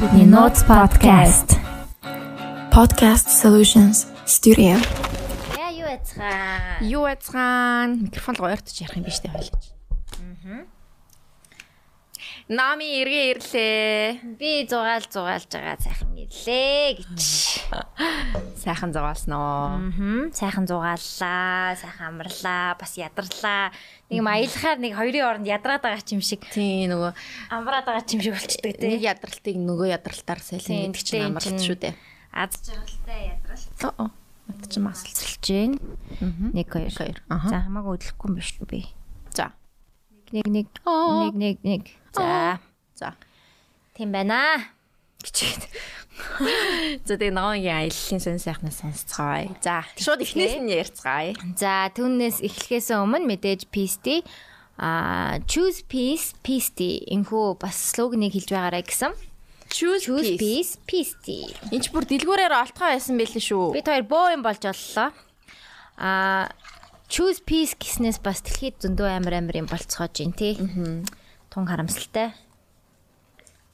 Бидний Notes podcast. Podcast Solutions Studio. Яа юу яцгаа? Юу яцгаан? Микрофон руу ойртож ярих юм биш үү. Аа. Нами эргээ ирлээ. Би зугаал зугаалж байгаа сайхан ирлээ гэж. Сайхан зугаалсноо. Аа. Сайхан зугааллаа, сайхан амарлаа, бас ядарлаа. Нэг юм аялахаар нэг хоёрын оронд ядраад байгаа ч юм шиг, Тий нөгөө амраад байгаа ч юм шиг болчдөг нэг тий. ядралтыг нөгөө ядралтаар сайлна гэдэг чинь амралт шүү дээ. Аз жаргалтай ядралт Oo. Мат чи масалцал. цэлж гин. Нэг хоёр. хоёр. Аха. За хамаагүй өдлөхгүй юм биш үү би. Нэг нэг нэг нэг нэг. За. За. Тийм байна. Бичээд. За тэгээ ногоогийн аяллаа сэн сайхнаас сонсцгаая. За. Шууд эхнээс нь ярьцгаая. За түүнээс эхлэхээс өмнө мэдээж PST а choose peace PST энхүү бас слоганийг хэлж байгаарай гэсэн. Choose Choose peace. PST. Энд ч бүр дэлгүүрээр олтгоо байсан байлээ шүү. Бид хоёр боо юм болж оллоо. А choose peace гэснээс бас дэлхийд зөндөө амар амар юм болцоож байна тий. Тун харамсалтай.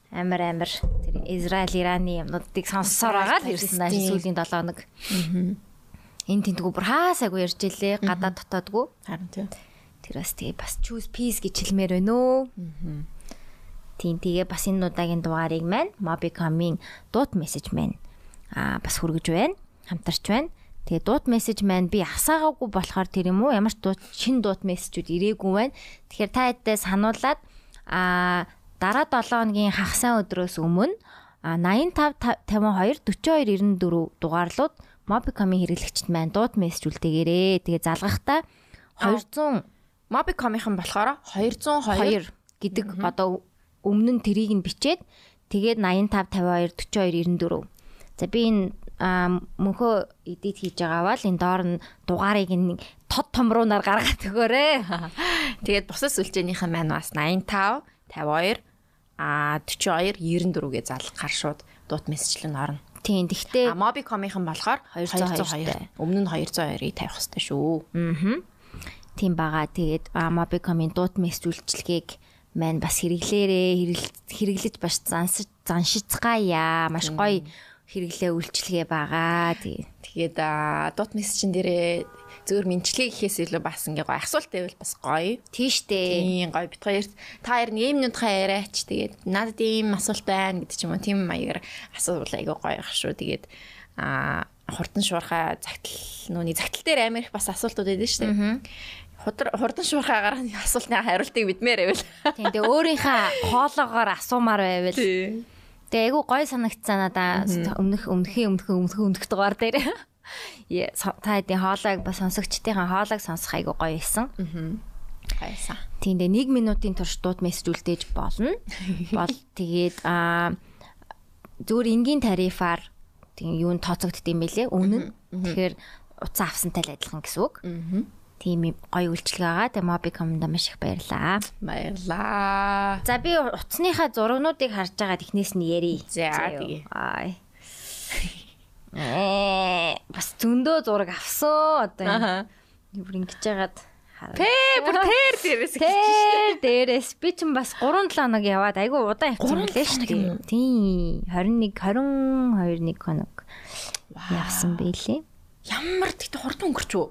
Амар амар тэр Израиль Ираны юмнуудыг сонссоор байгаа л ирсэн даа сүүлийн 7 хоног. Энэ тэнтгүү бүр хаасаагүй ярьж илээ гадаад дотоодгүй. Харин тий. Тэр бас тэгээ бас choose peace гэж хэлмээр байна өө. Тийм тэгээ бас энэ удаагийн дугаарыг маань Mobicom-ийн дуут мессеж маань аа бас хүргэж байна. Хамтарч байна. Тэгээ дуут мессеж маань би асаагаагүй болохоор тэр юм уу ямар ч дуут шин дуут мессежүүд ирээгүй байна. Тэгэхээр та хэддээ сануулад аа дараа 7 хоногийн хагасаа өдрөөс өмнө а 85 52 42 94 дугаарлууд Mobicom-ийн хэрэглэгчд маань дуут мессеж үлдээгээрээ. Тэгээ залгахдаа 200 Mobicom-ийнхан болохоор 202 2 гэдэг одоо өмнө нь тэрийг нь бичээд тэгээд 85 52 42 94. За би энэ мөнхөө эдит хийж байгаа бол энэ доор нь дугаарыг нэг тод томруунаар гаргаад өгөөрэй. Тэгээд бусад сүлжээнийхэн маань бас 85 52 а 42 94 гээ залгахаар шууд дуут мессежлэн орно. Тийм А тэгтээ Mobicom-ийнхан болохоор 202 202. Өмнө нь 202-ыг тавих хэрэгтэй шүү. тийм байгаа. Тэгээд аа, Mobicom-ийн дуут мессеж үйлчилгээг маань бас хэрэглээрээ хэрэгл- хэрэглэж баш заншиж заншицгаая. Маш гоё хэрэглээ үйлчилгээ байгаа. Тэгээ Тэгээд а, дуут мессежн дээрээ зөвөр мэдчилгээ гэхээс илүү бас ингээ гоё асуулт байвал бас гоё. тийштэй. Тийм гоё бит хоёрт та хоёр нэг минутхан яриач тэгээд надад ийм асуулт байна гэдэг ч юм уу тийм маягаар асуувал айгүй гоё ах шүү. Тэгээд а хурдан шуурхаа загтал нүуний загтал дээр амар их бас асуултууд байдаг шүү дээ. Хурдан шуурхаагаар асуултны хариултыг бидмээр байвал. Тийм тэгээ өөрийнхөө хоолоогоор асуумаар байвал. Тийм. Тэгээ айгу гой санагцсан надаа өмнөх өмнөхийн өмнөх өмнөх өмнөх дугаар дээр. Та хэдийн хоолойг ба сонсогчдын хоолойг сонсох айгу гоё исэн. Хайсан. Тийм дээ 1 минутын турш дууд мессеж үлдээж болно. Бол тэгээд аа зүгээр энгийн тарифаар тийм юу н тооцогдд юм бэлээ. Үнэн. Тэгэхээр утас авсантай л адилхан гэсэн үг. Тийм гоё үйлчлэг байгаа. Тэгээ Mobicom-д маш их баярлаа. Баярлаа. За би утасныхаа зургнуудыг харж байгаа технээс нь ярий. За, юу. тэгье. Ай. Ээ бас зөндөө зураг авсан одоо бүр ингэж яагаад. Тэ бүр тэр дээрээс Тэр дээрээс би ч бас 3 7 хоног яваад айгүй удаан явсан билээ шүү дээ. Тийм 21 22 нэг хоног явсан байлээ. Ямар тэгтээ хурдан өнгөрч үү?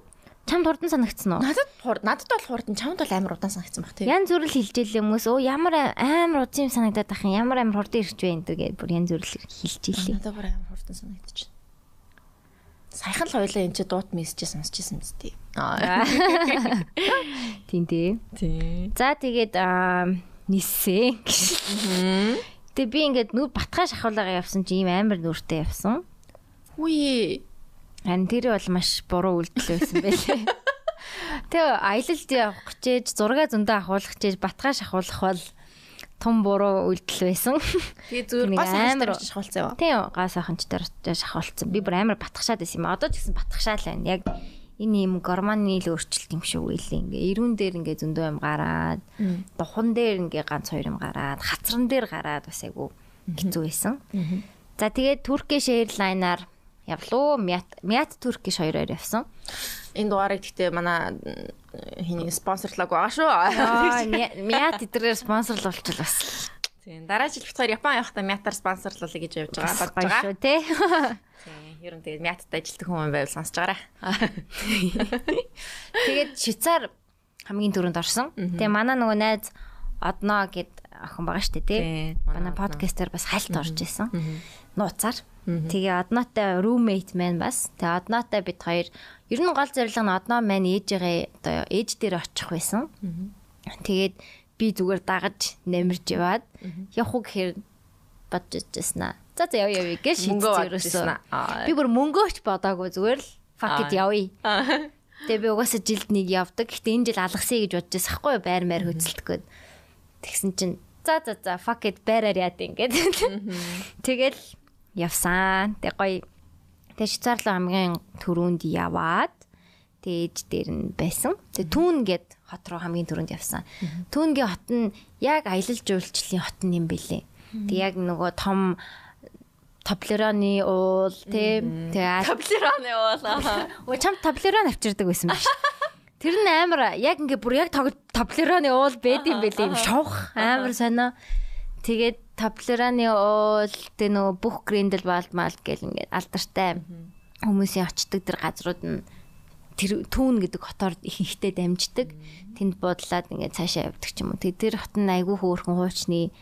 Чамд хурдан санагдсан уу? Надад надад бол хурдан чамд бол амар удаан санагдсан баг тийм. Ян зүрл хилжээлээ хүмүүс өө ямар амар удсан юм санагдаад ах юм ямар амар хурдан ирж байна гэдэг бүр ян зүрл хилжээлээ. Надад бүр амар хурдан санагдчих. Саяхан л хоёлаа энэ чи дуут мессеж сонсч ирсэн биз дээ. Аа. Тийм дээ. Тийм. За тэгээд аа, нисэн. Тэгээ би ингээд нүр батгай шахуулгаа явсан чи ийм амар нүртэй явсан. Үгүй. Харин тэр бол маш буруу үйлдэл байсан байлээ. Тэгээ аялалд явах гэжээж зураг зөндөө ахуулах гэжээж батгай шахуулах бол том буруу үйлдэл байсан. Тэгээ зүгээр гас амар шахуулсан юу? Тийм гаас аханчтар шахуулсан. Би бүр амар батгашаад байсан юм. Одоо ч гэсэн батгашаал байна. Яг энэ юм гормоны л өөрчлөлт юм шиг үйлээ. Ингээ ирүүн дээр ингээ зөндөө юм гараад, духан дээр ингээ ганц хоёр юм гараад, хацран дээр гараад бас айгу хэцүү байсан. За тэгээд Turkish Airlines-аар явлуу. Мят Мят Turkish хоёроор явсан. Энэ дугаарыг гэхдээ манай хиний спонсорлог байгаа шүү. Мят эдрээр спонсорлуулчихвал бас Тийм. Дараа жил битгаар Япон явахдаа мятар спонсорлуулъя гэж явж байгаа Гоё байгаа. шүү те. Тийм. Ер нь тэгээд мятад ажилтдаг хүн байвал сонсож байгаарай. Тэгээд Швейцар хамгийн түрүүнд орсон. Тэгээ манай нөгөө найз Одноо гэд охин байгаа штэ тий. Манай подкастер бас хальт орж исэн. Нууцаар. Тэгээ Одноотой roommate маань бас. Тэгээ Одноотой бид хоёр ер нь гол зорилго нь Одноо маань ээжигээ одоо ээж дээр очих байсан. Тэгээд би зүгээр дагаж нэмэрж яваад явах уу гэхээр бодож ирсэн аа. За за яв яв гэж шийдсэн. Би бүр мөнгөөч бодоагүй зүгээр л fuck it явъя. Тэгээ би угаасаа жилд нэг явдаг. Гэтэ энэ жил алгасъя гэж бодож байсан хгүй байр маяр хөдөлтгөөд. Тэгсэн чинь за за за fuck it байраар яад ингээд. Тэгэл явсан. Тэг гоё. Тэг Швейцарлаа хамгийн түрүүнд яваад тээж дээр нь байсан. Тэг Түүн гэд хот руу хамгийн түрүүнд явсан. Түүнгийн хот нь яг аялал жуулчлалын хот юм бэлээ. Тэг яг нөгөө том Топлероны уул тийм тэгээ Таблероны уулаа. Оо чам таблерон авчирдаг байсан биш. Тэр нь амар яг ингээ бүр яг таблероны уул байд юм бэлээ юм шовх амар сонио. Тэгээд таблероны уул тэ нөгөө бүх гриндл балд мал гэл ингээ алдартай хүмүүсийн очдог тэр газрууд нь тэр түүн гэдэг хотоор ихэнхдээ дамждаг. Тэнд буудлаад ингээ цаашаа явдаг ч юм уу. Тэгээд тэр хот нь айгүй хөөрхөн хуучны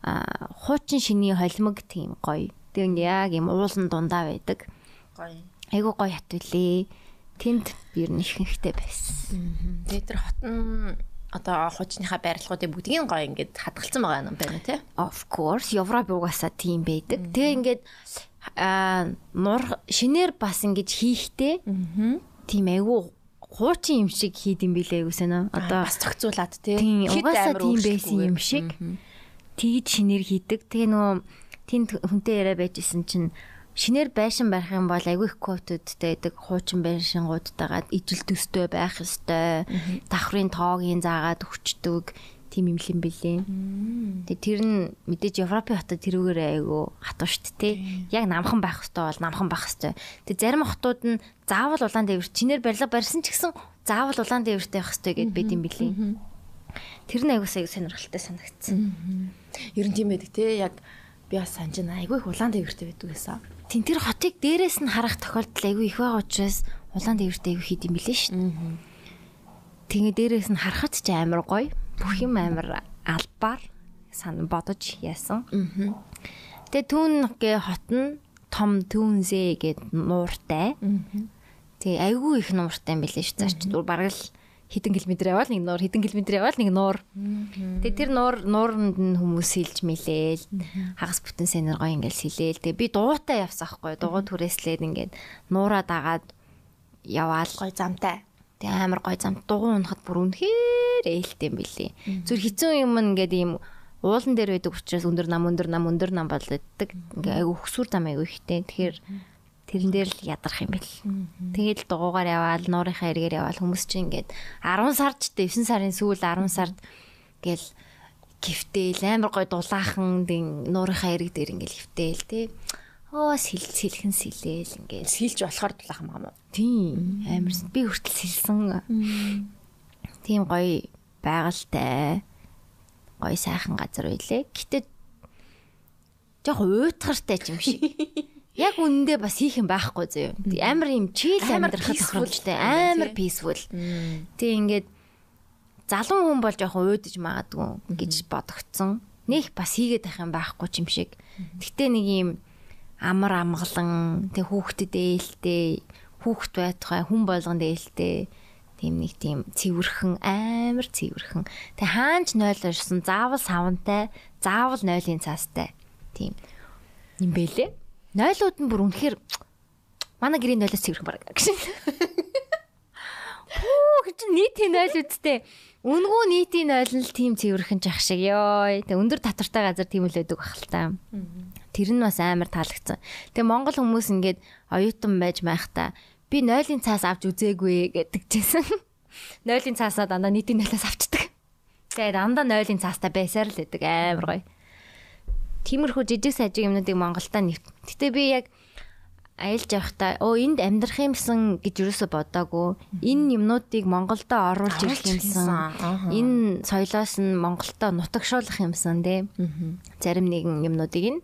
а хуучин шиний холимог тийм гоё. Тэр ингээ яг юм уулан дундаа байдаг. Гоё. Айгу гоё хат үлээ. Тэнд ер нь их хэрэгтэй байсан. Тэгээд тэр хот нь одоо хуучныхаа байрлалуудыг бүгдийг нь гоё ингээд хадгалсан байгаа юм байна тий. Of course, Европ угаасаа тийм байдаг. Тэгээ ингээд аа нур шинээр бас ингэж хийхтэй. Тийм айгу хуучин юм шиг хийд юм билээ айгу санаа. Одоо бас цогцуулаад тий. угаасаа тийм байсан юм шиг. Тэгж шинээр хийдэг. Тэгээ нөгөө тэнд хүнтэй яриа байж исэн чинь шинээр байшин барих юм бол айгүй их квотуудтай байдаг хуучин байшингуудтайгаа ижил төстэй байх ёстой. Давхрын тоогийн заагаад өгчдөг тийм юм лим бэлээ. Тэгээ тэр нь мэдээж Европын хотод тэрүүгээр айгүй хатуу штт те. Яг намхан байх ёстой бол намхан байх ёстой. Тэгээ зарим хотууд нь заавал улаан дээвэр чинээр барилга барьсан ч гэсэн заавал улаан дээвэртэй байх ёстой гэд байд юм бэлээ. Тэр нь айгүй сайн сонирхолтой санагдсан. Ер нь тийм байдаг тий. Яг би бас санаж. Айгүй их улаан дээвэртэй байдаг гэсэн. Тин тэр хотыг дээрээс нь харах тохиолдол айгүй их байгаа учраас улаан дээвэртэй айгүй хийд юм билээ шүү дээ. Тэгээ дээрээс нь харахад ч амар гоё. Бүх юм амар албаар сан бодож яасан. Тэгээ түүнгээ хот нь том түүнзээ гэд нууртай. Тэгээ айгүй их нууртай юм билээ шүү. Зарч дур бараг л хэдэн километр яваал нэг нуур хэдэн километр яваал нэг нуур. Тэгээ тэр нуур нууранд нь хүмүүс сэлж мэлээл хагас бүтэн сэнэр гоё ингээл сэлээл. Тэгээ би дуутай явсан хгүй дууг түрээслээд ингээд нуураа дагаад яваал Гоё замтай. Тэгээ амар гоё зам дугуй унахад бүр үнэхээр ээлтэй юм билий. Зүр хэцүү юм ингээд ийм уулан дээр байдаг учраас өндөр нам өндөр нам өндөр нам болдог. Ингээ айгу хөсвөр зам айгу ихтэй. Тэгэхээр тэрэн дээр л ядарх юм бэл. Тэгээд дугуугаар яваал нуурынхаа эргээр яваал хүмүүс чинь ингээд 10 сард ч 9 сарын сүүл 10 сард гэл гифтэйл амар гоё дулаахан нуурынхаа эрэг дээр ингээл хөвтэйл тий. Оо сэл сэлхэн сэлээл ингээд Сэлж болохоор дулаах юм аа. Тийм амарсан. Би хүртэл сэлсэн. Тийм гоё байгальтай. Гоё сайхан газар байлээ. Гэтэ жоох уйтгартай юм шиг. Яг үнэндээ бас хийх юм байхгүй зөө. Амар юм чийл амьдрахад тохиромжтой. Амар peaceful. Тэг ингээд залуу хүн бол жоох уйдаж магадгүй гэж бодогцсон. Нэх бас хийгээд байх юм байхгүй ч юм шиг. Гэтэ нэг юм амар амгалан тэг хүүхдэд ээлтэй хүүхд байтугай хүн болгонд ээлтэй тийм нэг тийм цэвэрхэн амар цэвэрхэн тэг хаанч нойл орсон заавал савантай заавал нойлын цаастай тийм юм бэлээ нойлууд нь бүр үнэхээр манай гэрийн нойлоос цэвэрхэн баг гэж Хүү гэж нийтийн нойл үсттэй үнгүү нийтийн нойл нь л тийм цэвэрхэн жах шиг ёо тэг өндөр татвартай газар тийм л байдаг бах л та Тэр нь бас амар таалагдсан. Тэгээ Монгол хүмүүс ингээд оюутан байж майхта би нойлын цаас авч үзээгүй гэдэг чийсэн. Нойлын цаасаа дандаа нийтийн нойлоос авчдаг. Тэгээ дандаа нойлын цаастай байсаар л байдаг амар гоё. Тиймэрхүү жижиг сажиг юмнуудыг Монголдо нэвт. Гэтэ би яг аялж явахдаа оо энд амьдрах юмсан гэж юусоо бодоагүй. Энэ юмнуудыг Монголдо оруулж ирэх юмсан. Энэ соёлоос нь Монголдо нутагшуулах юмсан тий. Зарим нэгэн юмнуудыг нь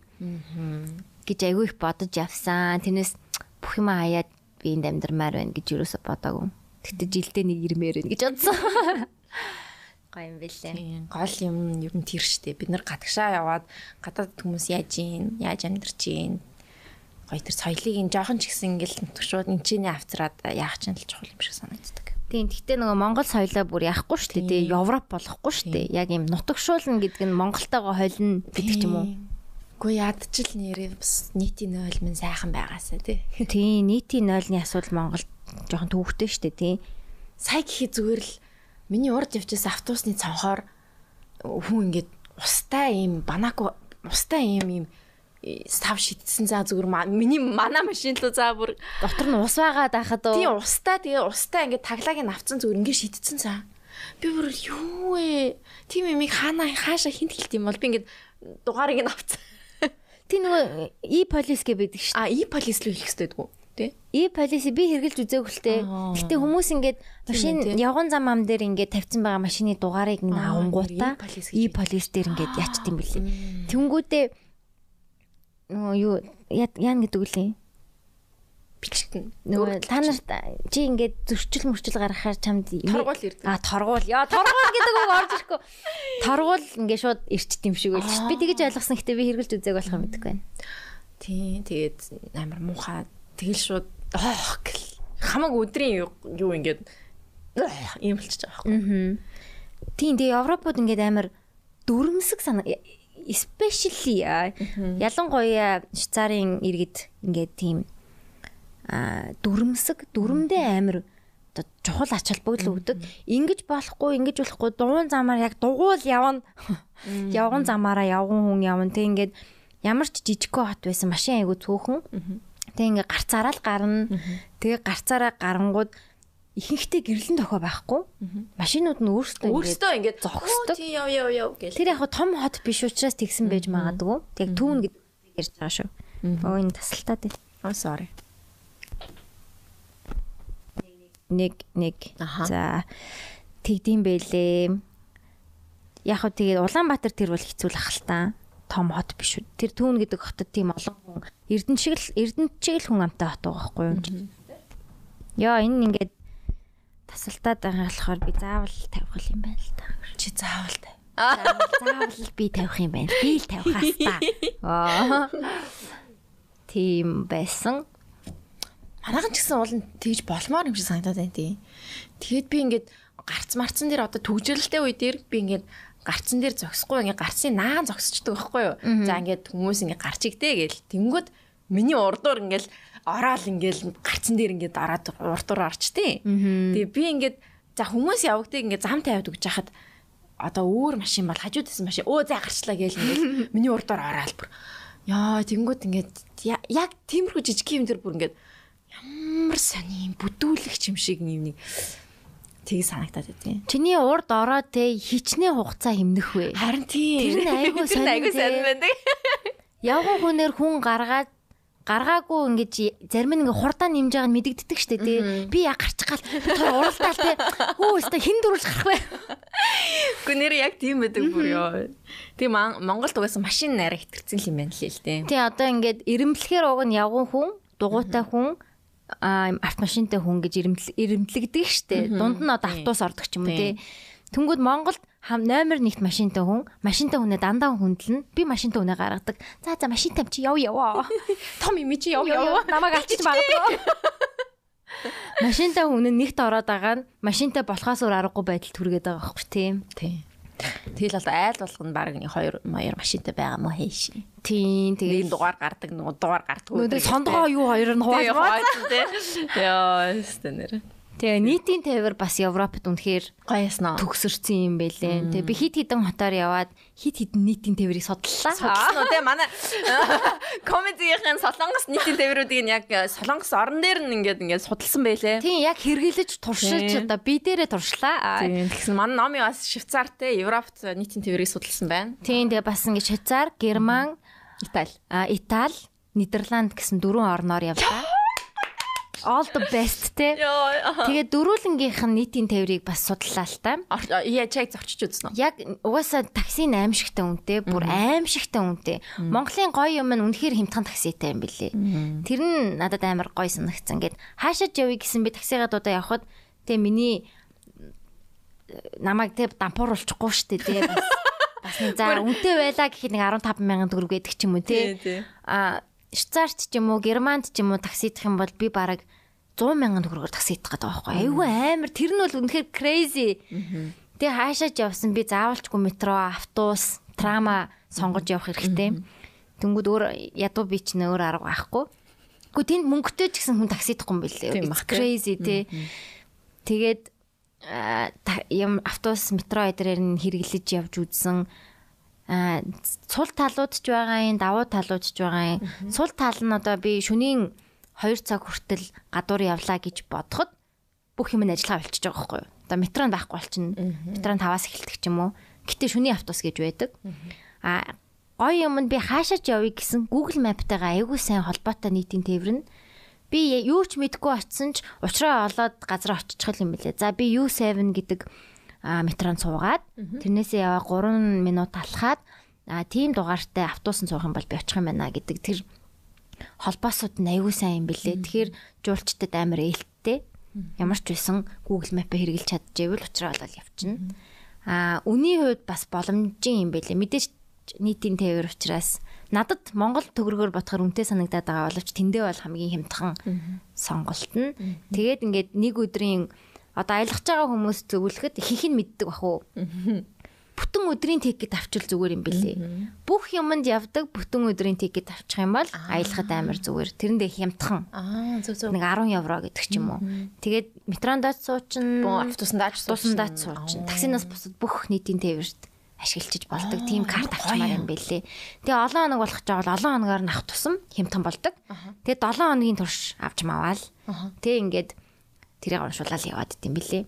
гэж айгүй их бодож явсан. Тэрнээс бүх юм хаяад би энд амьдрмаар байна гэж юусоо бодоагүй. Тэгтээ жилдээ нэг ирмээр байна гэж бодсон. Гоё юм бэлээ. Гол юм ер нь тэр штэ. Бид нар гадагшаа яваад гадаад хүмүүс яаж ийн, яаж амьдарч ийн. Гоё тэр соёлыг ин жоохон ч гэсэн ингээл нутгшууд эн чинь авцраад яах чинь л чухал юм шиг санагддаг. Тийм. Гэхдээ нөгөө Монгол соёлоо бүр яахгүй дээ. Тэгээ Европ болохгүй дээ. Яг юм нутагшуулна гэдэг нь Монголтойгоо холино гэдэг ч юм уу. Үгүй ядчил нэрээ бас нийтийн нойл мэн сайхан байгаасаа тий. Тийм. Нийтийн нойлны асуудал Монголд жоохон төвөгтэй шүү дээ. Тийм. Сая гэхий зүгээр л миний урд явчихсан автобусны цонхоор хүн ингээд устай ийм банаку устай ийм ийм став шидсэн за зүгээр миний мана машин лөө за бүр. Дотор нь ус байгаад байхад уу. тийм устай тэгээ устай ингээд таглагыг авцсан зүгээр ингээд шидсэн за. Би бүр юу вэ? Тийм юм хаана хаашаа хинт хэлт юм бол би ингээд дугаарыг нь авцсан. Тийм нөгөө и полис гэ байдаг шүү а и полис руу хэлэх хэрэгтэй дгүү тий И полис би хэрглэж үзээгүй л те. Аа. Гэтэ хүмүүс ингээд машин явган зам ам дээр ингээд тавьсан байгаа машины дугаарыг e-police гэж и полис дээр ингээд ячт юм бэлээ. Тэнгүүдээ нөгөө юу я- яана гэдэг үлээ. бичтэн Нөгөө та нарт чи ингээд зөрчил мөрчил гаргахаар чамд торгуул ирдэг А торгуул. Яа торгуул гэдэг үг орж ирэхгүй. Торгуул ингээ шууд ирчт юм шиг байлж. Би тэгэж ойлгосон гэхдээ би хэрглэж үзээг болох юм байна. тий тэгээд амар муухай тэгэл шууд оох гэл хамаг өдрийн юу ингээд ах, ийм болчих жоох Аа. Тийм тэгээ Европод ингээд амар дүрмсэг сана especially ялангуяа Швейцарын иргэд ингээд тийм а дүрмсэг дүрмдээ амар чухал ач холбогдол өгдөг. Ингиж болохгүй, ингэж болохгүй дугуун замаар яг дугуул явна. Явган замаараа явган хүн явна. Тэг ингээд ямар ч жижигхэн хот байсан машин айгу цөөхөн. Тэг ингээд гарцаараа л гарна. Тэгээ гарцаараа гарангууд ихэнхдээ гэрлэн тохио байхгүй. Машинууд нь өөрсдөө өөртөө ингээд зогсдог. «Оо, тий яв яв яв гэл Тэр яг том хот биш учраас тэгсэн байж магадгүй. Тэг түүн гэдэг ярьж байгаа шүү. Оо энэ тасалтаад байна. oh sorry нэг нэг за тэгдэм байлээ. Яг хөө тэгээд Улаанбаатар тэр бол хэцүү л ах л та. Том хот биш үү. Тэр түүн гэдэг хотод тийм олон хүн Эрдэнэ шиг л Эрдэнэ шиг л хүн амтай хот байгаа байхгүй юу? Яа энэ ингээд тасалтаад байгаа болохоор би заавал тавих юм байна л та. чи заавал та Заавал би тавих юм байна. Би л тавих хастаа. Аа. Тийм байсан. манайхан ч гэсэн уул нь тэгж болмоор юм шиг санагдаад байна тий тэгээд би ингээд гарц марцсан дээр одоо төгжрэлтэй үе дээр би ингээд гарцсан дээр зогсохгүй ингээд гарцын наан зогсчдөг байхгүй юу? За ингээд хүмүүс ингээд гарч игтэй гээл. Тэнгүүд миний урдуур ингээд ороод ингээд гарцсан дээр ингээд ороод урдуур орч тий тэгээ би ингээд за хүмүүс явагдгийг ингээд зам тавиад өгч хахад одоо өөр машин бол хажууд байсан машин. Өө за гарчлаа гээл ингээд миний урдуур ороод бүр. Яа тэнгүүд ингээд яг тиймэрхүү жижиг юм дээр бүр ингээд ямар сони юм бүдүүлэгч юм шиг юм нэг тийг санагтаад байдیں۔ Чиний урд ороод те хичнээн хугацаа хэмнэх вэ? Харин тийм. Тэр нь айгүй нь айгүй те. байдаг. Явган хүнээр хүн гаргаад гаргаагүй ингэж зарим нь ингээ хурдаа нэмж байгааг нь мэдэгддэг штэ тий. Би яг гарчих гал тэр уралдаал те. Хөө өстө хин дөрүүлж гарах вэ? Гэхдээ нэр яг тийм байдаг бүр ёо. Тийм Монголд угаасаа машин нараа хэтэрсэн юм байна лээ л дээ. Тий одоо ингээд ирэмблэхээр уг нь явган хүн, дугуйтай хүн автомашинтай хүн гэж ирэмдлэгдэг штэ. Дунд нь одоо автобус ордог ч юм уу тий. Тэнгүүд Монголд хам номер 1-т машинтай хүн, машинтай хүнээ дандаа хүндлэн би машинтай хүнээ гаргадаг. За за машинтай чи яв яваа. Том юм чи яв яв. Намайг алчиж магадгүй. Машинтай хүн нэгт ороод байгаа нь машинтай болохоос өөр аргагүй байдал түргээд байгаа байхгүй тийм. Тийм. Тэгэл одоо айл болгоно баг нэг хоёр маяр машинтай байгаа мó хэйш. Тийм Нэг тэгээд дугаар гардаг, нэг дугаар гардаг. нөгөө сондгоо юу хоёр нь хуваалгаа. Яа, стэнэр. Тэгээ нийтийн тээвэр бас Европт үнэхээр Гоёсноо. төгсөрсөн юм бэлээ. Тэгээ би хит хитэн хотоор яваад хит хитэн нийтийн тээврийг судаллаа. Судалсан уу те манай комедигийн солонгос нийтийн тээврүүдийг нь яг солонгос орон дээр нь ингээд ингээд судалсан байлээ. Тийм яг хэрэглэж туршиж Тийм. одоо би дээрээ туршлаа. Тийм. Тэгсэн манай номи бас Швейцарт Европт нийтийн тээврийг судалсан байна. Тийм тэгээ бас ингэ Швейцар, Герман, Итали. а Итали Нидерланд гэсэн дөрвөн орноор явлаа. All the best те. Тэгээд дөрүүлэнгийнх нь нийтийн тээврийг бас судлаа л та. Яа чаг зочиж үзсэн үү? Яг угаасаа таксийн аимшигтай үнэтэй, бүр аимшигтай үнэтэй. Монголын гоё юм нь үнэхээр хямдхан такситай юм билээ. Тэр нь надад амар гоё санагдсан. Ингээд хаашаа явъя гэсэн би таксигаа дуудаа явхад тэг миний намайг тэг дампууруулчихгүй штэ тэг бас бас нэг за үнэтэй байлаа гэхэд нэг 15 мянган төгрөг гэдэг ч юм уу тий. А Швейцарт ч юм уу, Германд ч юм уу таксидах юм бол би бараг 100 мянган төгрөгөөр таксидах гэдэг байхгүй. Айгүй амар. Тэр нь бол үнэхээр crazy. Тэгээ хаашаач явсан би заавалчгүй метро, автобус, трама сонгож явах хэрэгтэй. Тэнгүүд өөр ядуу би ч нөр арга байхгүй. Гэхдээ тэнд мөнгөтэй ч гэсэн хүн таксидахгүй юм билээ. Crazy тий. Тэгээд юм автобус, метро эдгээр нь хэрэглэж явж үзсэн а цул талууд ч байгаа юм давуу талууд ч байгаа юм. Цул тал нь одоо би шөнийн 2 цаг хүртэл гадуур явлаа гэж бодоход бүх юм нь ажиллагаа болчихж байгаа байхгүй юу? Одоо метро байхгүй болчихно. Метро 5-аас эхэлдэг ч юм уу? Гэтээ шөнийн автобус гэж байдаг. А гоё юм нь би хаашаач явъя гэсэн Google Map-тайгаа айгүй сайн холбоотой нийтийн тээвэр нь би юу ч мэдгүй очисон ч уучраа олоод газар очих юм билээ. За би U7 гэдэг метронд суугаад тэрнээсээ яваа 3 минут талхаад а тийм дугаартай автобусан суух юм бол би очих юм байна гэдэг тэр холбоосууд нь аягүй сайн юм бэлээ. Тэгэхээр жуулчдад амар ээлттэй. Ямар ч байсан Google Map-ыг хэрэгжилж чадчихвэл уучраа болол явчихна. А үний хувьд бас боломжийн юм бэлээ. Мэдээж нийтийн тээвэр учраас надад Монгол төгрөгөөр бодохоор үнэтэй санагдаад байгаа боловч тэндээ бол хамгийн хямдхан сонголт нь. Тэгээд ингээд нэг өдрийн одоо аялах байгаа хүмүүс зөвлөхөд ихэнх нь мэддэг бах уу. Бүтэн өдрийн тикет авчвал зүгээр юм бэлээ. Бүх юмд явдаг бүтэн өдрийн тикет авчих юм бол аялахад амар зүгээр. Тэрэндээ хямдхан. Аа зөв зөв. Нэг 10 евро гэдэг ч юм уу. Тэгээд метрондаач суучин, автобусандаач автобусандаач суучин. Таксинаас бусад бүх нийтийн тээвэрт ашиглаж болдог тийм карт авчмаар юм бэлээ. Тэгээ олон хоног болох жаавал олон хоногоор нах тусам хямдхан болдог. Тэгээ 7 хоногийн турш авч маваал. Тэгээ ингээд тэрийг уншуулаад яваад идэм билээ.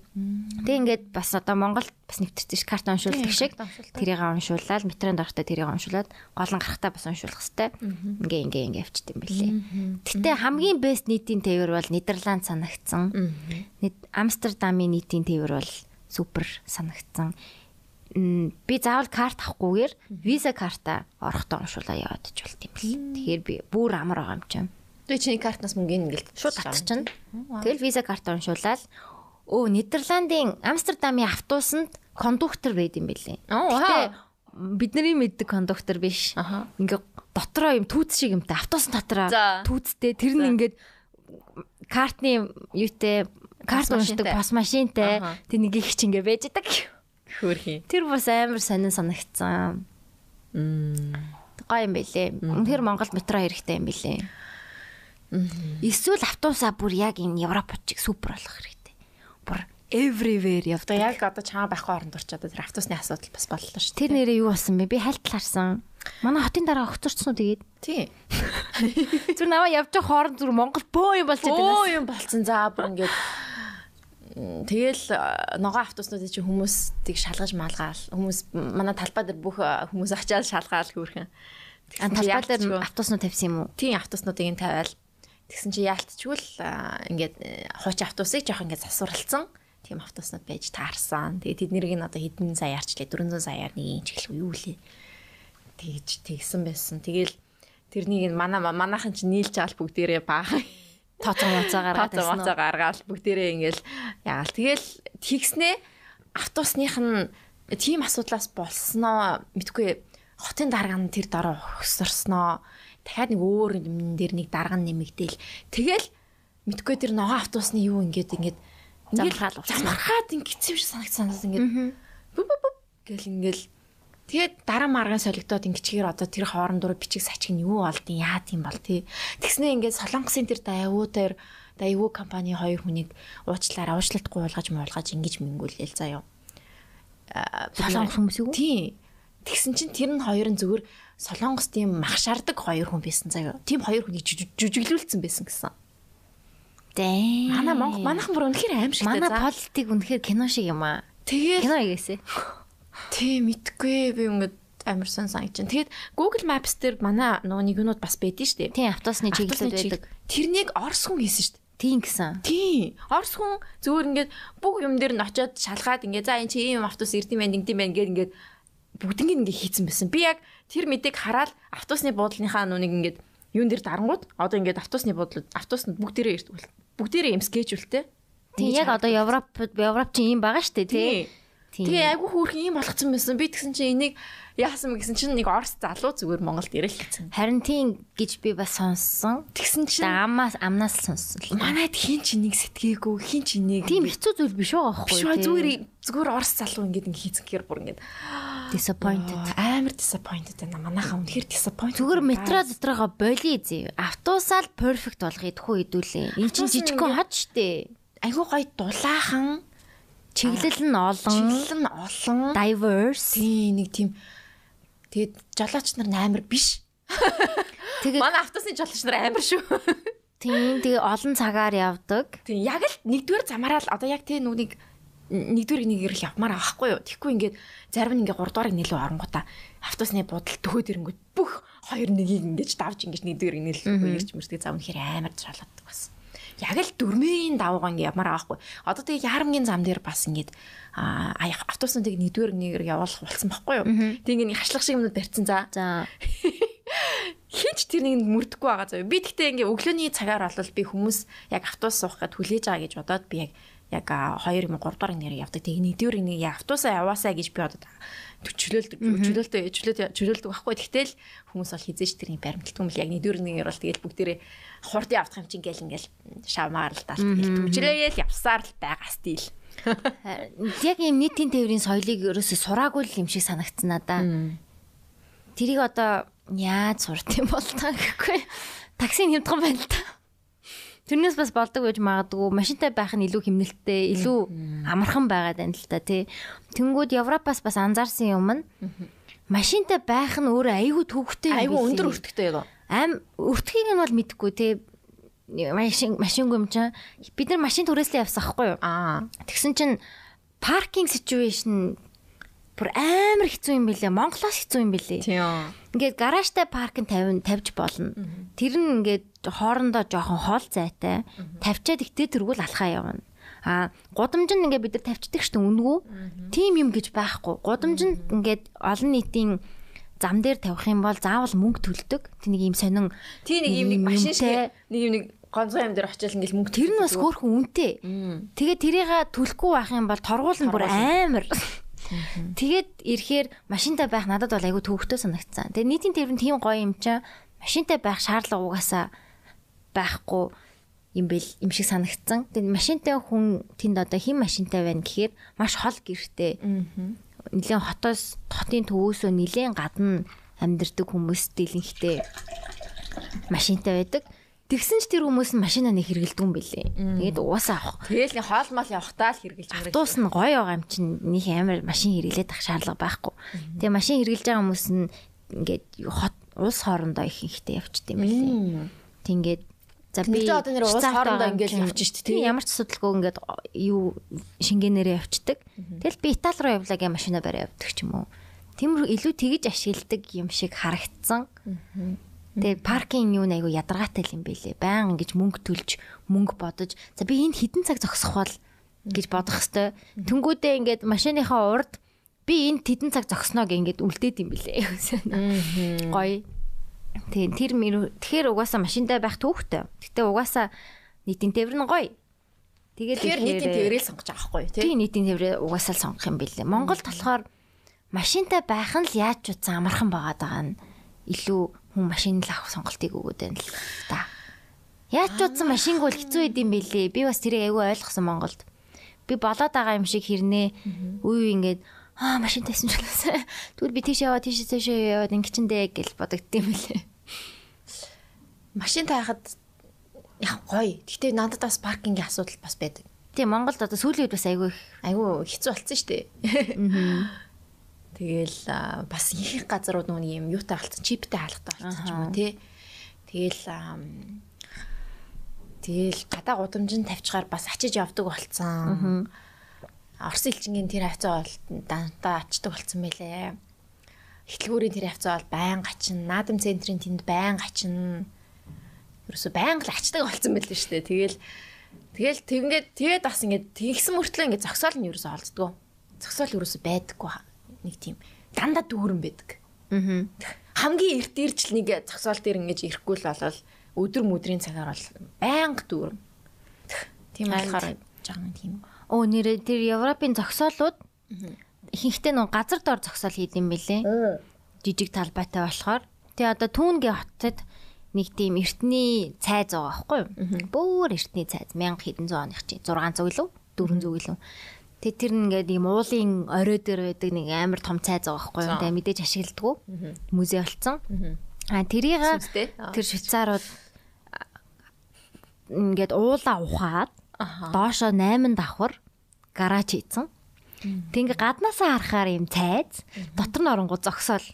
Тэг ингээд бас одоо Монголд бас нэвтэрсэн ш карт уншуулдаг шиг тэрийг уншуулаад метронд орохтой тэрийг уншуулад гол нь гарахтаа бас уншуулах хэвээр ингээ ингээ ингээ явчихсан билээ. Гэтэ хамгийн бест нийтийн тээвэр бол Нидерланд санагдсан. Амстердамын нийтийн тээвэр бол супер санагдсан. Би заавал карт авахгүйгээр виза карта орохдоо уншуулаа яваад ч болт юм бэл. Тэгэхээр би бүр амар байгаа юм чинь. Тэгээ чиний картнаас мөнгөний ингээл шууд татчихна. Тэгэл виза карт уншуулаад өө Нидерландын Амстердамын автобусанд кондуктор байд юм бэлээ. Гэтэ бидний мэддэг кондуктор биш. Ингээ дотроо юм түүц шиг юмтай автобус дотроо түүцтэй тэр нь ингээд картны юутэй карт уншдаг бас машинтай тэр нэг их ч ингээ байж идэг. Хөөрхий. Тэр бас амар сонин санагдсан. Мм. Гоё юм бэлээ. Үнэхээр Монголд метро хэрэгтэй юм бэлээ. Эсвэл автобусаа бүр яг энэ Европ чиг супер болох хэрэгтэй. Бүр everywhere явдаг. Яг одоо чамаа байхгүй оронд орч одоо тэр автобусны асуудал бас боллоо шүү. Тэр нэрээ юу болсон бэ? Би хальтал харсан. Манай хотын дараа огцорчсон уу тэгээд? Тий. Зүр наваа явж байгаа хооронд зүр Монгол бөө юм болчиход байна. Бөө юм болцсон. За бүр ингээд Тэгэл ногоо автобуснуудын чинь хүмүүс тийг шалгаж малгаал. Хүмүүс манай талбай дээр бүх хүмүүс очиад шалгаал хөөрхөн. Талбай дээр автобуснууд тавьсан юм уу? Тийм автобуснуудыг нь тавиал Тэгсэн чи яалтчгүй л ингээд хуучин автобусыг жоох ингээд засварлцсан. Тийм автобуснууд байж таарсан. Тэгээ тэднийг нь одоо хэдэн сая арчлаа 400 саяар нэг юм ч гэлгүй юу лээ. Тэгж тэгсэн байсан. Тэгэл тэрнийг манай манайхан чи нийлж авал бүгдээрээ баахан тооцоо моцоо гаргаад тооцоо моцоо гаргаад бүгдээрээ ингээл яагаал. Тэгэл тэгснээ автобусных нь тийм асуудлаас болсноо мэдгүй хотын дарга нь тэр дороо хөсөрснөө дахиад нэг өөр юм дээр нэг дарга нэмэгдээл тэгэл мэдгүй тэр ногоо автобусны юу ингээд ингээд замхаал. Замхаад ингэсэн юм шиг санагдсан ингээд бүп бүп гэл ингээл тэгээд дараа маргаан солигдоод ингэчгээр одоо тэр хоорон дуруу бичиг сачиг нь юу болдیں۔ Яа тийм бол тий. Тэгснээ ингээд солонгосын тэр дайвуу дээр дайвуу компани хоёр хүнийг уучлаараа уучлалтгүй уулгаж муулгаж ингэж мингүүлээл заяа. Солонгос хүмүүс юу? Тий. Тэгсэн чинь тэр нь хоёр нь зүгээр Солонгос тийм махшаардаг хоёр хүн байсан заяа. Тийм хоёр хүнийг жүжиглүүлсэн байсан гэсэн. Дээ. Манай Монгол манайхан бүр үнэхээр аимшигтай. Манай политик үнэхээр кино шиг юм аа. Тэгээд кино игээсэ. Тийм мэдгүй би ингээд амар сон санагдаж байна. Тэгээд Google Maps дээр манай нөгөө нэг юунууд бас байдэн шүү дээ. Тийм автобусны Автобусны байдаг. Тэрнийг Орос хүн хийсэн шүү дээ. Тийм гэсэн. Тийм. Орос хүн зүгээр ингээд бүх юм дээр нь очиод шалгаад ингээд за энэ чи ийм автобус ирдэм байх, ингэдэм байх ингээд ингээд бүгднийг ингээд хийцэн байсан. Би яг тэр мэдээг хараад автобусны буудлынхаа нүг ингээд юун дээр дарангууд одоо ингээд автобусны буудлууд автобуснууд бүгдээрээ ирдэг. Бүгдээрээ юм скежүүлтэй. Тийм яг одоо Европ Европ чинь ийм байгаа шүү дээ тий. тий. Тэгээ айгүй хөөрхөн юм болгоцсон байсан. Би тэгсэн чинь энийг яасан гэсэн чинь нэг Орос залуу зүгээр Монголд ирэл гэсэн. Харин тийм гэж би бас сонссон. Тэгсэн чинь Амаас амнаас сонссон. манайд хин ч энийг сэтгээгүй, хин ч энийг Тийм хэцүү зүйл биш байгаа байхгүй ба тий. зүгээр зүгээр Орос залуу ингээд ингэ хийцгээр бүр ингээд disappointed. амар disappointed байна. Манайхаа үнэхээр disappointed. Зүгээр метро дотороо боли зээ. Автобусаал perfect болгоё тхүү хэдүүлээ. Энд чинь жижигхэн хот штэ. айгүй гоё дулаахан Чиглэл нь олон, чиглэл нь олон. diverse. Тийм нэг тийм тэгээд жолооч нар амар биш. Тэгээд Манай автобусны жолооч нар амар шүү. тийм тэгээ олон цагаар явдаг. Тийм яг л нэгдүгээр замаараа л одоо яг тий нүг нэгдүгээр нэг ирэл явмаар байхгүй юу. Тэгэхгүй ингээд зарим нь ингээд 3 дугаарыг нэлээ оронгуудаа автобусны буудал төхөөд ирэнгүүт бүх хоёр нэгийг ингээд давж ингээд нэгдүгээр нэлээ ирж мөрдөг зам үнэхээр амар жолооддаг бас. Яг л дөрмийн давгаа ингээд явмаар байгаа байхгүй. Одоо тэгээ ярамгийн зам дээр бас ингээд аа автобуснуудыг нэгдүгээр нэгээр явуулах болсон байхгүй юу. Тэг ингээд нэг хашлах шиг юмнууд барьсан за. За Хинч тэр нэг мөрдөггүй байгаа заяа. Би гэхдээ ингээ өглөөний цагаар бол би хүмүүс яг автобус суух гэд хүлээж байгаа гэж бодоод би яг яг 2 юм 3 дугаар нэр явдаг. Тэгээ нэгдүгээр нэг яг автобусаа яваасаа гэж би бодоод төчлөөлдөг. Төчлөөлтөө чөлөөт чөлөөлдөг байхгүй. Тэгтэл хүмүүс бол хизээч тэрний баримталдаг юм л яг нэгдүгээр нэгээр бол тэгэл бүгдээрээ хурдын авах юм чинь ингээл ингээл шавмаар л даалт тэгэл төчлөөгээл явсаар л байгаа стил. яг юм нийтийн тээврийн соёлыг ерөөсө сураагүй юм шиг санагдсан надаа. Тэрийг одоо яаж сурд юм бол таа гэхгүй. Таксиг хямдхан байна л та. Тэрнээс бас болдог байж магадгүй. Машинтай байх нь илүү хэмнэлттэй, илүү амархан байгаад байна л та тий. Тэнгүүд Европоос бас анзаарсан юм нь машинтай байх нь өөрөө айгүй төвөгтэй юм билий. өндөр өртөгтэй яг. Ам өртгийг нь бол мэдгүй тий. Машин машингүй юм чинь бид нар машин түрээслээ явсан хгүй юу? Аа. Тэгсэн чинь паркинг ситүэйшн бүр амар хэцүү юм билээ. Монголоос хэцүү юм билээ. Тийм. Ингээд гаражтай паркинг 50 тавьж болно. Тэр нь ингээд хоорондоо жоохон хоол зайтай. Тавьчаад ихтэй тэргүүл алхаа явна. А гудамж нь ингээд бид нар тавьчдаг шүү дээ үнгүү. Тим юм гэж байхгүй. Гудамж нь ингээд олон нийтийн зам дээр тавих юм бол заавал мөнгө төлдөг. Тэнийг ийм сонин Тий нэг юм нэг машин шиг нэг юм нэг гонцгой юм дээр очил ингээл мөнгө Тэр нь бас хөөрхөн үнэтэй. Тэгээд тэрийг төлөхгүй байх юм бол торгуул нь бүр амар. Тэгээд ирэхээр машинтай байх надад бол айгүй төвөгтэй санагдсан. Тэгээд нийтийн тээврийн тийм гоё юм чинь машинтай байх шаардлага угаасаа байхгүй юм бэл юм шиг санагдсан. Тэгээд машинтай хүн тэнд одоо хэн машинтай байна гэхээр маш хол гэртэй. Нилээн хотоос хотын төвөөсөө нилээн гадна амьдардаг хүмүүс дэлэнхтэй машинтай байдаг. Тэгсэн ч тэр хүмүүс нь машина нэг хэрэгэлдэг юм бэлээ. Тэгээд угаасаа авах. Тэгэл нэг хоол мал явахтаа л хэрглэж мөрөг. Автобус нь гоё байгаа юм чинь нөх амар машин хэрэглээд ах шаардлага байхгүй. Тэгээ машин хэрэглэж байгаа хүмүүс нь ингээд хот улс хоорондоо их ихтэй явчт юм билээ. Тингээд за би Нэг одоо нэр улс хоорондоо байгаа ингээд явчих шүү дээ, Тийм тий. ямар ч асуудалгүй ингээд юу шингэнээрээ явцдаг. Тэгэл би Итали руу явлаа гэ машина барь явдаг ч юм уу. Тиймэр илүү тэгж ашигладаг юм шиг харагдсан. Тэгээ паркинг юу нэг айгу ядаргаатай юм бэлээ. Баян ингэж мөнгө төлж, мөнгө бодож, за би энд хідэн цаг зогсох бол гэж бодох хэвээр. Тэнгүүдээ ингээд машиныхаа урд би энд хідэн цаг зогсноо гэ ингээд үлдээд юм бэлээ. Гоё. Тэгээ тэр тэгэхээр угаасаа машинтай байх түүхтэй. Гэтэ угаасаа нийтийн тээвэр нь гоё. Тэгээд Тэгэхээр нийтийн тээврэл сонгож байгаа байхгүй тий. Тийм нийтийн тээврээ угаасаа л сонгох юм бэлээ. Монголд болохоор машинтай байх нь л яаж ч утсан амархан байгаад байгаа нь илүү хүн машин л авах сонголтыг өгөөд байна л та. Яаж ч утсан машингүй л хэцүү байд юм бэлээ. Би бас тэрийг айгүй ойлгосон Монголд. Би болоод байгаа юм шиг хэрнээ үе ингээд аа машин тайсан ч болоосаа. Тэгвэл би тийш яваа тийш тийш яваад ингэчэндээ гэж бодогдсон юм бэлээ. Машин тайхад яг гоё. Гэтэ надад бас паркингийн асуудал бас байдаг. Тийм Монголд одоо сүүлийн үед бас айгүй Айгу хэцүү болсон шүү дээ. Тэгэл бас их газрууд нүг юм юутай болсон, чиптэй хаалгатай болсон ч юм уу тий. Тэгэл тэгэл гадаа гудамжинд тавьчихаар бас ачиж явдаг болцсон. Орос элчингийн тэр хавцаа бол дантаа ачдаг болцсон байлээ. Эхлгүүрийн тэр хавцаа бол байн гачин, наадам центрийн тэнд байн гачин. Ерөөсө байн л ачдаг болсон байл л шүү дээ. Тэгэл тэгэл тэгээд тэгээд бас ингээд тэгсэн мөртлөө ингээд зогсоол нь ерөөсө олддгоо. Зогсоол ерөөсө байдаггүй нэг тийм дандаа дүүрэн байдаг. Аа. Хамгийн эрт ирж л нэг зогсоол дээр ингэж ирэхгүй л болол өдөр мөдрийн цагаар бол байнга дүүрэн. Тийм болохоор жоохон тийм. Оо нэрээ тэр Европын зогсоолууд ихэнхдээ нөө газар дор зогсоол хийд юм бэлээ. Жижиг талбайтай болохоор. Тэгээ одоо түүнгээ хотод нэг тийм эртний цайз байгаа байхгүй юу? Бөөр эртний цайз 1000 хэдэн зуун оных чи 600 илүү 400 илүү. Тэгээ тэр ингээд ийм уулын орой дээр байдаг нэг амар том цайз байгаа байхгүй юу? Тэгээ мэдээж ашигладаг. Музей болсон. А тэрийг тэр швейцарууд ингээд уулаа ухаад доошоо 8 давхар гараж хийцэн. Тэг ингээ гаднаасаа харахаар юм цайз дотор нь оронгоо зогсоол.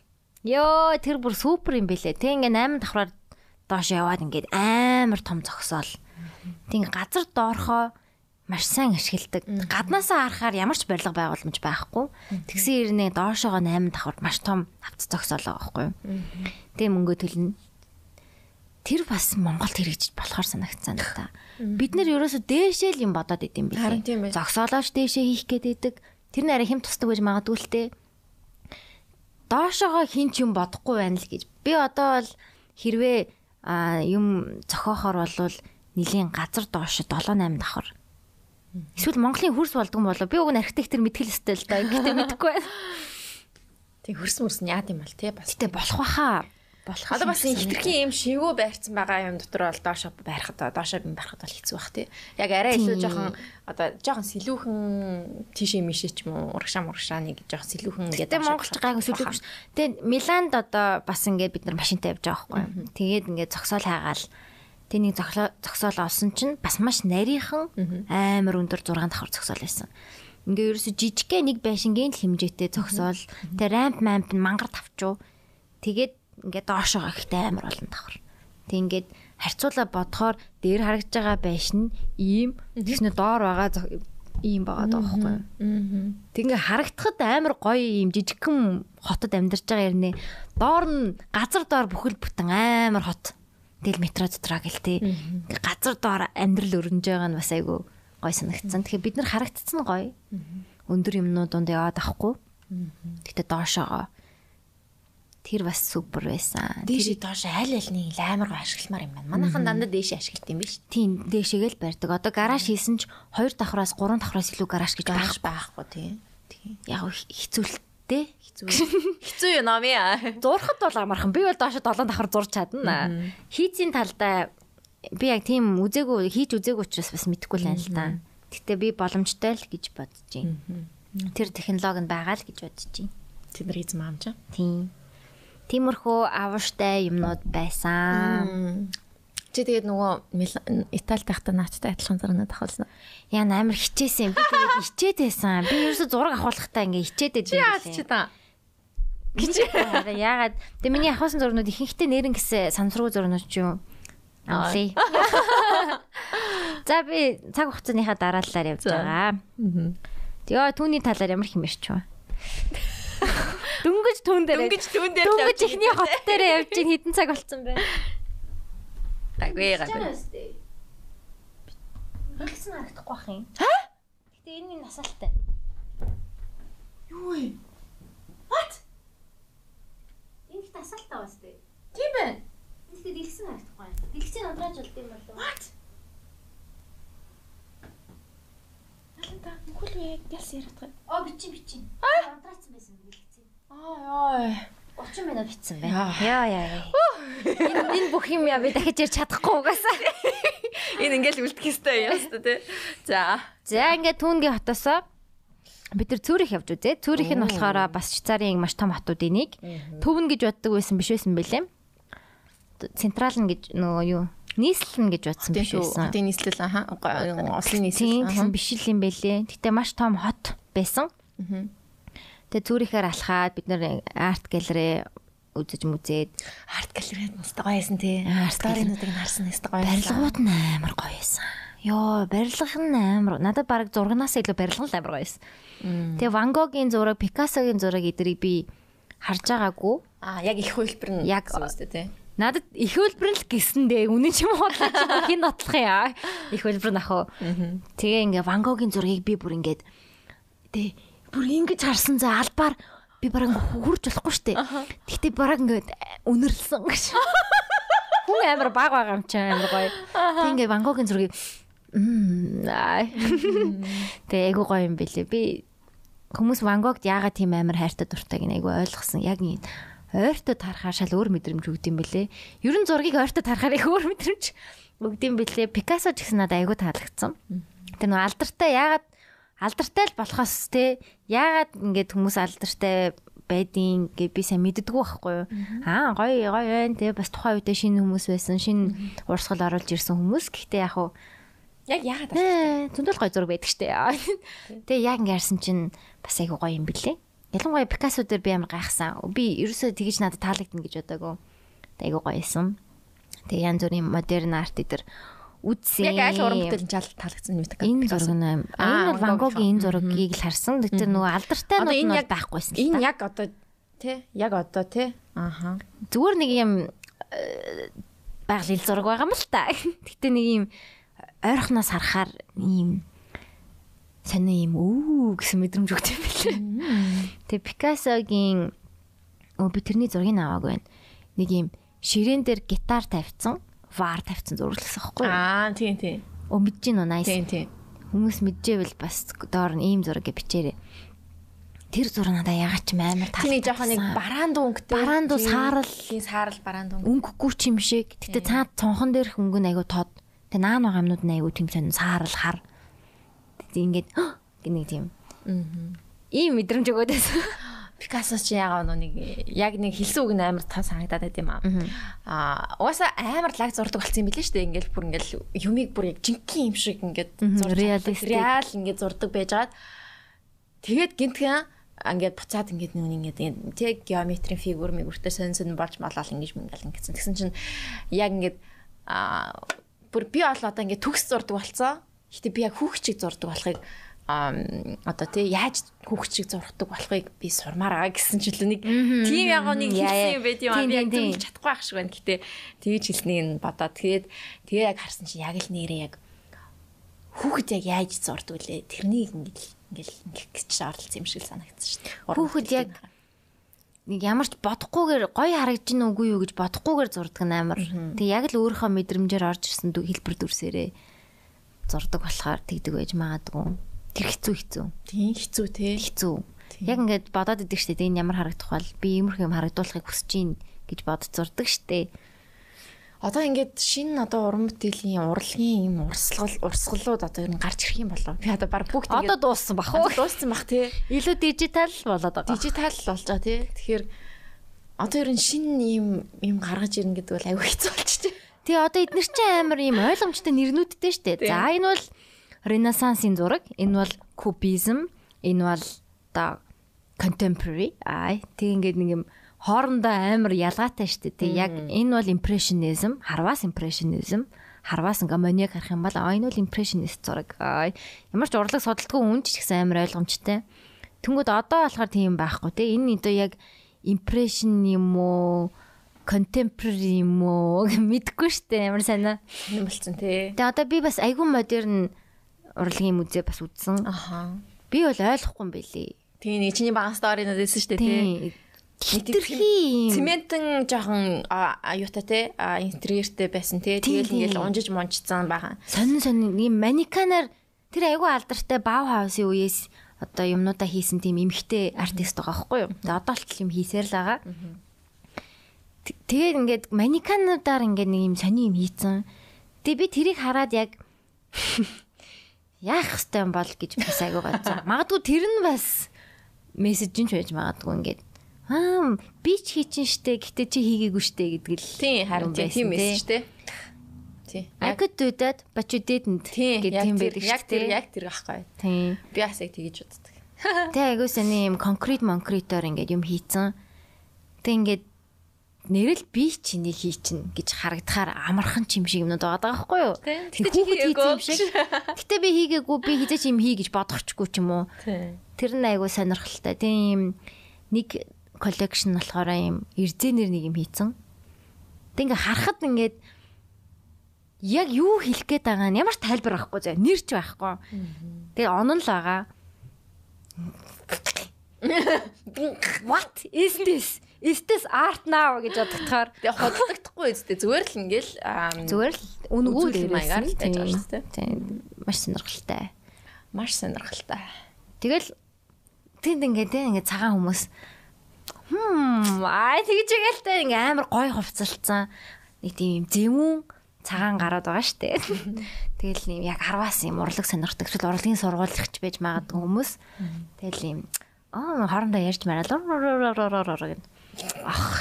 Йоо тэр бүр супер юм бэлээ. Тэг ингээ 8 давхраар доош яваад ингээд амар том зогсоол. Тэг газар доорхоо маш сайн ашигладаг. Гаднаасаа харахаар ямар ч барилга байгууламж байхгүй. Тэгсэн ирнэ доошоогоо 8 давхар маш том авц зогсоол байгаа байхгүй юу. Тэг мөнгө төлнө. Тэр бас Монголд хэрэгжиж болохоор санагдсан л та. Бид нэр ерөөсө дээшээ л юм бодоод идэм билээ. ээ. Зогсоолооч дээшээ хийх гээд идэг. Тэр нэрэ хэм тусдаг гэж магадгүй л те. Доошоогоо хин ч юм бодохгүй байна л гэж. Би одоо бол хэрвээ юм зохиохоор болвол нилийн газар доош 7 8 давхар. Эсвэл Монголын хөрс болдгон болоо. Би уг нь архитектор мэдхэл өстэй л да. Гэхдээ мэдэхгүй байна. Тэг хөрс мөрс нь яад юм бол тий бас. Гэтэ болох баха. Болох. Одоо бас хитрхийн юм шивүү байрцсан байгаа юм дотор бол доошо байрахад доошо юм байрахад бол хэцүү бах тий. Яг арай илүү жоохон одоо жоохон сэлүүхэн тийшээ мишээ ч юм уу урагшаа мурагшаа нэг жоохон сэлүүхэн ингээд Тэгээ монголч сүлээгүй ш. Тэгээ Миланд одоо бас ингээд бид нар машинтай явж байгаа байхгүй. Тэгээд ингээд зогсоол хайгаал. Зогсоо зогсоол олсон чинь бас маш нарийнхан амар өндөр 6 давхар зогсоол байсан. Ингээ ерөөсө жижигхэн нэг байшингийн л хэмжээтэй зогсоол. Тэгээ рамп мамп нь мангар тавчуу. Тэгээд ингээд доошоо ихтэй амар олон давхар. Тэг ингээд харьцуулаа бодохоор дээр харагдж байгаа байшин ийм тэгснэ доор байгаа ийм байгаа даа байхгүй. Тэг ингээ харагдахад амар гоё юм жижигхэн хотод амьдарч байгаа юм нэ. Доор нь газар доор бүхэл бүтэн амар хот. Тэгэл метро дотроо гэл тээ. Ингээ газар доор амьдрал өрнөж байгаа нь бас айгу гоё санагдсан. Тэгэхээр бид нар харагдцсан гоё. Өндөр юмнууд донд яваад ахгүй. Гэтэ доошоогоо. Тэр бас супер байсан. Дээшээ доош аль альны амар гоо ашигламар юм байна. Манайхан дандаа дээшээ ашиглт юм биш. Тийм дээшээгээл барьдаг. Одоо гараж хийсэн ч 2 давхраас 3 давхраас илүү гараж гэж байх. Гараж байхгүй тий. Тий. Яг хэцүүлттэй. Хэцүү. Хэцүү ном яа. зурхад бол амархан. Би бол доошо 7 давхар зурч чадна. Хийцийн талдаа би яг тийм үзээгүй хийж үзээгүй учраас бас мэдэхгүй л байна л да. Гэтэ би боломжтой л гэж бодож байна. Тэр технологи нь байгаа л гэж бодож байна. Тэдний эзэм аамч. Тийм. Тиймэрхүү аваштай юмнууд байсан. Чи тэгээд нөгөө Итали тахта наачтай адилхан зурнаад авахулсан. Яа амар хичээсэн. Би тэгээд хичээд байсан. Би ерөөсө зураг авахлахтаа ингээ хичээд байсан. та. Харин яагаад тэг миний авахсан зурнууд ихэнхдээ нэрэн гэсэн санамсаргүй зурнууд ч юм амлаа. За би цаг хугацааныхаа дараалалаар явж байгаа. Тэгээ түүний талаар ямар хэмэрч вэ? Дөнгөж түүн дээр. Дөнгөж түүн дээр Дөнгөж ихний хот дээр явж ин хідэн цаг болцсон бэ? Гайгүй гайгүй. Хэлсэн харагдахгүй бах юм. Ха? Гэтэ энэ минь насалтай. Юу вэ? Энэ их насалтай бас дээ. Тийм байна. Тэгэхдээ дэлгсэн харагдахгүй юм. Дэлгцэн унтрааж болд юм болов. What? Аланта мөхөл үү яс яриад. Оо бичи бичи. Унтраацсан байсан дэлгцэн. Аа яа. 30 минут битсэн байна. Яа яа. Энэ энэ бүх юм яа би дахиж ярьж чадахгүй угаасаа. Энэ ингээл үлдэх ёстой юм шүү дээ. За. За ингээд түүнгийн хотосоо бид нар Цүрих явж үзээ. Цүрих нь болохоор бас Швейцарын маш том хотуудын нэг. Төвн гэж боддог байсан биш байсан бэлээ. Централ нь гэж нөгөө юу? Нийслэл нь гэж бодсон биш байсан. Хотын нийслэл аа. Ослын Тийм нийслэл. тэгсэн биш л юм бэлээ. Гэтэ маш том хот байсан. Тэгээ Цүрихээр алхаад бид нар арт галерей үзэж мүзээд Арт галерейд нь өстой гоё байсан тий. Арт Сторинуудыг нь харсан өстой гоё. барилгууд нь амар гоё байсан. Йоо, барилга нь амар. Надад баг зургнаас илүү барилга нь амар гоё байсан. Тэгээ Ван Гогийн зураг, Пикассогийн зураг эдрийг би харж байгаагүй. Аа яг их хөлбөр нь Яг- үстэй тий. Надад их хөлбөр л гисэн дээ. Үнэн ч юм уу. Хин нотлох яа. Их хөлбөр нах уу. Тэгээ ингээ Ван Гогийн зургийг би бүр ингээд тэ бүр ингэж харсан за албаар би бараг хурж болохгүй штэ. Гэхдээ бараг ингээд үнэрлсэн гэж. Хүн амар баг байгаа юм чинь амар гоё. Тэг ингээ Ван Гогийн зургийг. Тэгээ айгу гоё юм бэлээ. Би хүмүүс Ван Гогт яагаад тийм амар хайртай дуртайг нь айгу ойлгосон. Яг энэ ойртоо тарахаар шал өөр мэдрэмж өгд юм бэлээ. Ер нь зургийг ойртоо тарахаар их өөр мэдрэмж өгд юм бэлээ. Пикассо ч гэсэн надад айгу таалагдсан. Тэр нөө алдартай яагаад алдартай л болохоос те яагаад ингээд хүмүүс алдартай байдیں۔ гэ би сайн мэддэггүй байхгүй юу. Аа гоё гоё байна те бас тухайн үедээ шинэ хүмүүс байсан. Шинэ урсгал оруулж ирсэн хүмүүс. Гэхдээ яг хуу Яг яагаад Нэ зөндөл гоё зураг байдаг штэ. Тэгээ яг ингэ ярьсан чинь бас айгу гоё юм бэлээ. Ялангуяа Пикассо дээр би амар гайхсан. Би ерөөсөө тэгэж надад таалагдана гэж бодоагүй. Айгу гоё юм. Тэгээ янз бүрийн модерн арт дээр үзсэн. Яг айл уран бүтээл чал таалагдсан юм така. энэ зураг нь бол Ван Гогийн энэ зургийг л харсан. Тэгтээ нөгөө алдартай нь бол байхгүйсэн. Энэ яг одоо тий яг одоо тий ааха. зүгээр нэг юм э, байгалийн зураг байгаа юм л та. Гэтэ нэг юм ойрхоноос харахаар ийм сони юм үү гэсэн мэдрэмж өгд юм билээ. Тэгээ Пикассогийн өө би тэрний зургийг аваагүй байна. Нэг юм ширээн дээр гитар тавьсан, вар тавьсан зурагласан юу? Аа тий тий. Өө мэдэж гин үү nice. Тий тий. Хүмүүс мэдчихвэл бас доор нь ийм зураг бичээрэй. Тэр зураг надаа ягаад ч амар Тий нэг жоохон нэг бараан дүнгтэй. Бараан дуу саарал. тий саарал бараан дүнг. өнгөгүй ч юм шиг. Гэтэ цаад цонхон дээрх өнгө нь айгу тод. Тэ наан байгаа юмнууд нь айгу тийм сонь саарал хар. Тэг ингээд гинэг тийм. Ийм мэдрэмж өгөөд байсан. Пикассо чи ягаа нэг яг нэг хэлсэн үг нь амар таа санагдаад байт юм аа. Аа угаасаа амар лаг зурдаг болсон юм билээ шүү дээ. Ингээл бүр ингээл юмыг бүр яг жинхэнэ юм шиг ингээд realistic. реал ингээд зурдаг байжгаад тэгээд гинтгэн ингээд буцаад ингээд нүг ингээд тэг геометрийн фигур мигүртэй сонь сонь болж малал ингэж мингал ингэсэн. Тэгсэн чинь яг ингээд аа бүр би бол одоо ингээд төгс зурдаг болцсон. Гэтэ би яг хүүхчиг зурдаг болохыг одоо тий яаж хүүхчиг зурдаг болохыг би сурмаар байгаа гэсэн чилээ нэг тийм яг нэг хэлсэн юм байт юм аа би яг тийм, чадахгүй байх шиг байна. Гэтэ тэгж хэлснийг нь бодоод тэгээд тэгээ яг харсан чи яг л нэрээ яг хүүхэд яг яаж зурдаг үлээ тэрнийг ингээд ингээл ингээд гэж оролцсон юм шиг л санагдсан шүү дээ. Хүүхэд яг нэг ямар ч бодохгүйгээр гоё харагдаж нүггүй юу гэж бодохгүйгээр зурдаг амар. Тэг яг л өөрийнхөө мэдрэмжээр орж ирсэн дүү хэлбэр дүрсээрээ зурдаг болохоор тэгдэг байж магадгүй. Тэр хэцүү хэцүү. тийм хэцүү те. хэцүү. Яг ингээд бодоод идэг штэ энэ ямар харагдах бол би иймэрхүү юм харагдуулахыг хүсэж гин гэж бодож зурдаг штэ. Одоо ингээд шинэ одоо уран бүтээлийн урлагийн юм урсгал урсгалууд одоо ер нь гарч ирэх юм болов. Би одоо баг бүгд Одоо дууссан бах уу? дууссан бах те. Илүү дижитал болоод байгаа. Дижитал болж байгаа тий. Тэгэхээр одоо ер нь шинэ юм юм гаргаж ирнэ гэдэг бол аюу хэцүү болчих. Тэгээ одоо эдгээр чинь амар юм ойлгомжтой нэрнүүдтэй штэ. За энэ бол Ренессансын зураг, энэ бол кубизм, энэ бол одоо contemporary. Аа тэг ингээд нэг юм хоорондоо амар ялгаатай штэ. Тэг яг энэ бол impressionism, харвас impressionism, харвас ингээ моник харах юм бол аа энэ бол impressionist зураг. Аа ямар ч урлаг судалдаггүй хүн ч гэсэн амар ойлгомжтой. Тэнгүүд одоо болохоор тийм байхгүй те. Энэ одоо яг impression юм уу? contemporary юм уу мэдгүй штэ ямар санаа. юм болцсон тий. Тэгээ одоо би бас айгүй модерн урлагийн музей бас үзсэн. Аха. Би бол ойлгохгүй юм байлээ. Тий нэг чиний баган сторинууд байсан шүү дээ тий. Хитрхи. Цементэн жоохон аюутай. А интерьертэй байсан. Тийм, Тэгэл ингээл унжиж мунжцсан байгаа. сонин сонин ийм манеканаар тэр айгүй алдартай Баухаусын үеэс одоо юмнуудаа хийсэн тийм эмхтэй артист байгаа байхгүй юу. Тэгээ одоо л юм хийсээр л байгаа. Тэгээд ингээд манекануудаар ингээд нэг юм сони юм хийцэн. Тэгээ би тэрийг хараад яг яах хэвтэй юм бол гэж бас айгүй гацсан. Магадгүй тэр нь бас мессеж нь ч байж магадгүй ингээд аа би ч хийчин штэ гэтээ чи хийгээгүй штэ гэдэг л Тий харин тийм тий. мессеж тий. Тий. I could do that but you didn't гэдэг юм байдаг яг тэр яг тэр байхгүй. Тийм. Би бас яг тэгэж боддог. Тэ айгуу сони юм конкрет монкретоор ингээд юм хийцэн. Тэ ингээд нэрэл би ч энийг хийчин гэж харагдахаар амархан ч юм шиг юмнууд байгаа байхгүй юу? Гэтэ чи хийсэн юм хийгээгүй. шиг. Гэтэ би хийгээгүй би хизээч юм хий гэж бодохчгүй ч юм уу. Тэр нь айгуу сонирхолтой. Тийм нэг collection болохоор юм эрзэнэр нэг юм хийцэн. Тэг ингээ харахад ингээд яг юу хэлэх гээд байгаа нь ямар тайлбар байхгүй зөө нэрч байхгүй. Тэгээ онон л байгаа. What is this? This art now гэж бодохоор Тэгээ хотлогдохгүй үстэй зүгээр л ингээл зүгээр л үнгүү Үзүүлэх маягаар л байгаа дээрээс шүү дээ. тийм маш сонирхолтой. маш сонирхолтой. Тэгэл тэнд ингээд ингээд цагаан хүмүүс хм аа тэгж игэлтэй ингээд амар гой хувцалцсан нэг тийм зэвүүн цагаан гараад байгаа штэ. Тэгэл юм яг 10-аас юм урлаг сонирхдаг эсвэл урлагийн сургуулийн байж магадгүй хүмүүс. Тэгэл юм аа хоорондоо ярьж мараад гэн. Ах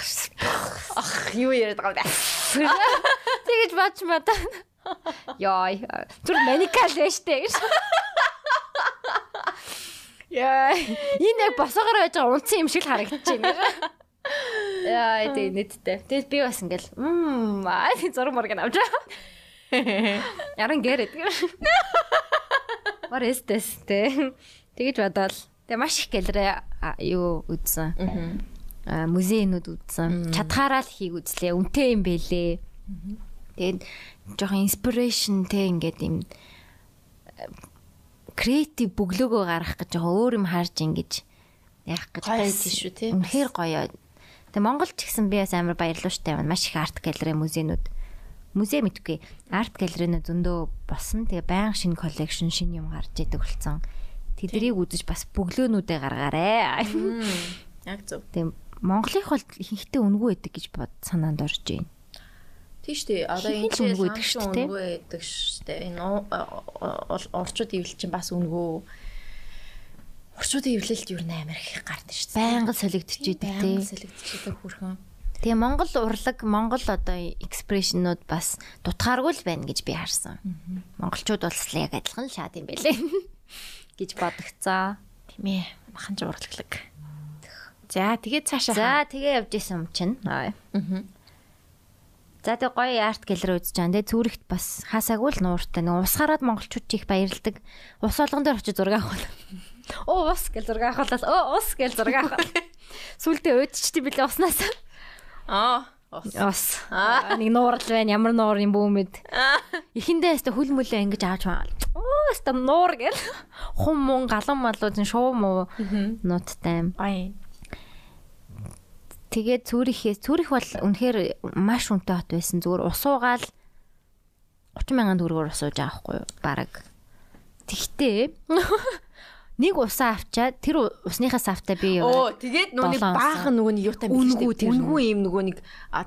Ах юу яриад байгаа вэ? тэгэж бодч мата. Яа зүр маникал штэ гэж. Яа энэ яг босоогоор байж байгаа унтсан юм шиг л харагдаж байна. Яа тийм нэттэй. Тэгэл би бас ингээл мм аа зураг морг авч. Яран гэрэд. What is this те? Тэгэж бодоол. Тэгээ маш их гэлрээ юу үзсэн. Аа музейнүүд үзсэн. Чадхаараа л хийг үзлээ. Үнтэй юм бэлээ. Тэгээд жоохон inspiration те ингээд юм креатив бөглөөгөө гаргах гэж жоохон өөр юм харж ингэж ярих гэж Гоё бас тийш үү, тий? Үнэхээр гоё. Тэгээ Монголд ч гэсэн би бас амар баярлууштай байна. Маш их арт галерей музейнүүд музей мэдгүй арт галерейнүүд зөндөө босон. Тэгээ баян шинэ коллекшн шинэ юм гарч идэг болсон. Тэдрийг үзэж бас бөглөөнүүдээ гаргаарэ. Яг зөв. Тэгээ Монголынх бол ихэнхдээ үнгүй байдаг гэж бод санаанд орж байна. Тийш дээ. Одоо энэ чинь үнгүй үгүй гэдэг шүү дээ. Энэ орчууд ивл чинь бас үнгүү. Орчуудын ивлэлд юу нээр их гардаг шүү дээ. Байнга Баян тий. солигдчихдаг хүрхэн. Тэгээ Монгол урлаг, Монгол одоо экспрешнүүд бас дутгааргүй л байна гэж би харсан. Монголчууд л яг адилхан л шаад юм байлээ гэж бодогцоо. Тийм ээ. Махан ч урлаглаг. За тэгээд цаашаа. За тэгээ явж исэн юм чинь. Аа. За тэгээ гоё арт гэлэр үзэж байгаа. Тэгээ Цүрихт бас хаасаагүй л нууртай. Нэг ус хараад монголчууд их баярлдаг. Ус болгон дээр очиж зураг авах. Оо ус гэл зураг авахлаас оо ус гэл зураг авах. Сүултээ өөдчтэй билээ уснаас. Аа. Ус. Ус. Нэг нуурал байна. Ямар нуур юм бөөмэд. Эхэндээ өстө хүл мүлээ ингэж ааж байгаа. Оо өстө нуур гэл. Хум мун галан малуу зин шуу муу нуттай. Бай. Тэгээд Цүрихээс Цүрих бол үнэхээр маш үнэтэй хот байсан. Зүгээр усуугаал 30 мянган төгрөгөөр усууж байгаа хгүй юу? Бараг. Тэгтээ нэг усаа авчаад тэр усныхаа савтаа би Оо, тэгээд Долоон баахан нөгөө нэг юутай тэр Үнгүү юм нөгөө нэг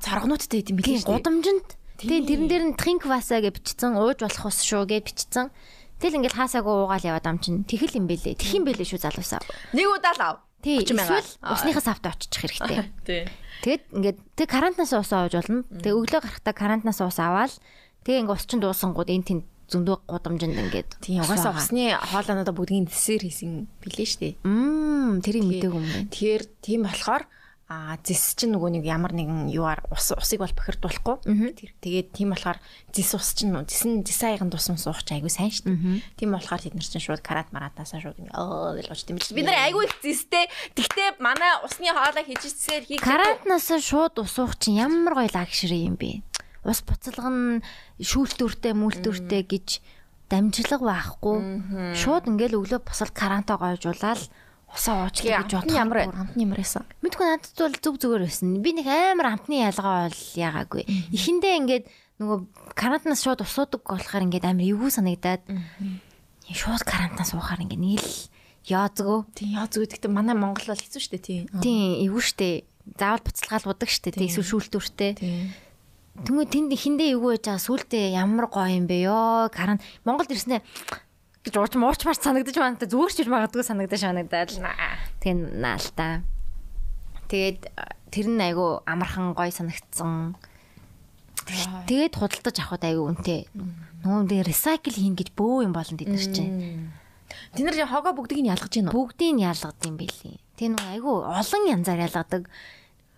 царгнуудтай идэм билээ гудамжинд тийм тэрэн дээр нь тринк васа гэж бичсэн ууж болох ус шүү гэж бичсэн. Тэгэл ингээл хаасаагүй уугаал яваад ам чин тэхэл юм бэлээ. Тэх юм бэлээ шүү залуусаа. Нэг удаа л ав. Тий, 30 мянга. эсвэл усныхаа савтаа очих хэрэгтэй. Тий. Тэгэд ингээд тэг карантинаас ус авч болно. Тэг өглөө гарахтаа карантинаас ус аваад тэг ингээ ус чин дуусангууд энэ тэнд зөндөө гудамжинд ингээд Тийм ус угаасаа усны хоолойноо бүгдийн десер хийсэн билээ дээ. Мм тэрийг мдээгүй юм байна. Тэгэхээр тийм болохоор а зис чинь нөгөө нэг ямар нэгэн юуаар ус усыг бол бохирдуулахгүй. Тэгээд тийм болохоор зис ус чинь зис нь зис аяхан тусан суух чинь айгүй сайн шүү дээ. Тийм болохоор тэд нар чинь шууд карат маратаасаа шууд оо гэж юм биш. Бид нар айгүй их зистэй. Тэгтээ манай усны хоолой хийж ирсээр хийх Карантинаас шууд ус уух чинь ямар гоё лагшри юм бэ? Ус буцалган шүүлтүртэй мүлтүртэй гэж дамжлага байхгүй. Шууд ингээл өглөө босол карантаа гойжуулаад усаа уучлаа гэж бодох. ямар амтны ямар байсан. Мэдгүй надад бол зүг зүгээр байсан. Би нэг амар амтны ялгаа бол яагаагүй. Эхэндээ ингээд нөгөө карантинаас шууд усуудаг болохоор ингээд амар эвгүй санагдаад шууд карантинаас уухаар ингээд нэг л яазгөө. Тийм яа зүг гэхдээ манай Монгол бол хэцүү шүү дээ тийм. Тийм эвгүй штэ. Заавал буцалгаал удаг штэ. Тэг эсвэл шүүлтүртэй. Тийм. Тэнгүү тэнд ихэндээ эвгүй байж байгаа сүултээ ямар гоё юм бэ ёо. Карант Монголд ирснээр гэж ууч мууч марч санагдаж байна. Зүгээр ч гэж магадгүй санагдаж санагдаад. Тэгээ наалтаа. Тэгээд тэр нь айгу амархан гоё санагдсан. Тэгээд худалдаж авахд айгу үнэтэй. Нөгөө нэг recycle хийн гэж бөө юм тэд нар чинь. Тэд нар хогоо бүгдийг нь ялгаж байна уу? Бүгдийг нь ялгад юм бэлээ. Тэг нөгөө айгу олон янзаар ялгадаг.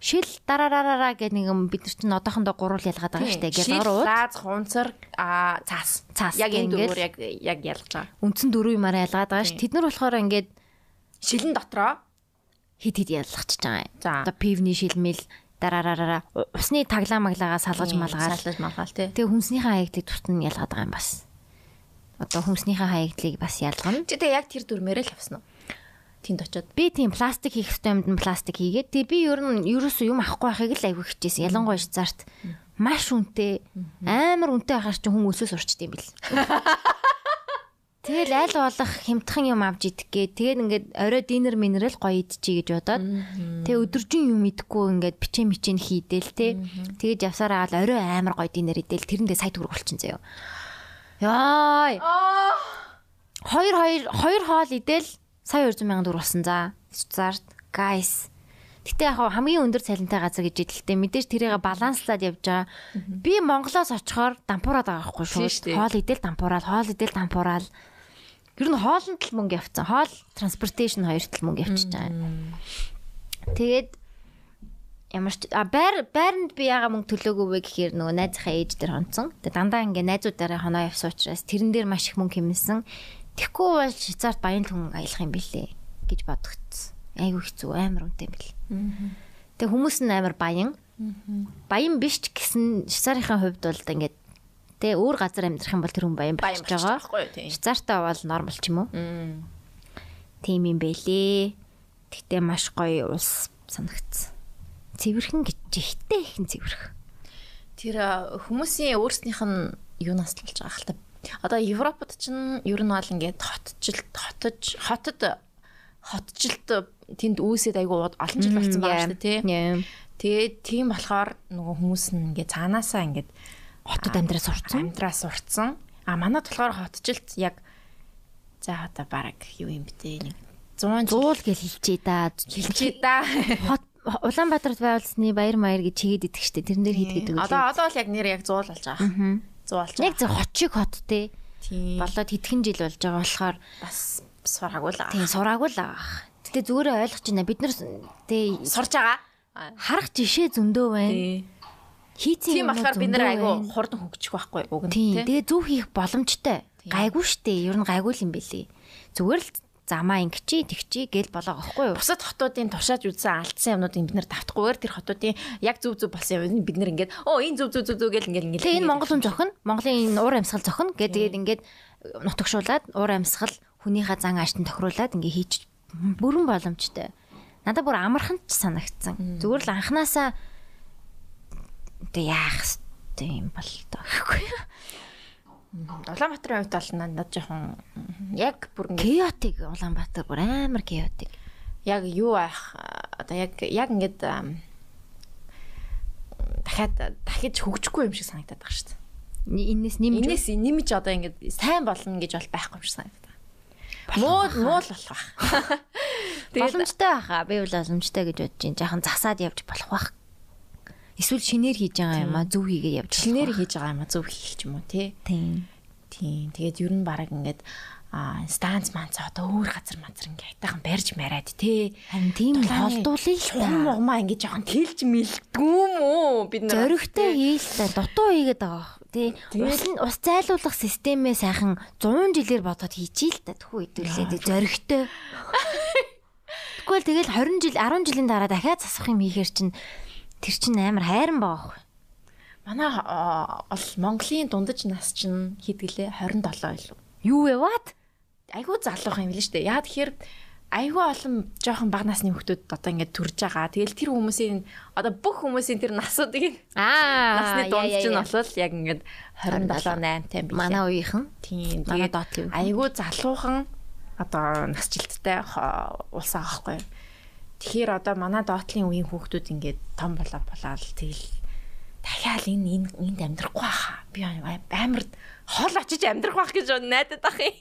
Шил дараараараа гэдэг нэг юм бид нар чинь одоохондоо гурвал ялгаад байгаа шүү дээ. Шил, Гялгарууд лааз, хунцар, а цаас. Цаас Яг энэ дөрвөр яг яг ялгаж байгаа. үндсэн дөрөв юмараа ялгаад байгаа ш. Тэд нар болохоор ингээд Шилэн дотроо хид хид ялгахчихж байгаа юм. За. Одоо пивний шилмэл дараараараа усны таглаа маглагаа салгаж малгаал. салгаж малгаал тий. Тэгээ хүнснийхээ хаягдлыг тусна ялгаад байгаа юм бас. Одоо хүнснийхээ хаягдлыг бас ялгана. Чи тэгээ яг тэр дүрмээрээ л авсан уу? Тэнд очиод. Би тийм пластик хийх ёстой юмд нь пластик хийгээд тэгээ би ер нь ерөөсөө юм авахгүй байхыг л айгүй хичээсэн. Ялангуяа Швейцарт маш үнэтэй амар үнэтэй байхаар чи хүн өсөөс урчд юм бэл. Тэгэл аль болох хямдхан юм авч идэх гээ. Тэгээд ингээд орой динер минерал гоё идчихье гэж бодоод тэгээ өдөржин юм идэхгүй ингээд бичээ мичэн хийдэл те. Тэгээд явсараа ал орой амар гоё динер идэл тэрэндээ сая төгрөг болчихсон заяо. Яй. Хоёр хоёр хоёр хоол идэл сая 200 сая төгрөг болсон за. Швейцарт guys. Гэтэ яг хамгийн өндөр цалинтай газар гэж идэхтэй мэдээж тэрийг баланслаад явж байгаа. Би Монголоос очихоор дампуураад байгаа байхгүй шүү. Хоол идэл дампуураад, хоол идэл дампуураад. Ер нь хоолнд л мөнгө явцсан. Хоол транспортейшн хоёрт л мөнгө явчихж байгаа. Тэгээд ямар ч а байр байранд би яга мөнгө төлөөгүй вэ гэхээр нөгөө найзынхаа ээж дээр хонцсон. Тэгээд дандаа ингээ найзуудаараа хоноо явсан учраас тэрэн дээр маш их мөнгө хэмнэсэн. Тэгэхгүй бол Швейцарт баян хүн аялах юм бэлээ гэж бодогдсон. Айгу хэцүү амар үнэтэй юм бэл. Тэгээ хүмүүс нь амар баян. Баян биш ч гэсэн Швейцарын хувьд бол ингээд тэгээ өөр газар амьдрах юм бол тэр хүн баян болчих байгаа. юу. Швейцартаа бол нормал ч юм уу? Тийм юм бэлээ. Гэтэ маш гоё улс санагдсан. Цэвэрхэн гэж ихтэй ихэн цэвэрх. Тэр хүмүүсийн өөрснийх нь юунаас л болж байгаа хэл та. Одоо Европод ч ер нь бол ингээд хотжилт хотож хотод хотжилт тэнд үүсээд айгу олон жил болсон байгаа шүү дээ тий. Тэгээд тийм болохоор нөгөө хүмүүс нь ингээд цаанаасаа ингээд Хотод амьдраас сурцсан. амьдраа сурцсан. А манад болохоор хотжилт яг за одоо баг юу юм бэ нэг 100 жил Зуул гэж хэлчихээ да. хэлчихээ да. Хот Улаанбаатарт байгуулсны баяр маяр гэж чигээд идэх штэ. Тэрэн дээр хийдэг гэдэг Одоо одоо л яг нэр яг 100 болж байгаа. 100 болж Яг байгаа. зөв хот шиг хот те. Болоод хэдхэн жил болж байгаа болохоор бас сураагүй л тийм аа. сураагүй л байгаа. Гэтэ зүгээр ойлгож байна. Бид нар те Сурж байгаа. харах жишээ зөндөө байна. Хийцэн Тийм болохоор бид нар айгу хурдан хөгжих байхгүй уг нь тий. Тэгээ зөв хийх боломжтой. Гайгүй штэ. Ер нь гайгүй юм бэлээ. Зүгээр л замаа ингэчи тэгчи гэл болоо гохгүй юу? Бусад хотуудын туршааж үзсэн алдсан юмнуудыг бид нар давтахгүйгээр тэр хотуудын яг зөв зөв болсон юм бид нар ингээд оо энэ зөв зөв зөв зөв гэл ингээд ингээд Тэгээ энэ Монгол хүн зохино. Монголын энэ уур амьсгал зохино. Гэ тэгээд ингээд нутагшуулаад уур амьсгал хүнийхээ зан ааштай тохируулаад ингээ хийж бүрэн боломжтой. Надад бүр амархан ч санагдсан. Зүгээр л анханасаа тэг яах юм бол тоо гэхгүй. Улаанбаатарын хувьд бол надад жоохон яг бүр Chaotic Улаанбаатар бүр амар chaotic. яг юу ах одоо яг яг ингээд дахиад дахиж хөгжихгүй юм шиг санагдаад байгаа шүү дээ. Иннээс нэмж Инээс нэмж одоо ингээд сайн болно гэж бол байхгүй юм шиг санагдаад байна. Муу муу л болох байх. Боломжтой байхаа. Би бол боломжтой гэж бодож чинь жаахан засаад явж болох байх. Эсвэл шинээр хийж байгаа юм а зөв хийгээ явж шинээр хийж байгаа юм а зөв хийх ч юм уу тий. Тийм. Тийм. Тэгээд ер нь баг ингээд а станц манц одоо өөр газар мазар ингээд айтайхан барьж мараад тий. Харин тийм холдуулъя л Хум та. угмаа ингээд жоохон тэлж мэлдгүү мүү бид нар. Зоригтой хийлтэй дутуу хийгээд байгаа. Тий. Ус нь ус зайлуулах системээ сайхан 100 жилээр бодоод хийчихээ л та. Тэхүү хэдүүлээ. Зоригтой. Тэгвэл тэгэл 20 жил 10 жилийн дараа дахиад засах юм хийхэр чинь тэр чинь амар хайран байгаа. Манай а, бол Монголын дундаж нас чинь хийдгэлээ 27 илүү. Юу ват? Айгуу залуухан юм л шүү дээ. Яа тэгэхээр айгүй олон жоохон бага насны хүмүүс одоо ингээд төрж байгаа. Тэгэл тэр хүмүүсийн одоо бүх хүмүүсийн тэр насуудыг Аа. насны дунд чинь болол яг ингээд 27 8 тайм билээ. манай үеийнхэн тийм манай доотлын айгүй залуухан одоо насжилттай хо- улс байгаа байхгүй. юу. Тэгэхээр одоо манай доотлын үеийн хүүхдүүд ингээд том болоо болоод тэгэл дахиад энэ энэ энд амьдрахгүй хаа. Би амар хол очиж амьдрах байх гэж найдаад ах юм.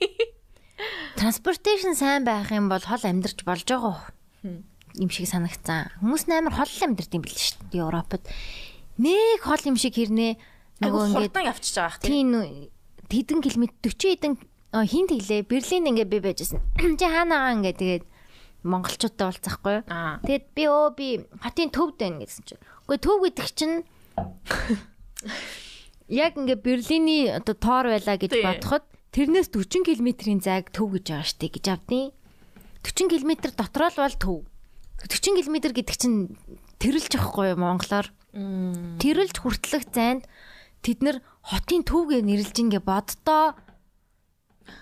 Транспортейшн сайн байх юм бол хол амьдарч болж байгаа юм шиг санагцсан. Хүмүүс амар хол амьдард юм бэл шүү дээ Европод. Нэг хол юм шиг хэрнээ Нөгөө ингээд явчихж байгаа бах тийм. хэдэн километр 40 хэдэн хин тэглээ Берлинд ингээд би байжсэн. Чи хаанаага ингээд тэгээд монголчуудтай уулзахгүй. Тэгэд би өө би хотын төвд байна гэсэн чинь. Үгүй төв гэдэг чинь яг ингээ Берлиний одоо тоор байлаа гэж бодоход тэрнээс 40 км-ийн зайг төв гэж байгаа штеп гэж авдیں۔ 40 км дотроо л бол төв. 40 км гэдэг чинь тэрэлж явахгүй юу монголоор. Тэрэлж хүртлэх зайд тэд нэр хотын төвгээ нэрлж ингээ боддоо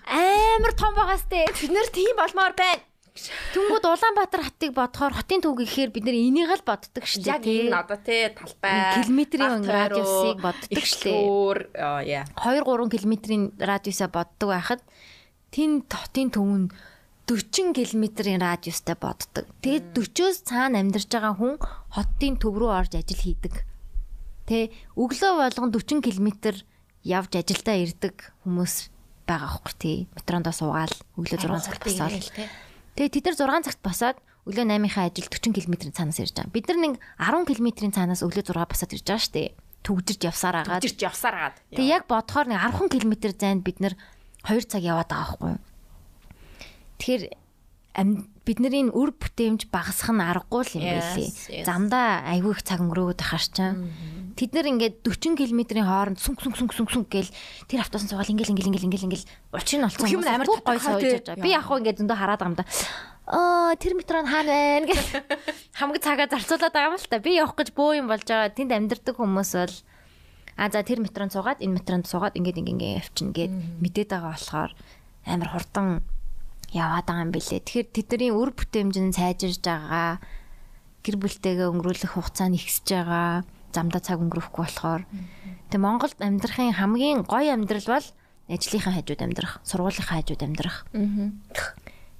амар том байгаас тээ. Бид нэр тийм болмоор байна. Тэнгүүд Улаанбаатар хатыг бодохоор хотын төв гэхээр бид нэр энийг л боддог шүү дээ. Яг энэ одоо тий талбай километрийн радиусыг боддог шүү дээ. Оо яа. 2 3 км-ийн радиусаа боддог байхад тэн хотын төв нь 40 км-ийн радиустай боддог. Тэгээд 40-оос цаана амьдарч байгаа хүн хотын төв рүү орж ажил хийдэг. Тэ өглөө болгон 40 км явж ажилдаа ирдэг хүмүүс байгаа хөөхгүй тий. Метрондоо суугаал өглөө 6 цагт босоод Тэгээ тэд нар 6 цагт босоод өглөө 8-ийнхаа ажил 40 км-ийн цаанаас ирж байгаа. Бид нар нэг 10 км-ийн цаанаас өглөө 6 босоод ирж байгаа шүү дээ. Төгжирж явсаар агаад. Төгжирж явсаар агаад. Тэгээ яг бодохоор нэг 10 км зайд бид нар 2 цаг яваад байгаа байхгүй юу? Тэгэхээр бидний үр бүтээмж багасах нь аргагүй л юм байлээ. Замдаа айгүй их цаг өнгөрөөд байхаар чам. Тэд нэр ингээд 40 км-ийн хооронд сүнг сүнг сүнг сүнг сүнг гээл тэр автосан суугаал ингээл ингээл ингээл ингээл ингээл учир нь олцсон юм амар гой сууж байгаа. Би яг хөө ингээд зөндөө хараад байгаа юм да. Аа тэр метро нь хаана байна гэж хамаг цагаа зарцуулаад байгаа юм л та. Би явах гэж бөө юм болж байгаа. Тэнд амьдардаг хүмүүс бол А за тэр метронд суугаад энэ метронд суугаад ингээд ингээд явчихна гэд мэдээд байгаа болохоор амар хурдан яваад байгаа юм билэ. Тэгэхээр тэдний үр бүтээмж нь сайжирж байгаа. Гэр бүлтэйгээ өнгөрүүлэх хугацаа нь ихсэж байгаа замдаа цаг өнгөрөхгүй болохоор тэгээ Монголд амьдрахын хамгийн гоё амьдрал бол ажлынхаа хажууд амьдрах, сургуулийнхаа хажууд амьдрах.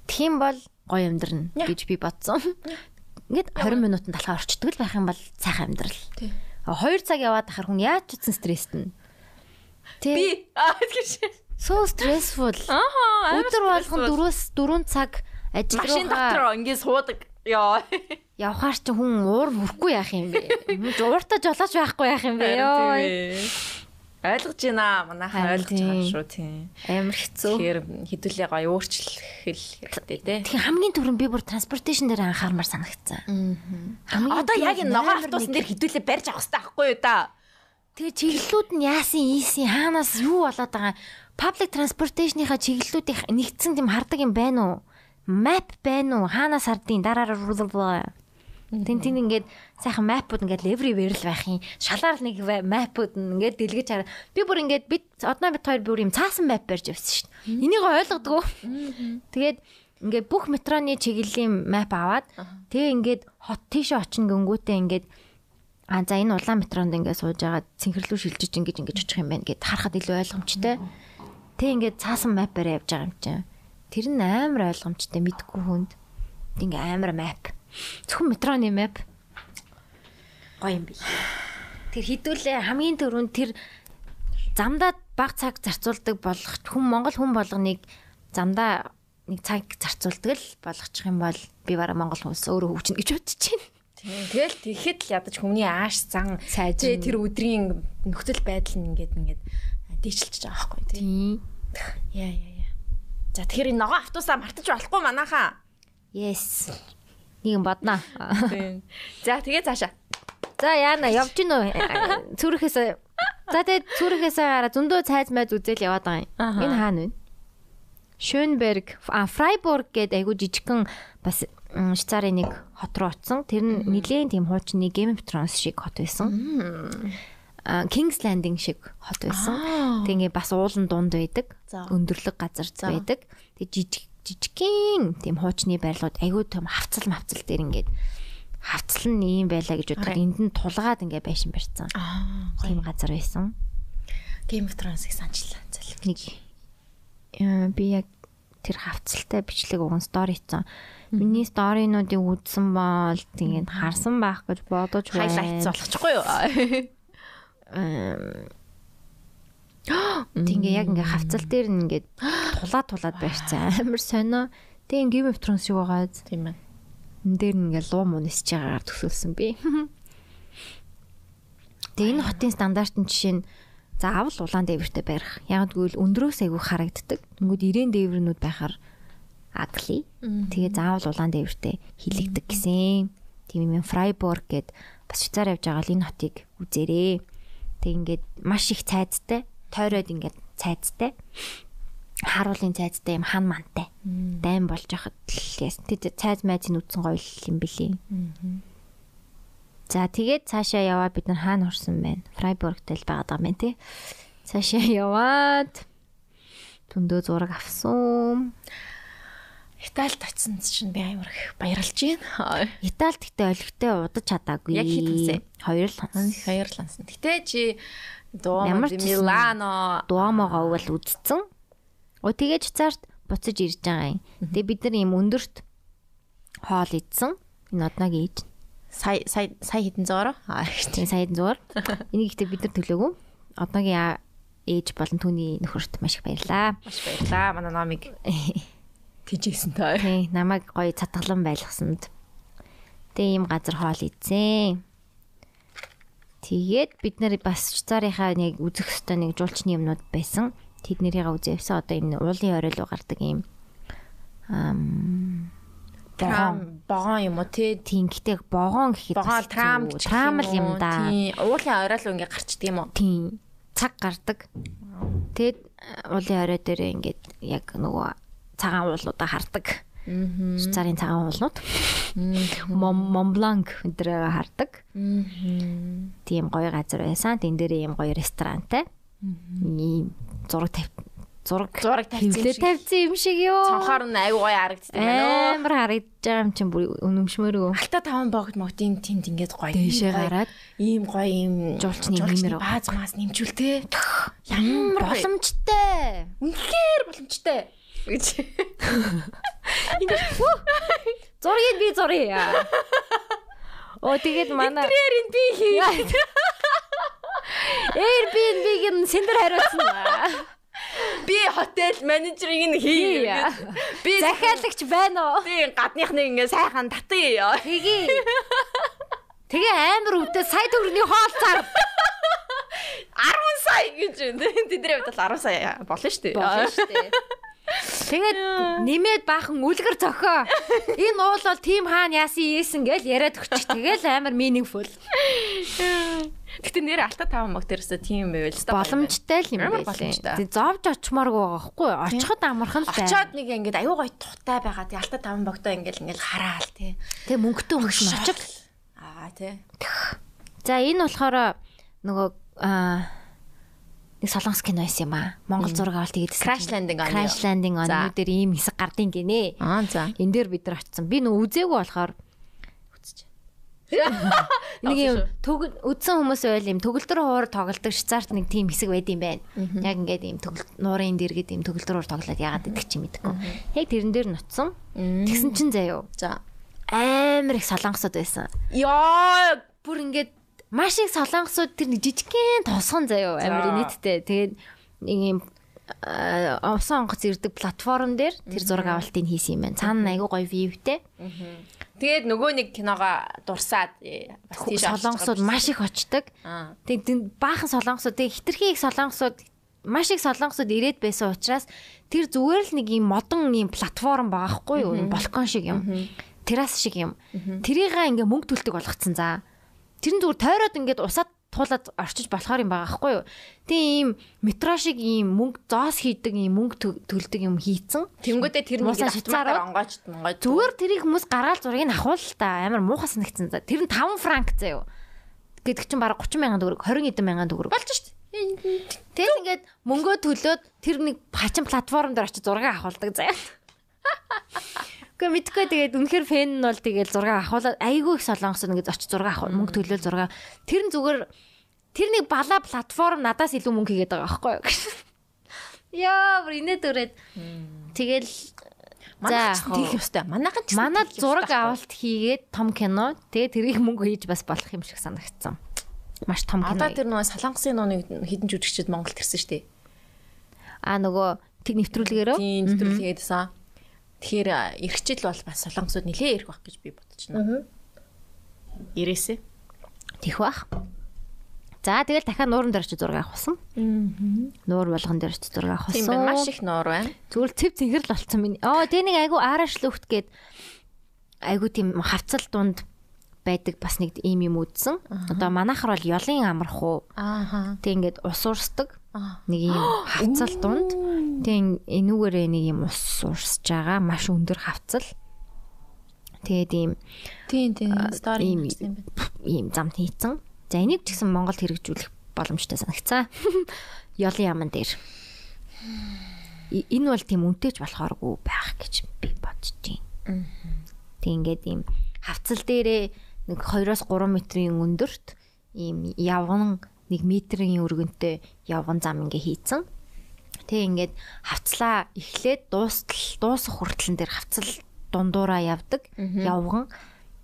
Тийм бол гоё амьдрна гэж би бодсон. Ингээд 20 минутанд талхаа орчдөг л байх юм бол сайхан амьдрал. 2 цаг яваад ахаар хүн яаж ч утсан стресстэй. Би аа тэгэж So stressful. Аа өдөр болгон 4-өөс 4 цаг ажил машин руугаа дотор ингээд суудаг. Яа. явхаар чи хүн уур хүрхгүй яах юм бэ? Ууртаа жолооч байхгүй яах юм бэ? Йоо. Ойлгож байна. Манайхан Харин ойлгож байгаа шүү тийм. Амар хэцүү. Тэгэхээр хэдүүлээ гоё өөрчлөх хэрэгтэй те. Тэгэхээр хамгийн түрүүнд би бүр transportation дээр анхаармаар санагдсан. Хамгийн Одоо яг энэ ногоо нэг- дээр хэдүүлээ барьж авах хэрэгтэй байхгүй юу та? Тэгээ чиглэлүүд нь яасан ийсэн хаанаас юу болоод байгаа public transportation-ийнхаа чиглэлүүдийн нэгдсэн тийм хардаг юм байна уу? Map байна уу? Хаанаас хардیں۔ Дараараа Тин тин ингээд сайхан мапууд ингээд everywhere л байх юм. Шалаар нэг мапууд ингээд дэлгэж хараа. Би бүр ингээд бид одноо бит хоёр бүр юм цаасан мап барьж явсан дээ. Энийг ойлгодгоо. Тэгээд ингээд бүх метроны чиглэлийн мап аваад тэгээ ингээд хот тийшээ очин гингүүтээ ингээд А за энэ улаан метронд ингээд сууж байгаа цэнхэрлүү шилжиж ингэж ингэж очих юм байна гэд харахад илүү ойлгомжтой. Тэг ингээд цаасан бариа явж байгаа юм чинь. Тэр нь амар ойлгомжтой мэдгүй хүнд. Ингээ амар мап. Зөвхөн метроны мап. Гоё юм би. Тэр хідүүлээ хамгийн түрүүнд тэр замдаа баг цаг зарцуулдаг болох хүн Монгол хүн болгоныг замдаа нэг цаг зарцуулдаг л болгочих юм бол би бараа Монгол хүмүүс өөрөө хөвчнө гэж бодож байна. Тэгэл тэгэхэд л ядаж хүмүүний ааш зан тий, тэр өдрийн нөхцөл байдал нь ингээд ингээд дээшилж байгаа байхгүй тий. Тийм. Яа яа яа. За тэгэхээр энэ ногоо автобусаа мартаж болохгүй манайхаа. Yes. Нэг юм бодноо. За тэгээ цаашаа. За яана явж гин үү? Цүрхээс За тэгээд цүрхээс гараа зөндөө цайз майз үзэл яваад байгаа юм. Энэ хаана вэ? Шönberg, а Freiburg гэдэг айгу жижигхэн бас Швейцарын нэг хот руу очсон. Тэр нь нэгэн тийм хуучны Game of Thrones шиг хот байсан. King's Landing шиг хот байсан. Тэгээ бас уулан дунд байдаг. Өндөрлөг газар байдаг. Тэгээ жижиг жижигхэн тийм хуучны байрлууд айгуу том хавцал мавцал дээр ингээд хавцал нь ийм байлаа гэж бодоход энд нь тулгаад ингээд байшин барьсан. Аа. Тийм газар байсан. Game of Thrones-ыг санчлаа. Нэг э, би яг тэр хавцалтай бичлэг уган стори хийсэн. Миний сторинуудыг үзсэн бол тэгээд харсан байх гэж бодож Хайлайтс болгочихгүй юу? Тэгээ яг ингээ хавцал дээр нь ингээ тулаад тулаад байрцсан. Амар сонио. Тэгээ Game of Thrones шиг байгаа. Тийм ээ. Энд дээр нь ингээ луу муу нисэж байгаагаар төсөөлсөн би. Тэгээ энэ хотын стандарт нь жишээ нь заавал улаан дээвэртэй барих. Яг гэвэл өндрөөс айгүй харагддаг. Тэнгүүд ирээн дээврнүүд байхаар агли. Тэгээ заавал улаан дээвэртэй хилэгдэг гэсэн. Тийм юм Фрайбург гэд бас Швейцар явж байгаа л энэ хотыг үзээрээ. Тэг ингээд маш их цайзтай, тойроод ингээд цайзтай. харуулын цайзтай юм хан мантай. Дайм болж яхад л яасан. Тэд цайз майзын үтсэн гоё юм бэлээ. За тэгээд цаашаа яваа бид нар хаана орсон байна? Фрайбургт л байгаад байгаа юм тий. Цаашаа яваад түндөө зураг авсан. Италид очсон чинь би амар их баярлж байна. Италид гэтээ олигтой удаж чадаагүй. Яг хэд хонсон? Хоёр л хонсон. Хоёр л ансан. Гэтэ чи Дуомо Милано Дуомогоо бол үдцсэн. О тэгэж цаарт буцаж ирж байгаа юм. Тэгээ бид нар ийм өндөрт хоол идсэн. Энэ одоогийн ээж. сая сая сая хитэн зөөрөө. Аа Тэгээ саяд зур. Энийг ихтэй бид нар төлөөгүй. Одоогийн аа- ээж болон түүний нөхөрт маш их баярлаа. маш баярлаа. Манай номыг тийжсэн таа. Тий, намайг гоё цатгалан байлгасанд. Тэгээ ийм газар хоол идсэн. Тэгээд бид нар бас цаарийнхаа нэг үзэх хөстэй нэг жуулчны юмнууд байсан. Тэднэрийг үзээвсэн. Одоо энэ уулын орой руу гардаг юм. Ам Трам богон юм уу тий? тийм гэтээ богоон гэхэд Богон бас трам трам л юм да. Тий. Уулын орой л ингээ гарчдаг юм уу? Тийм. Цаг гардаг. Тэгэд уулын орой дээр ингээд яг нөгөө цагаан уулуудаа хардаг. Швейцарын цагаан уулнууд. Монбланк өдрөө хардаг. Тийм гоё газар байсан. Тэн дээр ийм гоё ресторантай. Ийм зураг тавь зураг Зураг шиг. тавьсан юм шиг ёо. Цонхоор нь аюу гоё харагддаг байна. амар харагдаж байгаа юм чинь бүр өнөмшмөрөө. Алта таван богд могдын тэнд ингээд гоё. Дэшээ гараад ийм гоё ийм Жуулчны нэмэр. бааз маас нэмжүүлтэй. Ямар боломж Боломжтой. үнэхээр боломжтой гэж. Зургийг би зуръя. Оо тэгээд манай Тэрийн би хий. Airbnb-г нь сэндэр хариуцсан. Би хотел менежерийг нь хий. Хий. Би Захиалагч байна уу? би гадныхныг ингээ сайхан татъя. Тэгээ. Тэгээ амар өвдөө сая төгрөгийн хоол зар 10 сая гэж байна. Тэдний хувьд бол 10 сая болно шүү дээ. болно шүү дээ. Тэгээд нэмээд баахан үлгэр цохоо. Энэ уул бол тим хаан яасан ийсэн гэж яриад өгчих. Тэгэл амар meaningful. Гэтэ нэр алта таван мог дээрээс тийм байвал Боломжтой л юм. Тэг зовж очмооргүй байгаа хгүй. Очиход амархан л байна. Очоод нэг ингээд аюу гой тухтай байгаа. Тэг алта таван богтой ингээл ингээл хараал тий. Тэг мөнгөтэй нь очив. Аа тий. За энэ болохоор нөгөө аа нэг солонгос кино байсан юм аа. Монгол зураг авалт хийгээд Crash Landing on. Crash Landing on. You дээр ийм хэсэг гардыг гинэ. Аа за. Энд дээр бид нар очсон. Би нөө үзээгүй болохоор нэг юм төг үдсэн хүмүүс байл юм төгөлдөр хуур тоглолдог шцаарт нэг тийм хэсэг байд юм байна. Яг ингээд ийм төгөл нуурын дэргэд ийм төгөлдөр хуур тоглоод яагаад идэх чи мэдэхгүй. Яг тэрэн дээр нутсан. Тэгсэн чин заяо. За. Амар их солонгосод байсан. Яа Бүр ингээд маш их солонгосууд тэр нэг жижигхэн тосгон заяо амар нийттэй. Тэгээд нэг юм овсон онгоц ирдэг платформ дээр тэр зураг авалтыг хийсэн юм байна. Цаана айгу гоё вьютэй. Тэгээд нөгөө нэг киногоо дурсаад э, бас тийш солонгосууд маш их очдог. Аа. Тэг тэн баахан солонгосууд тэг хитрхи их солонгосууд маш их солонгосууд ирээд байсан учраас тэр зүгээр л нэг юм модон юм платформ байгаа хгүй юу? Балкон шиг юм. Террас шиг юм. Тэрийгээ ингээ мөнгө төлдөг болгоцсон за. Тэр нь зүгээр тойроод ингээд усаад туулаад орчиж болохоор юм байгаа хгүй юу? Тийм метро шиг ийм мөнгө зоос хийдэг ийм мөнгө тө- төлдөг юм хийцэн. Тэнгүүдээ тэр нэг швейцарууд. онгойч монгойч. Зүгээр тэрийг хүмүүс гаргаал зургийг авах л та амар муухай санагдсан. Тэр нь 5 франк заяо. Гэдэг чинь бараг 30 мянган төгрөг 20 эдэн мянган төгрөг. болж шít. Тэгэл ингээд мөнгөө төлөөд тэр нэг хачин платформ дээр очиж зураг авахулдаг заяа. Гэхдээ мэдгүй тэгээд үнэхээр фэн нь бол тэгээд зураг авахулаад айгүй их солонгос ингээд очиж зураг авах мөнгө төлөөл зураг. Тэр нь зүгээр тэр нэг бала платформ надаас илүү мөнгө хийгээд байгаа байхгүй юу? Яа, бүр инээ дүрээд. Тэгэл Манайх ч тийх ёстой. Манайхан ч Манай зураг авалт хийгээд том кино тэгээ тэрийг мөнгө хийж бас болох юм шиг санагдсан. Маш том кино. Одоо тэр нөгөө солонгосын нууны хідэн жүжигчд Монголд ирсэн шүү дээ. А нөгөө тэг нэвтрүүлгээрөө Тийм нэвтрүүлгээдсэн. Тэгэхээр эрхчил бол бас солонгосууд нилээ ирэх байх гэж би бодож байна. Ирээсэ. тэх бах. За тэгэл дахиад нууран дээр очиж зураг авахсан. Нуур болгон дээр очиж зураг Тийм байна. авахсан. Маш их нуур байна. Зүгээр цэв цэнхэр л болцсон минь. Оо тэг нэг айгу араш лүхт гээд айгу тийм хавцал дунд байдаг бас нэг ийм юм үдсэн. Одоо манайхар бол ёлын амарх уу. Тэг ингээд ус уурсдаг. Аа. Нэг ийм хавцал дунд Тэг энүүгээрээ нэг юм ус урсж байгаа маш өндөр хавцал. Тэгээд ийм Тийм тийм. Стори ийм юм байна. ийм замд хийцэн. За энийг ч гэсэн Монголд хэрэгжүүлэх боломжтой санагцаа. Ёлын яман дээр. Энэ бол тийм үнэтэйч болохооргүй байх гэж би бодож байна. Тэг ингээд ийм хавцал дээрээ нэг 2-оос 3 метрийн өндөрт ийм явган 1 метрийн өргөнтэй явган зам ингээ хийцэн. Тэг ингээд хавцлаа эхлээд дуустал дуусах хүртлэн дээр хавцал дундуураа явдаг явган.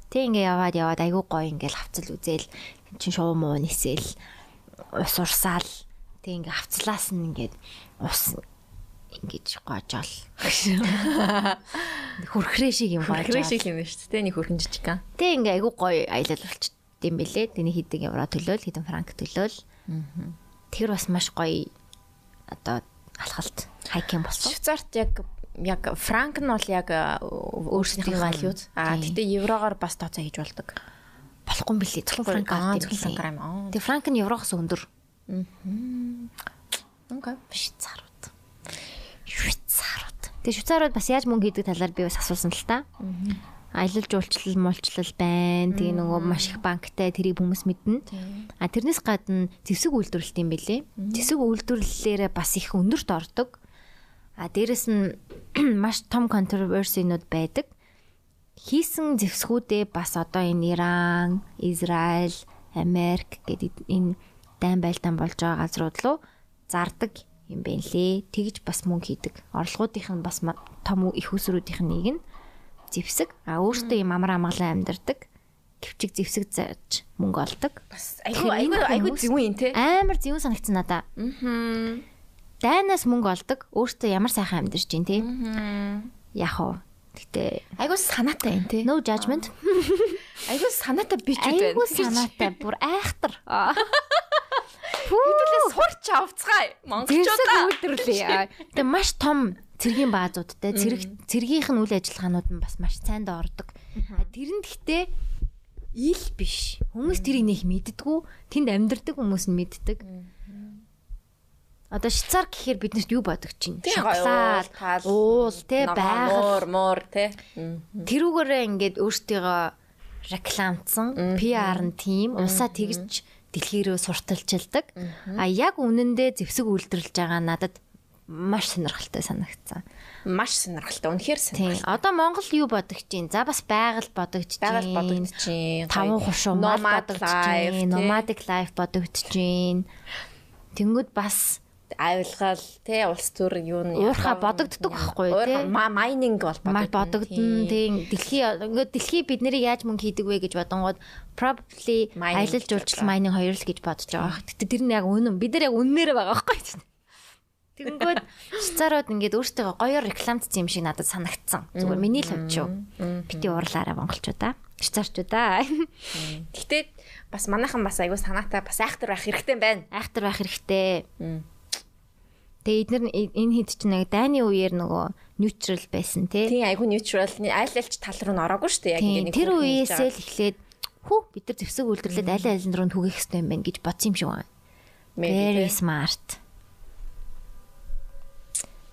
Тэг ингээ яваад яваад айгуу гоё ингээл хавцал үзэл чин шуу муу нисэл ус урсаал тэг ингээ хавцлаас нь ингээд ус ингэж гоожол. Хүрхрээ шиг юм гоожол. Хөрхрээ шиг юм байна шүү дээ. Нэг хөрхэн жижиг ган. Тэг ингээ айгуу гоё аялал болчт юм бэлээ. Тэний хідэн евро төлөөл, хідэн франк төлөөл. Тэр бас маш гоё одоо алхалт хайкинг болсон. Швейцарт яг яг франк нь бол яг өөрсдийнх нь валют. Аа Тийм. гэтээ еврогоор бас тооцоо хийж болдог. Болохгүй юм бэлээ. Зөвхөн франк Аа зөвхөн юм. Аа. Тэг франк нь еврогоос өндөр. Окей. Швейцарууд. Швейцарууд. Тэг швейцарууд бас яаж мөнгө хийдэг талаар би бас асуусан л та. Аялал жуулчлал, муулчлал байна. Тэгээ нөгөө маш их банктай тэрийг хүмүүс мэднэ. А тэрнээс гадна зэвсэг үйлдвэрлэлт юм бэлээ. Зэвсэг үйлдвэрлэлээрээ бас их өндөрт ордог. А дээрэс нь маш том контроверсинууд байдаг. Хийсэн зэвсгүүдээ бас одоо энэ Иран, Израиль, Америк гэдэг энэ дайн байлдаан болж байгаа газрууд руу зардаг юм байна лээ. Тэгж бас мөнгө хийдэг. Орлогуудынх нь бас том их усруудынх нь нэг нь зэвсэг. А өөртөө юм амар амгалан амьдардаг. Гэвчиг зэвсэг зааж мөнгө олдог. Бас айгу энэ айгу хүмүүс- зөвүүн те. Амар зөвүүн санагдсан надаа. Аа. Дайнаас мөнгө олдог. Өөртөө ямар сайхан амьдарч чинь тий. Яг уу. Гэтэ Айгу санаатай юм те. no judgment. Айгу санаатай бичүүд байна. Айгу санаатай бүр айхтар. Аа. Сурч авцгаая. Монголчуудаа. үйлдвэрлэе. Тэгээ маш том цэргийн баазуудтай цэрэг цэргийнх нь үйл ажиллагаанууд нь бас маш цайнд ордог. А Тэр нь гэхдээ ил биш. Хүмүүс тэрийг нэх мэддэггүй. Тэнд амьдардаг хүмүүс нь мэддэг. Одоо шицар гэхээр биднэрт юу бодогч чинь? Шоколад, уул, тэ байгаль. муур те. Тэрүүгээрээ ингээд өөртөө рекламцсан PR нь тим усаа тэгж дэлхийрөө сурталчилдаг. А яг үнэндээ зэвсэг үйлдвэрлэж байгаа надад маш сонирхолтой санагдсан. Маш сонирхолтой. Үнэхээр сонирхолтой. Одоо Монгол юу бодогч чинь? За бас байгаль бодогч. Байгаль бодогдож чинь. Таван хушуу мал бодогч. Nomadic life бодогч. Тэнгүүд бас авилгал те улс төр юу нь Уурхай бодогддог байхгүй юу, те? майнинг бол бодогдно. Тийм дэлхий ингээд дэлхий бид нарыг яаж мөнгө хийдэг вэ гэж бодонгууд probably аялал жуулчлал майнинг хоёр л гэж бодож байгаа. Гэтэ тэр нь яг үнэн. Бид нар яг үннээр байгаа байхгүй юу? Тэгэнгүүт шицарууд ингээд өөртөө гоёор рекламцсан юм шиг надад санагдсан. Зүгээр миний л хувьд шүү. Бити уурлаараа монголчуудаа. Шицарчуудаа. Гэтэ бас манайхан бас аягүй санаатай бас айхтар байх хэрэгтэй байна. Айхтар байх хэрэгтэй. Тэгээ эдгээр энэ хэд ч нэг дайны үеэр нөгөө neutral байсан тий. Тийм айгүй neutral аль альч тал руу н ороогүй шүү дээ. Яг Тийм нэг тэр үеэсээ л эхлээд хүү бид нар зэвсэг үйлдвэрлээд аль аль руу түгэх хэрэгтэй юм байна гэж бодсон юм шиг байна. Very smart.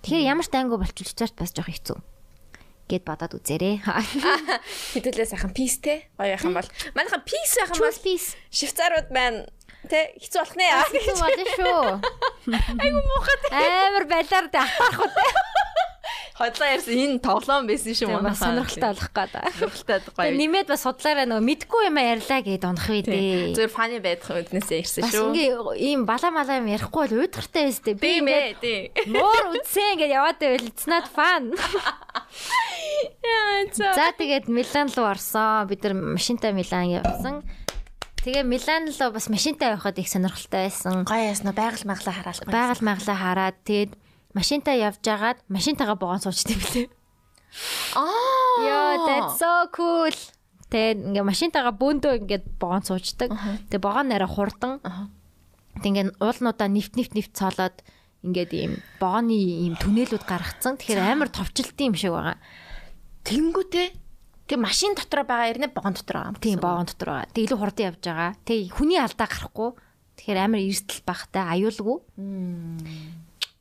Тэгэхээр ямар ч дайнгу болчихвол чарт бас жоох хэцүү. Гэт бодоод үзээрэй. Хэдүүлээ сайхан peace те. Гоё яхан бол. Манайхан peace яхан бол Please. швейцарууд байна. Тэ хэцүү болох нэ. Хэцүү болно шүү. Айгу муухай. Амар байлаар давтарах үү. Хотлоо ярьсан энэ тоглоом байсан шүү бас манайхан. сонирхолтой болох гэдэг. Сонирхолтой гоё. нэмээд бас судлаараа нөгөө мэдгүй юм ярьлаа гэд унах вэ дээ. Зүгээр фаны байх үднээсээ ирсэн Бас шүү. ингээ ийм бала мала юм ярихгүй бол уйдгартай байс дээ. Би ингээ ээ, тийм. муур үдсэн гэж яваад байвал it's not fun. Яа, за. За тэгээд Милан руу орсон. Бид нар машинтай Милан явсан. Тэгээ Милан руу бас машинтай явхад их сонирхолтой байсан. Гоё ясна байгаль маглаа хараалах. Байгаль маглаа хараад тэгээд машинтай явж агаад машинтайгаа богоон суучдаг билээ. Аа. Йоо, that's so cool. Тэгээд ингээ машинтайгаа бөөндөө ингээд богоон суучдаг. Тэгээд богоон нараа хурдан. Тэгээд ингээ уулнуудаа нефт нефт нефт цоолоод ингээд ийм богооны ийм түнэлүүд гаргацсан. Тэгэхээр амар товчлтын юм шиг байгаа. Тэнгүүтээ тэг машин дотроо байгаа ирнэ богон дотроо байгаа. Тийм богоон дотор байгаа. Тэг илүү хурдан явж байгаа. Тэг хүний алдаа гарахгүй. Тэгэхээр амар эрсдэл багтай аюулгүй.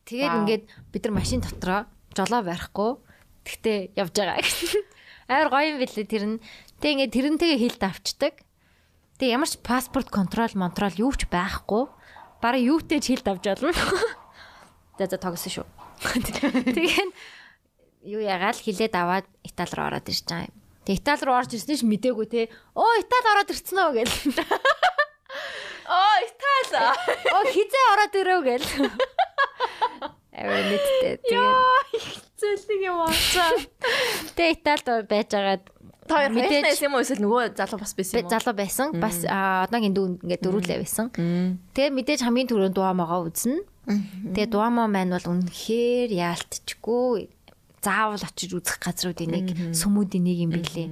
Тэгээд ингээд бид нар машин дотроо жолоо барихгүй тэгтээ явж байгаа гэсэн. Амар гоё юм билээ тэр нь. Тэг ингээд тэрнтэйгээ хилд авчдаг. Тэг ямар ч паспорт контрол, монтрол юу ч байхгүй. Бараг юутэй ч хилд авч олно. За за тогсон шүү. Тэгээд юу ягаал хилээд аваад Итали руу ороод ирж байгаа юм. Тэг Итали руу орж ирсэн чинь мдээгүй те. Оо Итали ороод ирсэн үү гэл. Оо, Итали. Оо хизээ ороод ирөө гэл. Аваа нийтдээ. Тэгээд Зэлэг юм аачаа. тэг Италид байж байгаад Та хоёр Мэдээж- юм уу эсвэл нөгөө залуу бас байсан юм уу? залуу байсан. Бас одоогийн дүү ингээд дөрүүлээ байсан. Тэгээ мэдээж хамгийн түрүүнд дуамагаа үзнэ. Тэгээ дуамаа маань бол үнэхээр яалтчгүй заавал очиж үзэх газруудын нэг сүмүүдийн нэг юм билээ.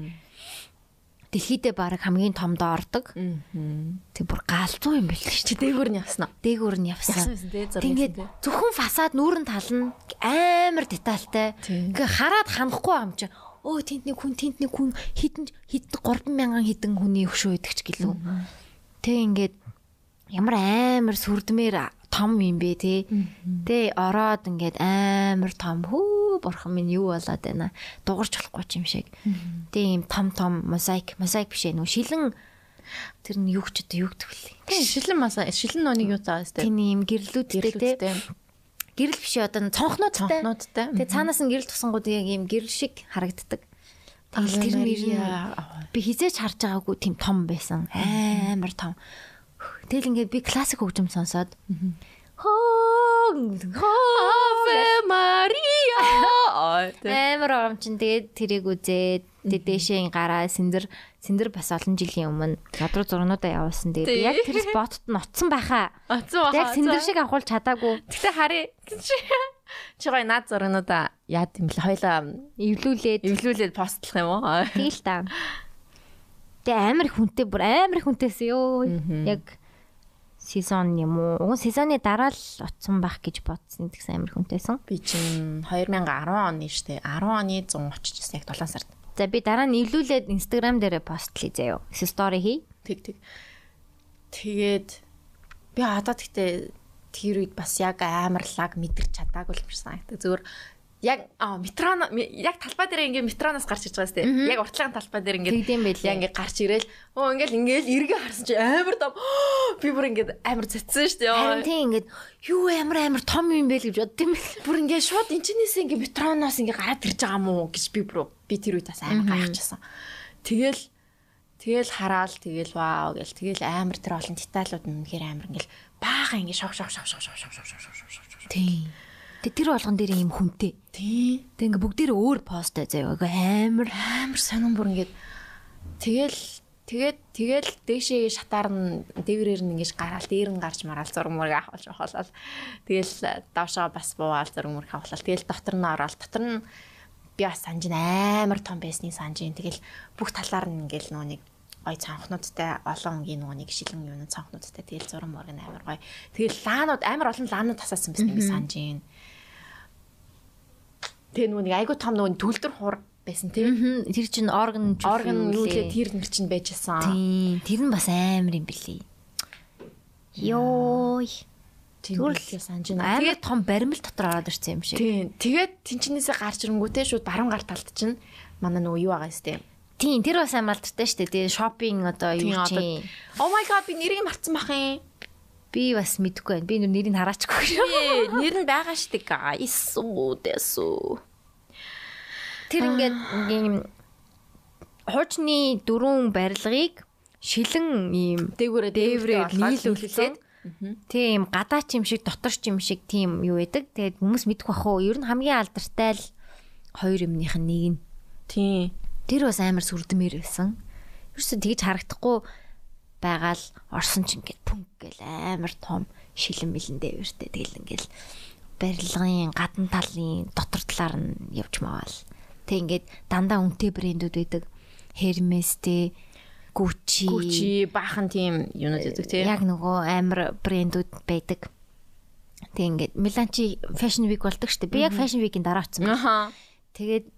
Дэлхийдээ баг хамгийн томдоо ордог. Тэг бүр галзуу юм билээ шүү Чи дээгүүр нь явсан уу? дээгүүр нь явсан. Тэгээд зөвхөн фасад нүүрэн тал нь амар детальтай. Ингээ хараад ханахгүй юм чи. Өө тэнд нэг хүн тэнд нэг хүн хитэн хитэн 3 мянган хитэн хүний өгшөө идэх ч гэлөө. Тэг ингээд ямар амар сүрдмээр том юм бэ те. Тэ ороод ингээд амар том хөө бурхан минь юу болоод байна. Дугарч болохгүй юм шиг. Тэ ийм том том мозаик мозаик биш ээ нөө шилэн тэр нь юу ч одоо юу гэдэг вэ? Тий, шилэн маса, шилэн нөөнийг юу цаа өстэй. Тин ийм гэрлүүдтэй. Гэрлүүдтэй. Гэрэл биш одоо цонхнуудтай. Цонхнуудтай. Тэгээ цаанаас нь гэрэл тусангууд яг ийм гэрэл шиг харагддаг. Тэгэл тэр нэр би хизээч харж байгаагүй тийм том байсан. Амар том. Тэгэл ингээд би классик хөгжим сонсоод хөө Аве Мария. Амар ором чин тэгээд тэрийг үзээд тэгээд дээшээ гараа синдэр синдэр бас олон жилийн өмнө ядруу зурнуудаа явуулсан. Тэгээд яг тэр спотод нь оцсон байхаа. Оцсон баха. Яг синдэр шиг авахул чадаагүй. Гэтэ хари. Чи гой наад зурнуудаа яад юм бэл хоёлаа Эвлүүлээд эвлүүлээд постлох юм уу? Тэгэл та. Тэгээ амар хүнтэй бүр амар хүнтэйсэн ёо. Яг сезон юм уу? Уг сезоны дараа л оцсон байх гэж бодсон тэгсэн амар их хүнтэйсэн. Би чинь 2010 оны штэ 10 оны 100 очижсэн яг 7 сард. За би дараа нь ивлүүлээд Instagram дээрээ постлээ заяа. Стори хий. Тэг тэг. Тэгээд би одоо тэгтээ тэр үед бас яг амарлаг мэдэрч чадаагүй юм шиг санагдав. Зүгээр яг аа метрон яг талбай дээр ингээ метроноос гарч ирж байгаа сте. Яг уртлагын талбай дээр ингээ Тэгдэм байлээ. ингээ гарч ирээл оо ингээл ингээл эргээ харсан чи амар том би бүр ингээ амар цэцсэн штэ. Харин тийм ингээд юу амар амар том юм бэ л гэж бодд юм бэл. бүр ингээ шууд энчнээс ингээ метроноос ингээ гараад ирж байгаа мó гэж би бүр би тэр үед бас амар гайхчихсан. Тэгэл тэгэл хараал тэгэл вау гэл тэгэл амар тэр олон деталууд нь үнэхээр амар ингээл баага ингээ шок шок шок шок шок шок шок шок шок. Тийм. Тэгээ тэр болгон дээр юм хүнтэй. Тий. Тэгээ ингээд бүгдээр өөр посттай заяа. Айгу амар. Амар сонирн бүр ингээд тэгэл тэгээд тэгэл дээшээ шатаар нь дээврээр нь ингэж гараал дээр нь гарч мараал зураг мөрөг авахулж авахлал тэгэл давшаа бас буугаал зураг мөрөг авахлал тэгэл дотор нь ороод дотор нь би бас санжин амар том байсны санжин тэгэл бүх талаар нь ингээл нөө нэг гой цанхнуудтай олон өнгийн нөгөө нэг шилэн юуны цанхнуудтай. Тэгэл зураг мөрөг нь амар гой тэгэл лаанууд амар олон лаанууд тасаасан байсан би санжин тэгээ нөгөө нэг айгу том нөгөө төлдөр хуур байсан тийм тэр чинь орган орган юу лээ. лээ тэр нэр чинь байжсан. Тийм. Тэр нь бас амар юм билий. Йой. Зүгээр Зүгээр л санаж байна. Тэгээд том баримл дотор ороод ирсэн юм шиг. тийм. Тэгээд тэнчнээсээ гарч ирэнгүүтээ шууд баруун гар талд чинь манай нөгөө юу байгаа юм Тийм, тэр бас амар алдартай шүү дээ. Тэгээ шопинг одоо юу чинь. Oh my god би нэрийг мартсан бах юм. Би бас мэдэхгүй байна. Би нүр нэрийг хараачгүй шүү. Нэр нь байгаа штэ guys. Дэсүү. Тэр ингээд ийм хуучны дөрвөн барилгыг шилэн ийм Дээгүүрээ дээврээр нийлүүлээд тийм гадаач юм шиг доторч юм шиг тийм юу байдаг. Тэгээд хүмүүс мэдэх бах уу. Ер нь хамгийн алдартай л хоёр юмных нь нэг нь. Тийм. Тэр бас амар сүрдмээр байсан. Ерөөсөө тэгж харагдахгүй байгаа л орсон ч ингээд пүнк гэл амар том шилэн мэлэн дээвэртэй тэгэл ингээл барилгын гадна талын дотор талаар нь явж маавал. Тэг ингээд дандаа үнэтэй брэндүүд байдаг. Hermes-тэй Gucci. Гүчи баахан тийм юунууд өгдөг тийм. Яг нөгөө амар брэндүүд байдаг. Тэг ингээд Миланчи Fashion Week болдог штеп. Би яг Fashion Week-ийн дараа очсон. Тэгээд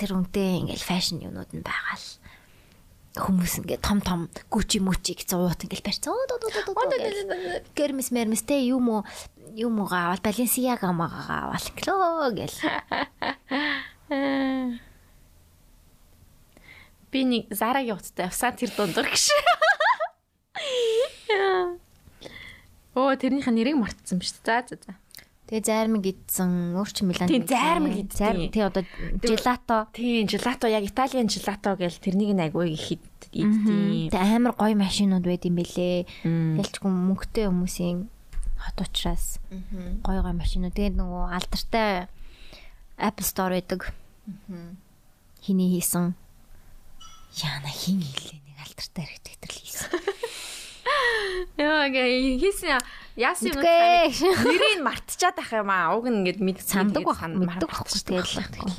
тэр үнтэй ингээл фэшн юмнууд нь байгаа л. Хүмүүс ингээ том том гүчи мүчи гэсэн уут ингээл барьцсан. Гэрмэс мэрмэстэй юм уу юм уу авал Баленсиага магаа авал гэлөө гэл. Би нэг Зарагийн уттай авсан тэр дундуур гэж. Оо тэрнийхээ нэрийг мартсан биз дээ. За за за. Тэгээ зайрмаг идсэн, өөр чи Милан. Тийм, зайрмаг идсэн. Зайрмаг тий одоо желато. Тийм, желато яг Италийн желато гэл тэрнийг нэг айгүй их идтiin. Тэгээ амар гоё машинууд байд юм бэлээ. Ялчгүй мөнгөтэй хүмүүсийн хот учраас гоё гоё машинууд. Тэгээ нөгөө алдартай Apple Store байдаг. Хиний хийсэн Яна хин хэлээ нэг алдартай архитектор л хийсэн. Яа гээ хийсэн яасан юм Мэдгүй. нэрийг мартчихад ах юм аа. Уг нь ингээд мэд Самдаг бах мэддэг байхгүй тэгэл.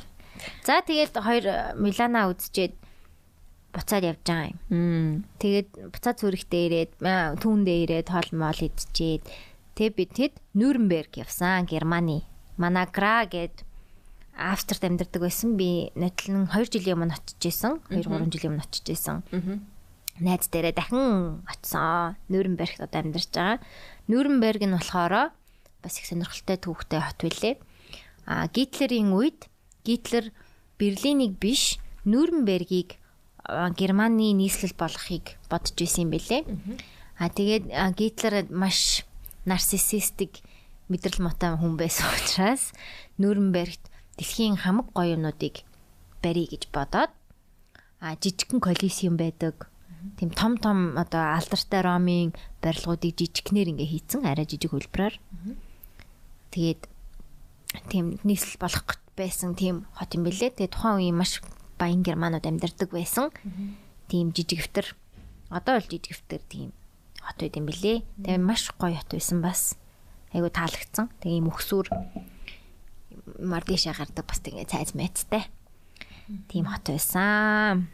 За тэгээд хоёр Милана үзчихэд буцаад явж байгаа юм. Тэгээд буцаад зүрэхтэй ирээд аа, түүндээ ирээд хоол моол идчихэд тэг бид тэд Нюрнберг явсан Германы. Манай Гра гэд Австрид амьдардаг байсан. Би нотлон 2 жилийн өмнө очиж исэн. 2 3 жилийн өмнө очиж исэн. Найз дээрээ дахин очсон. Нюрнбергт одоо амьдарч байгаа. Нюрнберг нь болохоор бас их сонирхолтой түүхтэй хот билээ. А Гитлерийн үед Гитлер Берлинийг биш Нюрнбергийг Германы нийслэл болгохыг бодож исэн юм бэлээ. А тэгээд Гитлер маш нарциссистик мэдрэл мотой хүн байсан учраас Нюрнбергт дэлхийн хамаг гоё юмнуудыг барья гэж бодоод а жижигхэн колизиум байдаг. Тийм том том одоо алдартай ромын барилгуудыг жижигнэр ингээ хийцэн арай жижиг хөлбраар. Тэгээд тийм нийслэл болох байсан тийм хот юм бэлээ. Тэгээд тухайн үеийн маш баян германууд амьдардаг байсан. Тийм жижигвтер. Одоо л жижигвтер тийм хот байд юм бэлээ. Тэгээд маш гоё хот байсан бас. Айгу таалагдсан. Тэгээ ийм өксүр мар дэшээ гардаг бас тэгээ цайз мэцтэй. Тийм хот байсан.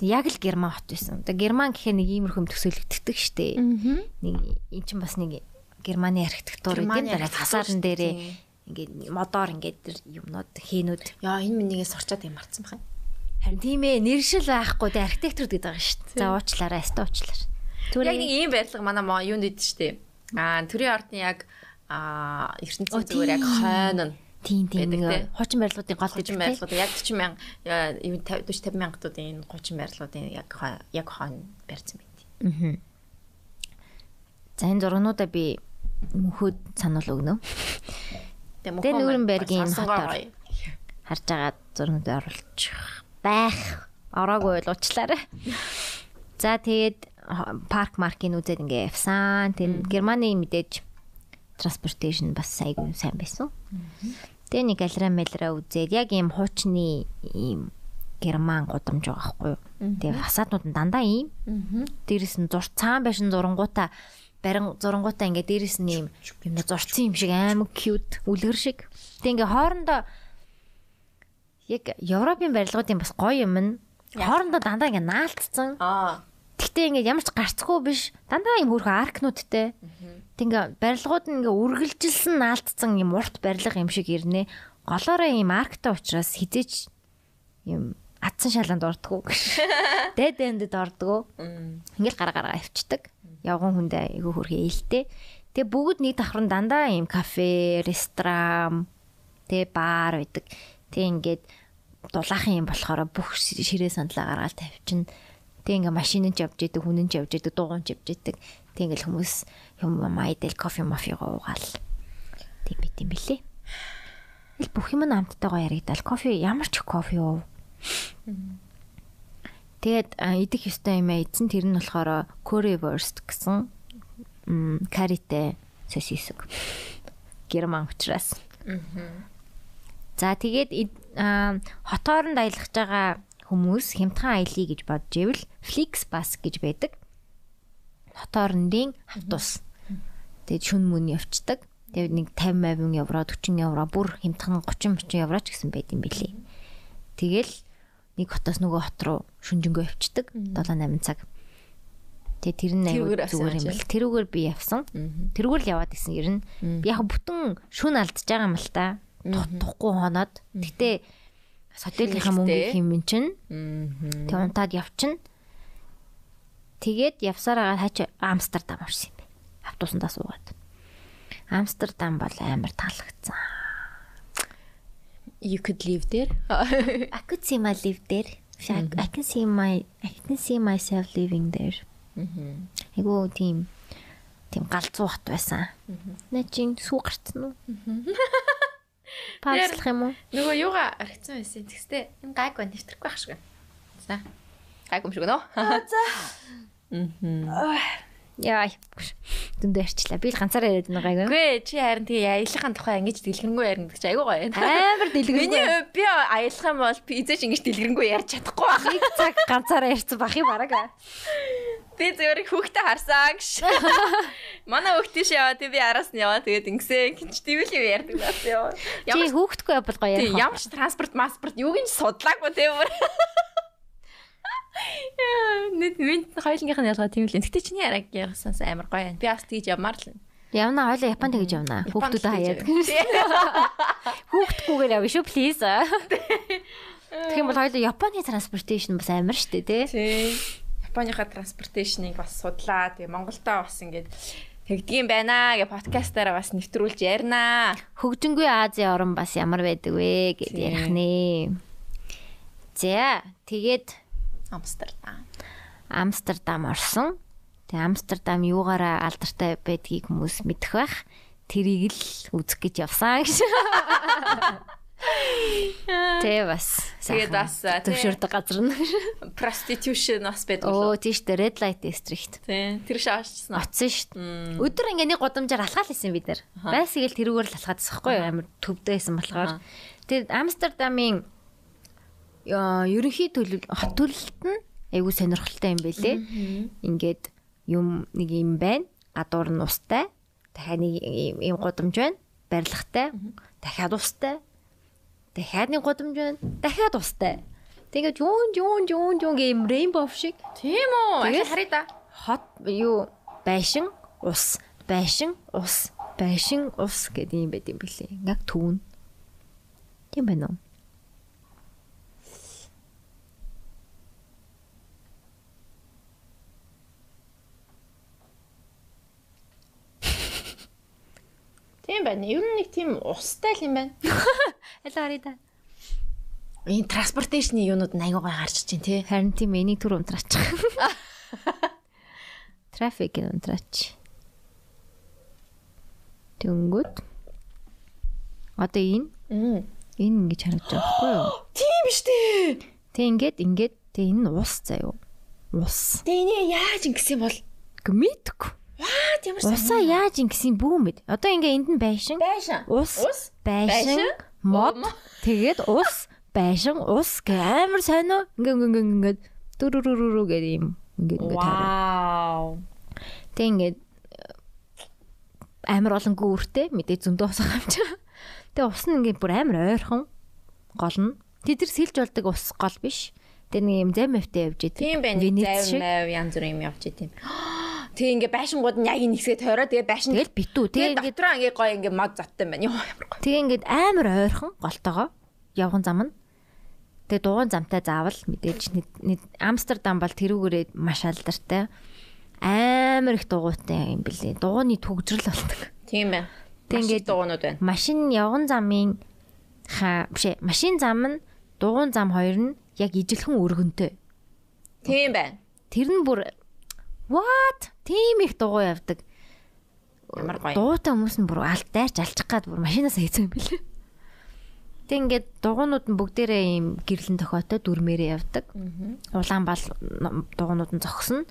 Яг л герман хот байсан. Тэг герман гэхээр нэг иймэрхүү төсөөлөгддөг штэ. Нэг эн чинь бас нэг германы архитектур гэдэг даа хасаарн дээрээ ингээд модоор ингээд юмнууд хийнүүд. Яа энэ минийгээс орчоод юм марцсан бахын. Харин тийм ээ нэршил байхгүй тэг архитектур гэдэг байгаа штэ. За уучлаарай, аста уучлаарай. Яг нэг ийм байрлага манай юунд идэв штэ. Аа төрийн ордны яг аа ертөнцийн зүгээр яг хойно Тийм тийм хуучин барилгуудын гол гэдэг байрлууд яг 40 мянга юу 50 40 50 мянгатуудын энэ хуучин байрлуудын яг яг хойно барьсан байт. Аа. За энэ зургнуудаа би мөнхөд санал өгнө. Тэгээ Тэгээ Нюрнбергийн хотоор. Харж байгаа зургууд оруулчих байх. Ороогүй бол уучлаарай. За тэгээд парк маркийн үзээд ингээ явсан. Тэр Германы мэдээж транспортейшн бас айгүй сайн байсан. Тэгээ нэг галера мэлрэ үзээд яг ийм хуучны ийм герман гудамж байгаа байхгүй юу. Тэгээ фасаднууд нь дандаа ийм. Дээрэс нь зур цаан байшин зурангуудаа барин зурангуудаа ингээ дээрэс нь ийм юм зурцсан юм шиг аймаг cute үлгэр шиг. Тэгээ ингээ хоорондоо яг Европын барилгуудын бас гоё юм нь хоорондоо дандаа ингээ наалтцсан. Аа. Гэхдээ ингээ ямар ч гарцгүй биш. Дандаа юм хөрхөн аркнуудтай. Тэг ингээ барилгууд нь ингээ үргэлжилсэн наалтцсан юм урт барилга юм шиг ирнэ. Голоороо юм арктай учраас хизээч юм атсан шаланд ордгоо. Дээд дэндэд ордгоо. Ингээл гараа гараа авчдаг. Явган хүндээ айгүй хөрхий ээлтэй. Тэгээ бүгд нэг давхар нь дандаа юм кафе, ресторан, тэгээ бар байдаг. Тэг ингээд дулаахан юм болохоор бүх ширээ сандлаа гаргаад тавьчин. Тэг ингээ машин нь явж идэг, хүн нь явж идэг, ч явж идэг. Тэг ингээл хүмүүс юм майдэл кофе мафи уугаал. Тэг бит юм бэлээ. Ил бүх юм амттайгаа яригдал. Кофе ямар ч кофе уу. Тэгээд а, идэх ёстой юм аа эзэн тэр нь болохоор currywurst гэсэн м карите сосиск. Герман учраас. За тэгээд а, хотооронд аялах байгаа хүмүүс хямдхан аялье гэж бодож ивэл Flixbus гэж байдаг. Хотоорондын автобус. Тэгээд шүн мөн явцдаг. Тэгээд нэг 50 50 евро 40 евро бүр хямдхан 30 30 евро ч гэсэн байд юм билий. Тэгэл нэг хотоос нөгөө хот руу шүнжэнгөө явцдаг 7 8 цаг. Тэгээ тэр нь аюу зүгээр юм бэл. Тэрүүгээр би явсан. Тэрүүгээр л яваад исэн ер нь. Би яг бүтэн шүн алдчихж байгаа юм л та. Тухгүй хоноод. Гэтэ Хотелийнхаа мөнгө хэмэн чинь. Тэг унтаад явчин. Тэгээд явсараа хаач Амстердам орсон юм. Автобусандаа суугаад. Амстердам бол амар таалагдсан. You could live there. I could see my live there. I, I can see my I can see myself living there. Мм. Айгуу тийм тийм галзуу хат байсан. Наа чин сүү гарцсан уу? Пааслах юм уу? Нөгөө юугаа аргицсан байсан. Тэгстэй энэ гайг ба нэвтрэхгүй байх шиг. За. Гайг юм шиг нөө. Яа. Дүндээ арчлаа. Би л ганцаараа яриад байгаа гайгүй. Үгүй чи харин тэгээ аялахын тухай ингэж дэлгэрэнгүй ярина гэж айгуу гоё юм. Амар дэлгэрэнгүй. Миний би аялах юм бол пизэж ингэж дэлгэрэнгүй ярьж чадахгүй байх. Нэг цаг ганцаараа ярьсан бах юм бараг. Би зөвөр хүүхдээ харсан гэж. Манай хүүхдээ шээ яваа, би араас нь яваа. Тэгээд ингэсэн гинч тэвэл юм ярьдаг байсан ёо. Чи хүүхдгүй бол гоё ярих. ямар ч транспорт, маспорт юуг нь судлаагүй тийм бүр. Нэг минь хоёулынх нь ялгаа тийм л. Гэтэ чиний араг яргасан амар гоё юм. Би бас тийж явмаар л. Явна хойлоо Японд тэгж явна. Хүүхдүүд хаяад. Хүүхдүүд Хүүхдгүйгээр явна шүү please. Тэгэх юм бол хойлоо Японы транспортейшн бас амар штэ тий. Тийм. Японыхаа транспортейшнийг бас судлаа. Тэгээ Монголдоо бас ингээд тэгдгийм байна гэ подкастаараа бас нэвтрүүлж ярина. Хөгжингүй Азийн орн бас ямар байдаг вэ гэд ярих нэ. За тэгээд Амстердам. Амстердам орсон. Тэгээ Амстердам юугаараа алдартай байдгийг хүмүүс мэдэх байх. Тэрийг л үзэх гэж явсан гэж. Тэгээ бас. Тэгээд бас, тий. төвшөрдөг газар нь. Prostitution бас байдаг Оо тийш дээ Red Light District. Тийм. Тэр шаашсан. Оцсон шүү дээ. Өдөр ингээ нэг гудамжаар алхаал исэн бид нар. Байсгээл тэрүүгээр л алхаад байгаа байхгүй амар төвдөөсэн болохоор. Тэгээд Амстердамын ерөнхий төлөв хот төлөлт нь айгүй сонирхолтой юм байлээ. Ингээд юм нэг юм байна. Гадуур нь устай. Дахиад нэг ийм гудамж байна. Барилгатай. Дахиад устай. Дахиад нэг гудамж байна. Дахиад устай. Тэгээд юун юун юун юун гэм рейнбоw шиг Тийм үү? Ахи харъя да. хот юу байшин ус байшин ус байшин ус гэдэг юм байт юм билээ. Яг түүн. Тийм байна уу? Тийм байна. Ер нь нэг тийм устай л юм байна. Алаа харъя да. Энэ транспортейшны юунууд нь аягаа гой гарч чинь тий. Харин тийм энийг түр унтраач. Трафик унтраач. Тэнгүүд. Одоо энэ энэ ингэж харагдаж байгаа байхгүй юу? Тийм штэ. Тэг ингээд ингээд тэг энэ нь ус заяо. Ус. Тэ энэ яаж ингэсэн бол? Гмитг. Аа тийм Усаа яаж ингэсэн бүү мэд. Одоо ингээ энд нь байшин. байшин. Ус, байшин, мод, тэгээд ус, байшин, ус гэ амар сонио. Ингээ ингээ ингээ ингээ дүрүрүрүрү гэдэг юм. Ингээ ингээ таараа. Вау. Тэг ингээ амар олон гүүртэй мэдээ зөндөө ус чи. Тэг ус нь ингээ бүр амар ойрхон гол нь. Тэд нар сэлж болдог ус гол биш. Тэр нэг юм зам автай явж идэв. Тийм. Венец Зав мав янз бүр юм явж идэм. Тэг ингээ байшингууд нь яг энэ хэсгээ тойроо тэгээ байшин Тэгэл битүү. тэгээ Тэг ингээ дотроо ингээ гоё ингээ мод зоттой юм байна. Йоо ямар гоё. Тэг ингээд амар ойрхон голтойгоо явган зам нь. Тэг дугуйн замтай заавал мэдээж Амстердам бол тэрүүгээрээ маш алдартай. Амар их дугуйтай юм билий. Дугуйны төгжрөл болдог. Тийм байна. Тэг ингээд- ингээ дуунууд байна. Машин явган замын ха биш ээ, машин зам нь дугуйн зам хоёр нь яг ижилхэн өргөнтэй. Тийм байна. Тэр нь бүр what? Тийм их дугуй явдаг. Ямар гоё. Дуутай хүмүүс нь бүр аль дайрч алчих гад бүр машинаас хийсэн юм билээ. Тэг ингээд дугуйнууд нь бүгдээрээ ийм гэрлэн тохиотой дүрмээрээ явдаг. Улаан бал дугуйнууд нь зогсно.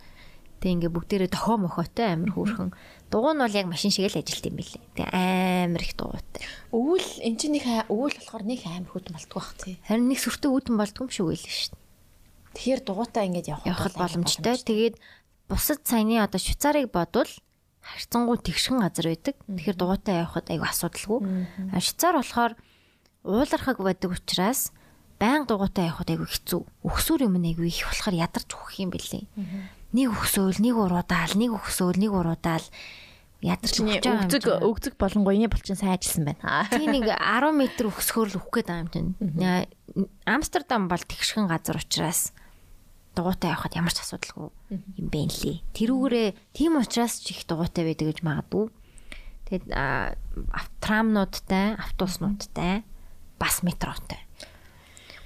Тэг ингээд бүгдээрээ тохио мохотой амар хөөрхөн. Дугуй нь бол яг машин шиг л ажилт юм билээ. Тэг амар их дугуйтай. Өвөл эн чинь нэг өвөл болохоор нэг амар хөтөн болтгоо бах тий. Харин нэг сүртэй үүдэн болдгүй юм шиг үйл шүү дээ. Тэгэхээр дугуйтаа ингээд явах амар боломжтой. Тэгээд бусад саяны одоо Швейцарыг бодвол харьцангуй тэгшхэн газар байдаг. Тэгэхээр дугуйтай явахд айгу асуудалгүй. Швейцар болохоор уулархаг байдаг учраас баян дугуйтай явахд айгу хэцүү. Өгсөр юм айгу их болохоор ядарч өгөх юм бэлээ. Нэг өгсөөл, нэг уруудаал, нэг өгсөөл, нэг уруудаал ядарч өгч байгаа юм өгцөг өгцөг болонгойны булчин сайн ажилласан байна. Тийм нэг 10 м өгсгөр л өгөх гээд байгаа юм чинь. Амстердам бол тэгшхэн газар учраас дугуйтай явахад ямар ч асуудалгүй юм бэ нэлээ. Тэрүүгээрээ тийм учраас ч их дугуйтай байдаг гэж магадгүй. Тэгээд трамнуудтай, автобуснуудтай, бас метротой.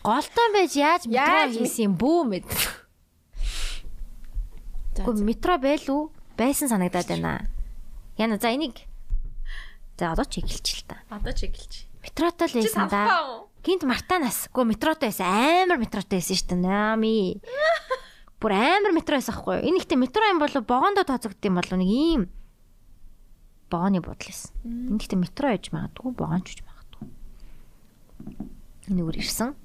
Голтой байж яаж метро хийсэн юм бүү мэд. Гэхдээ метро байлуу байсан санагдаад байна. Яна за энийг за одоо ч эхэлчих л та. Одоо ч эхэлж. Метротой л байсан да. Гинт мартанаас. Гэхдээ метротой байсан. Амар метротой байсан шүү дээ. Нами. Бүр амар метро байсан хгүй юу? Энэ ихтэй метро юм болов богондоо тооцогдсон юм болов нэг ийм богоны бодол байсан. Энэ ихтэй метро яж магадгүй, богоонч яж магадгүй. Энэ үр ирсэн.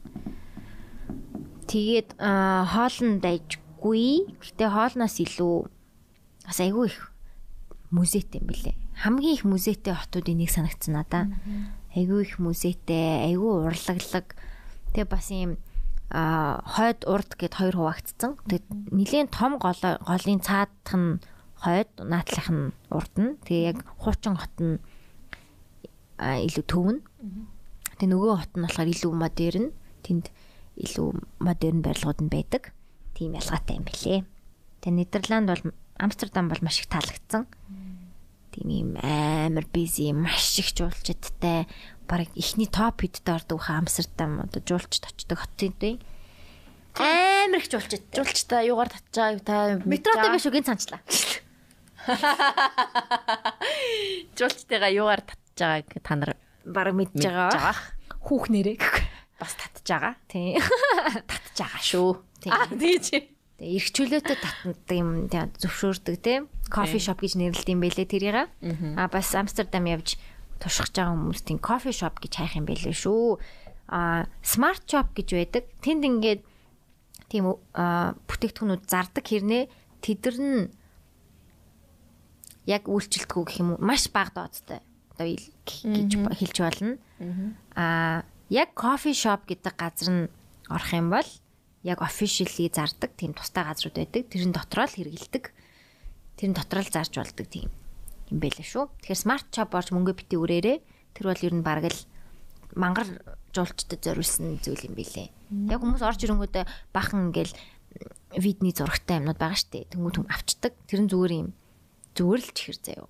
Тэгээд аа, хоолнд дайжгүй. Гэтэ хоолноос илүү бас айгүй их музейтэй юм билэ. Хамгийн их музейтэй хотуудын нэг санагдсан надаа. Айгүй их музейтэй, айгүй урлаглаг. Тэгээ бас ийм а хойд урд гэд хоёр хуваагдсан. Тэгээд нэгэн том гол голын цаадах нь хойд, наадлах нь урд нь. Тэгээ яг хуучин хот нь илүү төвн. Тэгээ нөгөө хот нь болохоор илүү модерн. Тэнд илүү модерн барилгууд нь байдаг. Тийм ялгаатай юм билэ. Тэгээ Нидерланд бол Амстердам бол маш их таалагдсан. Тийм юм амар бизи, маш их жуулчдтай бараг ихний топ хитд ордог хаа Амстердам одоо жуулчд очдог хот юм дээ. Амар их жуулчдтай. Жуулчтай юугаар татчаа та Метротой биш үгийн цанчлаа. Жуулчтайгаа юугаар татчаа гэ та нар Бараг мэдж байгаа. байгаа. Хүүх нэрээ. Бас татчаа. Тийм. Татчаа шүү. Тийм. Аа тийч. Тэгээ эрх чөлөөтэй татдаг юм тийм зөвшөөрдөг тийм кофе шоп гэж нэрлэдэг юм байлээ тэрийг. А бас Амстердам явж туршиж байгаа хүмүүс тийм кофе шоп гэж хайх юм байлээ шүү. А смарт шоп гэж байдаг. Тэнд ингээд тийм бүтээгдэхүүнүүд зардаг хэрнээ тэдэр нь яг үйлчлэлтгүй гэх юм уу маш бага дооцтой. Одоо гэж хэлж болно. А яг кофе шоп гэдэг газар нь орох юм бол яг officially зардаг тийм тустай газрууд байдаг. Тэрэн дотроо л хэрэгэлдэг. Тэрэн дотроо л зарж болдог тийм юм байлаа шүү. Тэгэхээр smart shop орж мөнгө бити өрөөрэй. Тэр бол ер нь бараг л мангар жуулчдад зориулсан зүйл юм билээ. Яг хүмүүс орж ирэнгүүтээ бахан ингээл видний зурагтай юмнууд байгаа штэ. Тэнгүүд хүм авчдаг. Тэр нь зүгээр юм. Зүгээр л чихэр заяа.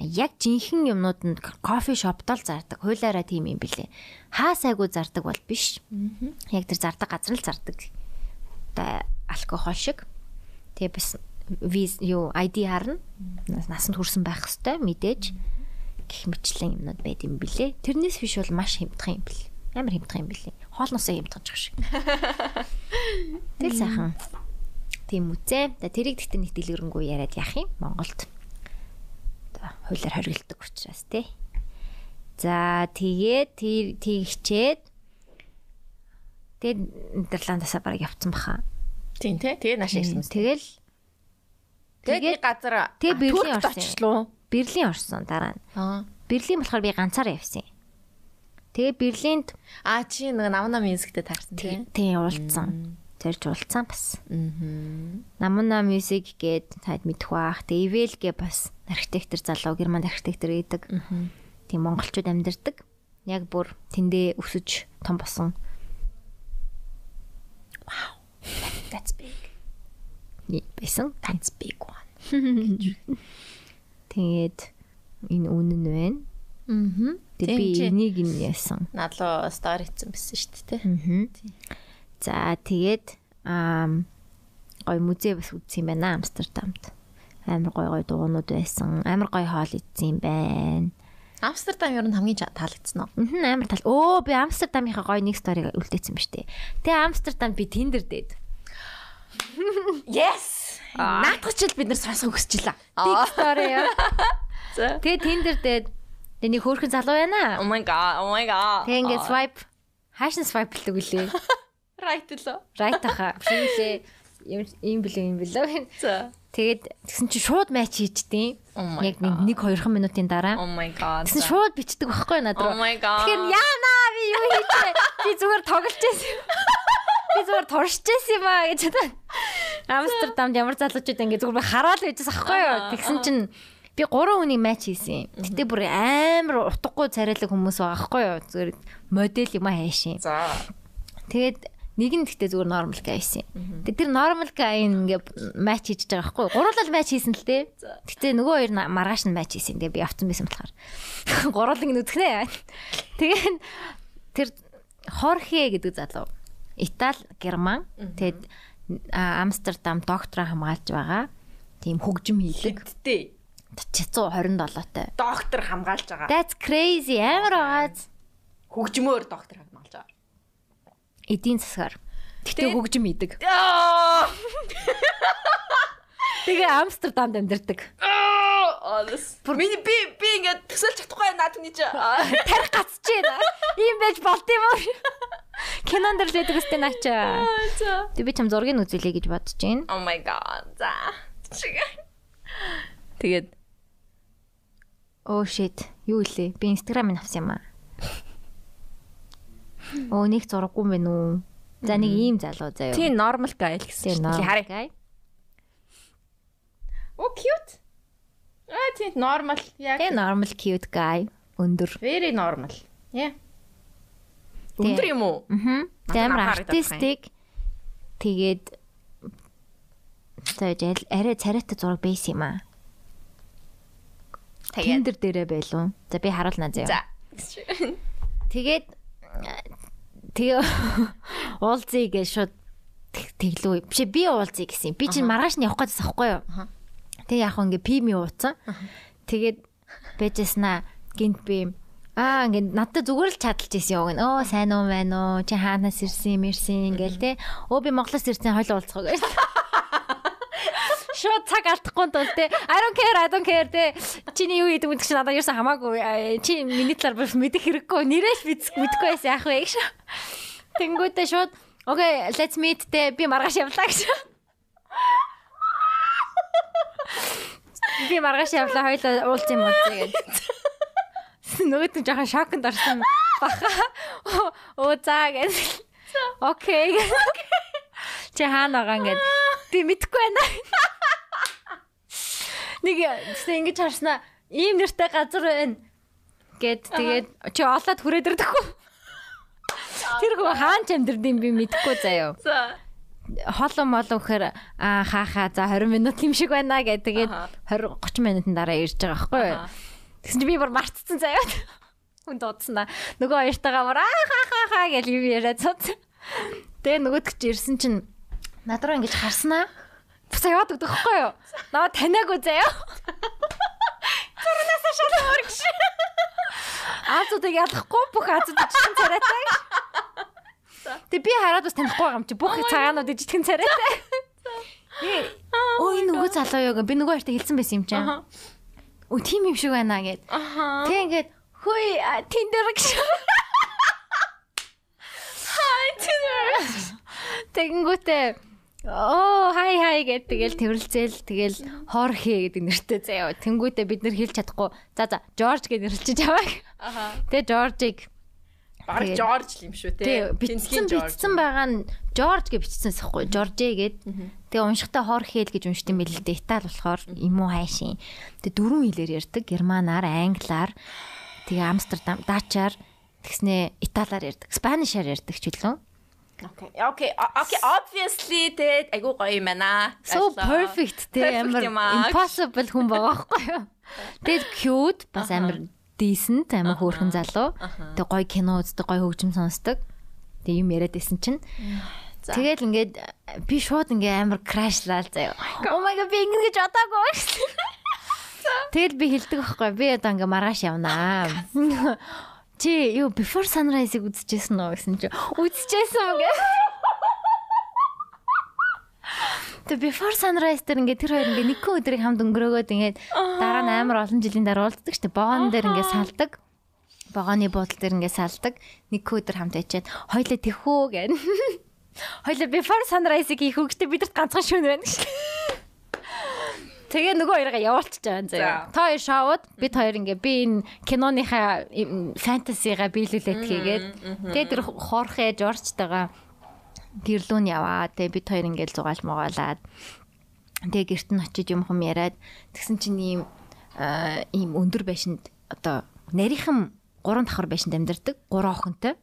Яг жинхэнэ юмнууд нь кофе шоптол зардаг. Хуулаараа тийм юм билээ. Хаа сайгүй зардаг бол биш. Яг тэр зардаг газар л зардаг. Одоо алкогол шиг. Тэгээ бас виз юу ID харна. Нас- Насанд хүрсэн байх хэвээр мэдээж гэх мэтлэн юмнууд байд юм билээ. Тэрнээс биш бол маш хямдхан юм бэл. Амар хямдхан юм билээ. Хоолносоо хямдхан шиг. Тэгэл сайхан. Тийм үзээ. За тэрийг гэхдээ нэг дэлгэрэнгүй яриад яах юм Монголд. Одоо хуулиар хоригддаг учраас тий. За тэгээд тэр тийгчээд тэгээд Нидерландасаа бараг явцсан баха. Тийм тий. Тэгээ наашаа ирсэн. Тэгэл Тэгээ газар Тэгээ А, Берлин орсон. Берлин орсон дараа нь. Аа. Берлин болохоор би ганцаараа явсан. Тэгээ Берлинд А чи нэг намна мьюзиктэй таарсан тий. тий уулзсан. Тэрж уулзсан бас. Аа. Намуна мьюзик гээд таад мэдэх баах. Тэгээ Ивэл гээ бас архитектор залуу герман архитектор гэдэг. Тийм монголчууд амьдардаг. Яг бүр тэндээ өсөж том босон. That's big. Байсан. That's big one. Тэгээд энэ үнэн байна. Аа. Тэгээд би энийг нь яасан. надлуу стори хийсэн байсан шүү дээ. Аа. За тэгээд аа гой музей бас үзсэн юм байна Амстердамд. Амар гой гой дуунууд байсан. Амар гой хоол идсэн юм байна. Амстердам ер нь хамгийн таалагдсан уу? Мгм амар тал. Өө би Амстердамынхаа гой нэг сториг үлдээсэн ба штэ. Тэгээ Амстердамд би Tinder дээд. Yes. Наадах чил бид нар сонсох хүсчихлээ. Big story яа. Тэгээ Tinder дээд. Нэг хөөрхөн залуу байна. Oh my god. Oh my god. Тэгээ ингээд swipe хааш нь swipe лдэг үлээ. right лөө. Right аха. Шинэлээ юм билээ юм билээ. За. Тэгээд тэгсэн чинь шууд матч хийчихдээ. Oh Яг нэг 1 2 минутын дараа. Oh my god. Тэгсэн шууд бичдэг байхгүй над руу. Oh my god. Тэгэхээр яана би юу хийчихэ? Би зүгээр тоглож байсан. Би зүгээр туршиж байсан юм аа гэж. Амстердамд ямар залуучууд ингэ зүгээр би хараад байжсан байхгүй юу? Тэгсэн чинь би 3 хүний матч хийсэн. Гэтэ бүр амар утгагүй царайлаг хүмүүс байгаа байхгүй юу? Зүгээр модель юм аа хайшин. За. Тэгээд нэг нь гэхдээ зүгээр normal юм. Тэгээд тэр normal guy ингээ матч хийж байгаа байхгүй? Гурлал матч хийсэн л дээ. Гэтэ нөгөө хоёр маргааш нь матч хийсэн. Тэгээд би авсан байсан болохоор. Гурлыг нь үзэхнэ. Тэгээд тэр Хорхе гэдэг залуу. Итали, Герман. Тэгээд Амстердам доктор хамгаалж байгаа. Тийм хөгжим хийдэг. Тэ. 627 тай. Доктор хамгаалж байгаа. That's crazy. Амар байгааз. Хөгжмөөр доктор. Эдийн засгаар. Тэгээд- хөгжим хийдэг. Аа! Тэгээ Амстердамд амьдардаг. Миний би би ингээд төсөөлж чадахгүй наад хүний чи. Тарих гацж байна. Ийм байж болд юм уу? Кинон дэр л байдаг өстэй наача. За. Тэг би чам зургийг үзүүлээ гэж бодож байна. Oh my god. За. Тэгээд Oh shit. Юу илээ? Би Instagram-ыг авсан юм аа. Оо нэг зураггүй байна уу? За нэг ийм залуу заяа. тийм normal guy л гэсэн. Тийм. Харъя. Oh cute. Аа тийм normal. Яг Тэгээ normal cute guy. Өндөр. very normal. Yeah. Тийм. Өндөр юм уу? Надад Амар артистик. Тэгээд тэгээд арай царайтай зураг байсан юм аа. Тэгээд Тиндер дээрээ байлуу. За би харуулнаа заяа. за. Тэгээд тэгээ уулзъя гэж шууд тэг- тэглүү. Биш би уулзъя гэсэн. Би чинь маргааш нь явах гэсэн байхгүй юу? Тэгээ яг ингээ пими ууцсан. Тэгээд бэжэснаа гинт би Аа ингээд надад зүгээр л чадалж исэн юм. Оо сайн уу байна уу? Чи хаанаас ирсэн юм ирсэн ингээл те. Өө би Монголоос ирсэн хойлоо уулзах гэж. Шууд цаг алдахгүй тул те. I don't care, I don't care те. Чиний юу гэдэг юм чи надад юусан хамаагүй. Чи миний талаар мэдэх хэрэггүй. Нэрээс мэдэх мэдэхгүй байсан яах вэ гэж. Тэнгүүтээ шууд Окей, let's meet те. Би маргааш явлаа гэж. Би маргааш явлаа хойлоо уулз юм уу тэгээд. Нөгөөд нь жоохон шокнд орсон баха. Оо заа гэж. Окей. Чи хаана байгаа ингээд би мэдэхгүй байна. Нэг тэгсэн ингэж харснаа ийм нэртэй газар байна. Гэт тэгээд чи олоод хүрээд ирдэхгүй. Тэр хөө хаан ч амьдрын би мэдэхгүй заяа. За. Холон молон гэхээр аа хаа хаа за 20 минут юм шиг байна гэ тэгээд Аха. 20 30 минутын дараа ирж байгаа байхгүй. Тэгсэн чи би бүр мартцсан заяа. Хүн дуудснаа. Нөгөө хоёртойгоо бүр аа хаа хаа хаа гэж юу яриад цуц. Тэгээ нөгөөд чи ирсэн чинь над руу ингэж харснаа. Буцаа яваад өгдөг байхгүй юу? Наваа таниагүй заяа. Зурнасаа шалгаар гэж. Аазуудыг ялахгүй бүх аазууд жижигэн царайтай. Тэг би хараад бас танихгүй байгаа юм чи бүх цагаанууд жижигэн царайтай. Өө энэ нөгөө залуу юу гэ би нөгөө хоёртой хэлсэн байсан юм. Аха. Өө тийм юм шиг байна гэд. Тэг ингээд хөөе тиндер гэж. Хай Tinder. Тэгэнгүүтээ оо хай хай гэд тэгэл тэрэлзэл тэгэл хор хээ гэдэг нэртэй заяа. Тэнгүүтээ бид нэр хэлж чадахгүй. За за Жорж гэж нэрлэж аваа. Аха. Тэгээ Жоржийг Тэгээд- Жорж л юм шүү те. бичсэн бичсэн байгаа нь Жорж гэж бичсэн байхгүй. Жоржэ гэд. Тэгээ уншихтаа хор хэл гэж уншд юм бэл л дээ. Итали болохоор юм уу хайшин. Тэгээ дөрвөн хэлээр ярьдаг. Германаар, англиар, тэгээ Амстердам, дачаар тэгснээ италиар ярьдаг. Спанишаар ярьдаг ч үлээ. Окей. Окей. Окей. Obviously те айгуу гоё юм байна. So perfect те амар impossible хүн байгаа байхгүй юу. Тэгээд cute бас амар decent амар хөөрхөн залуу. Тэгээд гоё кино үздэг, гоё хөгжим сонсдог. Тэгээд юм яриад байсан чинь. Тэгэл ингээд би шууд ингээ амар крашлаа заяа. Oh my god би ингэ гэж бодоагүй. Тэгэл би хэлдэг байхгүй би одоо ингээ маргааш явнаа. Чи юу before sunrise-ыг үзчихсэн үү гэсэн чи үзчихсэн үү гэ. Тэгээ before sunrise дээр ингээ тэр хоёр ингээ нэг өдрийг хамт өнгөрөөгөөд ингээ дараа нь амар олон жилийн дараа уулздаг штэ. Богоон дээр ингээ салдаг. Богооны буудлын дээр ингээ салдаг. Нэг өдөр хамт ячаад хоёлаа тэхүү гэн. Хоёлаа before sunrise-ыг хийх үгтэй бидэрт ганцхан шүүн байна гэж. Тэгээ нөгөө хоёроо явуулчихж байгаа За. заяа. Та хоёр шоуд бид хоёр ингээ би энэ киноныхаа им, фэнтезига биелүүлээд хийгээд тэгээ тэр хоорхэ Жоржтойгоо гэрлүүн яваа. Тэгээ бид хоёр ингээл зугаалж могаалаад тэгээ гэрт нь очиж юм хум яриад тэгсэн чинь ийм ийм өндөр байшинд одоо нарийнхан гурван давхар байшинд амьдардаг. Гурван охинтой.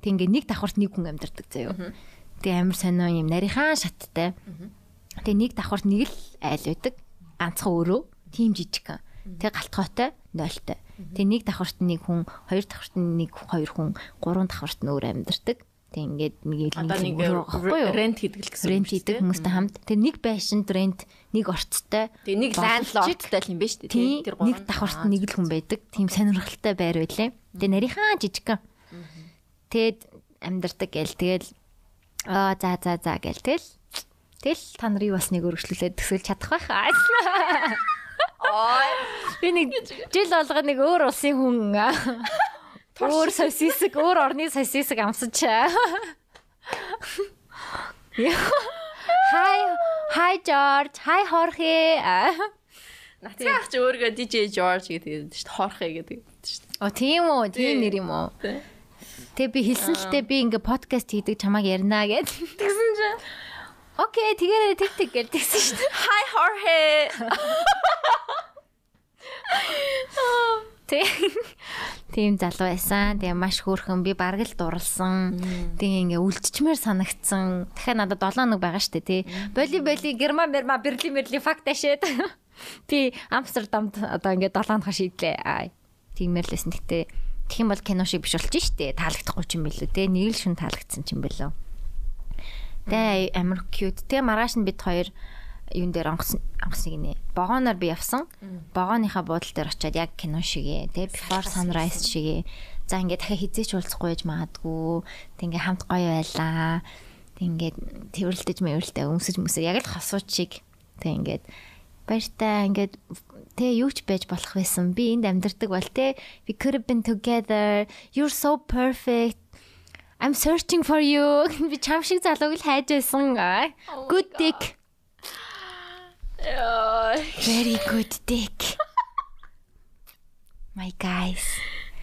Тэг ингээ нэг давхарт нэг хүн амьдардаг заяо. Тэг амар сонио юм нарийнхан шаттай. Тэг нэг давхарт нэг л айл байдаг. Ганцхан өөрөө тим жижиг. Тэг галтгоотой нойлтой. Тэг нэг давхарт нэг хүн, хоёр давхарт нэг хоёр хүн, гурван давхарт нь өөр амьдардаг. Тэг ингээд нэг Одоо нэг рент хийдэг л гэсэн. рент хийдэг хүмүүстэй хамт. Тэг нэг байшинд рент, нэг орцтой. Тэгээ нэг ландлордтай л юм ба шүү дээ. Тийм нэг давхарт нэг л хүн байдаг. Тийм сонирхолтой байр байлээ. Тэг нарийнхан жижигхан. Тэгэд амьдардаг гээл тэгэл аа за за за гээл тэгэл тэгэл та нарыг бас нэг өргөжлүүлээд төсөөлж чадах байхаа. Би нэг жил болгоо нэг өөр улсын хүн өөр сосисик өөр орны сосисик амсаж. Hi Hi George. Hi Jorge. Нацгаах чи өөргөө DJ George гэдэг шүү дээ. Хорхэ гэдэг шүү дээ. О тийм үү? Тийм нэр юм уу? Тэг би хэлсэн л дээ би ингээ подкаст хийдэг чамааг ярина гэд. Тэгсэн чинь Окей, тэгээрээ тэг тэг гэл тэгсэн шүү дээ. Hi Jorge. Тэг. Тийм залуу байсан. Тэгээ маш хөөрхөн би бараг л дурлсан. Тэгээ ингээ үлдчихмээр санагдсан. Дахиад надад 7 нэг байгаа штэ тий. Боли боли герман мерма берли мерли факт ашээд. Би Амстердамд одоо ингээ 7 дахь шийдлээ. Тиймэр лсэн. Гэтэ тэгэх юм бол кино шиг биш болчих штэ. Таалагдахгүй ч юм билүү тий. Нэг л шүн таалагдсан ч юм билүү. Тэгээ амар cute. Тэгээ маргааш нь бид хоёр юун дээр онгоц онгоцыг нэ. Богоноор би явсан. Богооныхаа буудлын дээр очиад яг кино шигээ. Тэгээ before sunrise шигээ. За ингээд дахиад хизээч уулзахгүй яж магадгүй. Тэг ингээд хамт гоё байлаа. Тэг ингээд тэрвэрлдэж мэвэрлдэ өмсөж мөсөө яг л хосууч шиг. Тэг ингээд баяртай ингээд тэ юу ч байж болох байсан. Би энд амьдардаг бол тэ we could have been together. You're so perfect. I'm searching for you. Би чам шиг залууг л хайж байсан. Good dick. Яа. Very good dick. My guys.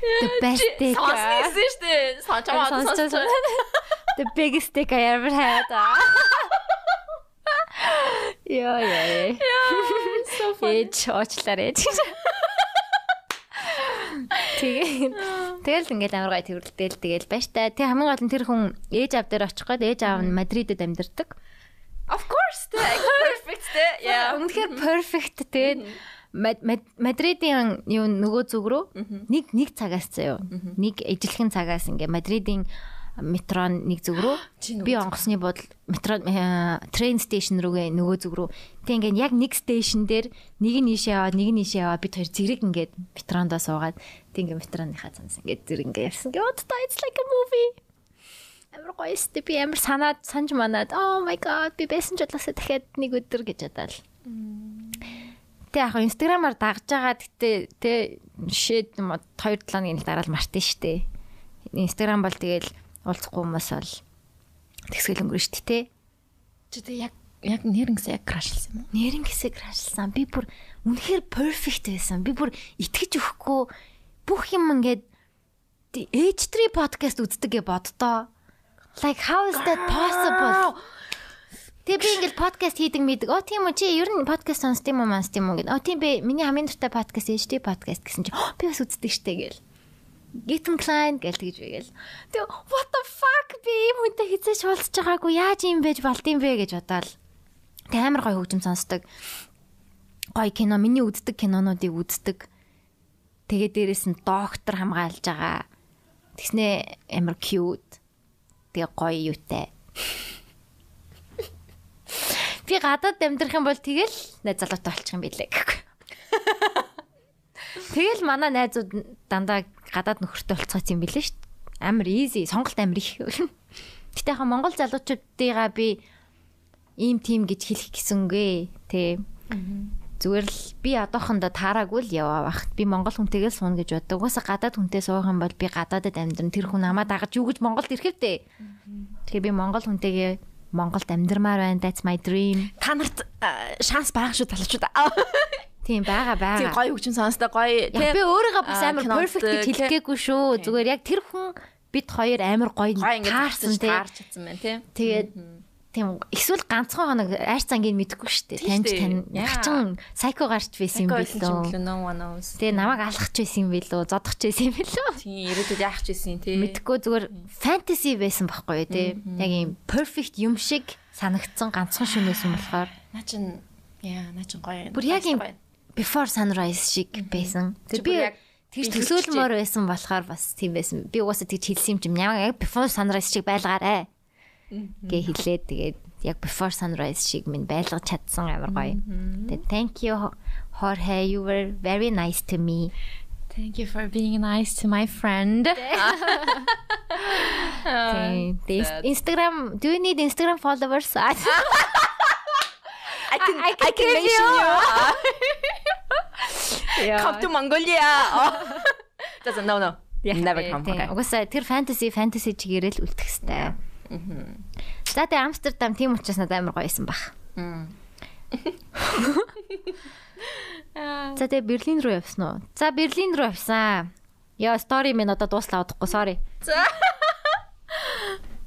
The best dick. Сонсон шүү дээ. Сонсоо сонсоо. The biggest dick I ever had. Яа яа. So funny. Ээж уучлаарай. Тэгээд тэгэл ингээл амар гай тэрвэрлдээл тэгэл баяртай. Тэг хамгийн гол нь тэр хүн ээж аав дээр очих гээд ээж аав нь Мадридэд амьдардаг. Of course. Perfect. Yeah. Үнэхээр perfect тэгээд Мадридын юу нөгөө зүг рүү нэг нэг цагаас заяа. Нэг ижилхэн цагаас ингээ Мадридын метро нэг зүг рүү би онгоцны бодол метро трейн стейшн рүүгээ нөгөө зүг рүү. Тэг ингээ яг нэг стейшн дээр нэг нь ийшээ яваа, нэг нь ийшээ яваа бид хоёр зэрэг ингээд метрондоо суугаад тэг ингээ метроныхаа цанаас ингээ зэрэг ингээ явсан. What it's like a movie. Амар гоё сте би амар санаад санж манаад oh my god би байсан ч удаасаа дахиад нэг өдөр гэж бодоол. Тэ яг инстаграмаар дагж байгаа гэтээ тэ шид 2 7 хоногийн дараа л мартын штэ. Инстаграм бол тэгэл уулзахгүй хүмүүс бол тэгсгэл өнгөрөн штэ тэ. Чи тэг яг яг нэрнгэсээ яг крашлсан юм уу? Нэрнгэсээ крашлсан. Би бүр үнэхээр perfect байсан. Би бүр итгэж өгөхгүй бүх юм ингээд H3 podcast үздэг гэ боддоо. Like how is that possible? Тэгээ би ингээл подкаст хийдэг мэддэг. Оо тийм үү чи ер нь подкаст сонсд юм уу мансд юм уу гэдэг. Оо тийм би миний хамгийн дуртай подкаст HD подкаст гэсэн чи би бас үздэг штэ гээл. Gitm Klein гээл тэгж байгээл. Тэгээ what the fuck би ийм хүнтэй хизээч уулзж байгаагүй яаж юм байж болдсон бэ гэж бодоол. Тэг амар гоё хөгжим сонсдог. Гоё кино миний үздэг кинонуудыг үздэг. Тэгээ дээрэс нь доктор хамгаалж байгаа. Тэгснэ амар cute. Тэгээ гоё юутай. Би гадаад амьдрах юм бол тэгэл найз залуутай болчих юм билээ гэхгүй. Тэгэл манай найзууд дандаа гадаад нөхөртэй болцгооц юм билээ шүү дээ. Амар easy, сонголт амар их. Гэтэ хаа Монгол залуучуудыгаа би ийм тим гэж хэлэх гисэнгүй. Тэ. Зүгээр л би одоохондоо таараагүй л яваа бах. Би монгол хүнтэйгээ суuna гэж боддог. Угаасаа гадаад хүнтэй суух юм бол би гадаадад амьдран тэр хүн намаа дагаж юу гэж Монголд ирэхвтэй. Тэгэхээр би монгол хүнтэйгээ Монголд амьдрмаар байна. That's my dream. Та нарт шанс байгаа шүү залуучууд. Тийм байгаа байгаа. Тийм гоё хөгжим сонсдог гоё. Би өөрийгөө бас амар perfect гэж хэлэхгээгүй шүү. Зүгээр яг тэр хүн бид хоёр амар гоё таарсан тий. таарч чадсан байна тий. Тэгээд тийм эсвэл ганцхан хоног айр цангийг мэдэхгүй шүү дээ. Тийм дээ. тань хачин сайко гарч байсан юм билүү. Тэгээ намайг алхах ч байсан юм билүү, зодох байсан юм билүү. Тийм ирээдүйд яах байсан тий. Мэдхгүй зүгээр фэнтези байсан байхгүй юу тий. Яг юм perfect юм шиг санагдсан ганцхан шөнөөсөн болохоор Наа чин яа, наа чин гоё. бүр яг юм before sunrise шиг байсан. Тэр би тэгж төсөөлмөр байсан болохоор бас тийм байсан. Би угаасаа тэгж хэлсэн юм чим яг before sunrise шиг байлгаарэ. гэ хэлээд тэгээд яг before sunrise шиг минь байлгаж чадсан амар гоё. Тэгээд thank you Jorge you were very nice to me. Thank you for being nice to my friend. Тэгээд Instagram do you need Instagram followers? I can I can give you. Come to Mongolia. Oh. Doesn't no no. Never come. Okay. Угаасаа тэр fantasy fantasy чигээрэл үлдэх хэвээр. За тэгээ Амстердам тийм учраас надад амар гоёсэн баг. За тэгээ Берлин руу явсан уу? За Берлин руу явсан. Яа стори минь одоо дууслаа удахгүй sorry. За.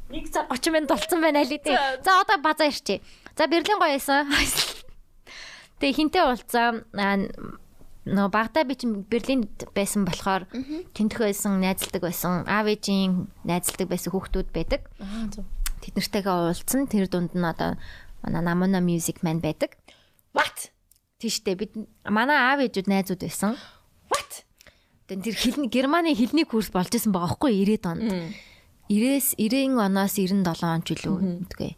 Нэг цаг 30 минут болцсон байна лээ тий. За одоо базаа ирчээ. За Берлин гоёсэн. Тэгээ хинтээ уулзаа нөө багтаа би чинь Берлинд байсан болохоор тентх байсан, найзалдаг байсан. Аав ээжийн найзалдаг байсан хүүхдүүд байдаг. Тэд нартэйгээ уулзсан. Тэр дунд нь одоо манай Namona Music Man байдаг. What? Тийштэй бид манай аав ээжүүд найзууд байсан. What? Тэр хэлний Германы хэлний курс болж исэн байгаа байхгүй 90-ад онд. 90-с 90 оноос 97 он ч үлээ.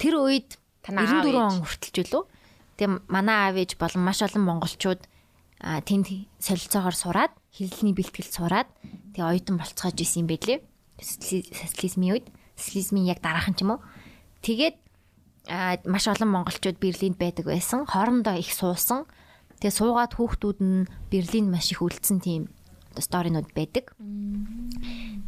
Тэр үед 94 ээж. он хүртэлж үлээ. Тэгээ манай аав ээж болон маш олон монголчууд тэнд солилцоогоор сураад хэлний бэлтгэлд сураад тэгээ оюутан болцоож исэн юм байлээ. Социали- Социализмын үед, социализмын яг дараахан ч юм уу. Тэгээд маш олон монголчууд Берлинд байдаг байсан. Хоорондоо их суусан. Тэгээ суугаад хүүхдүүд нь Берлинд маш их үлдсэн тийм сторинууд байдаг.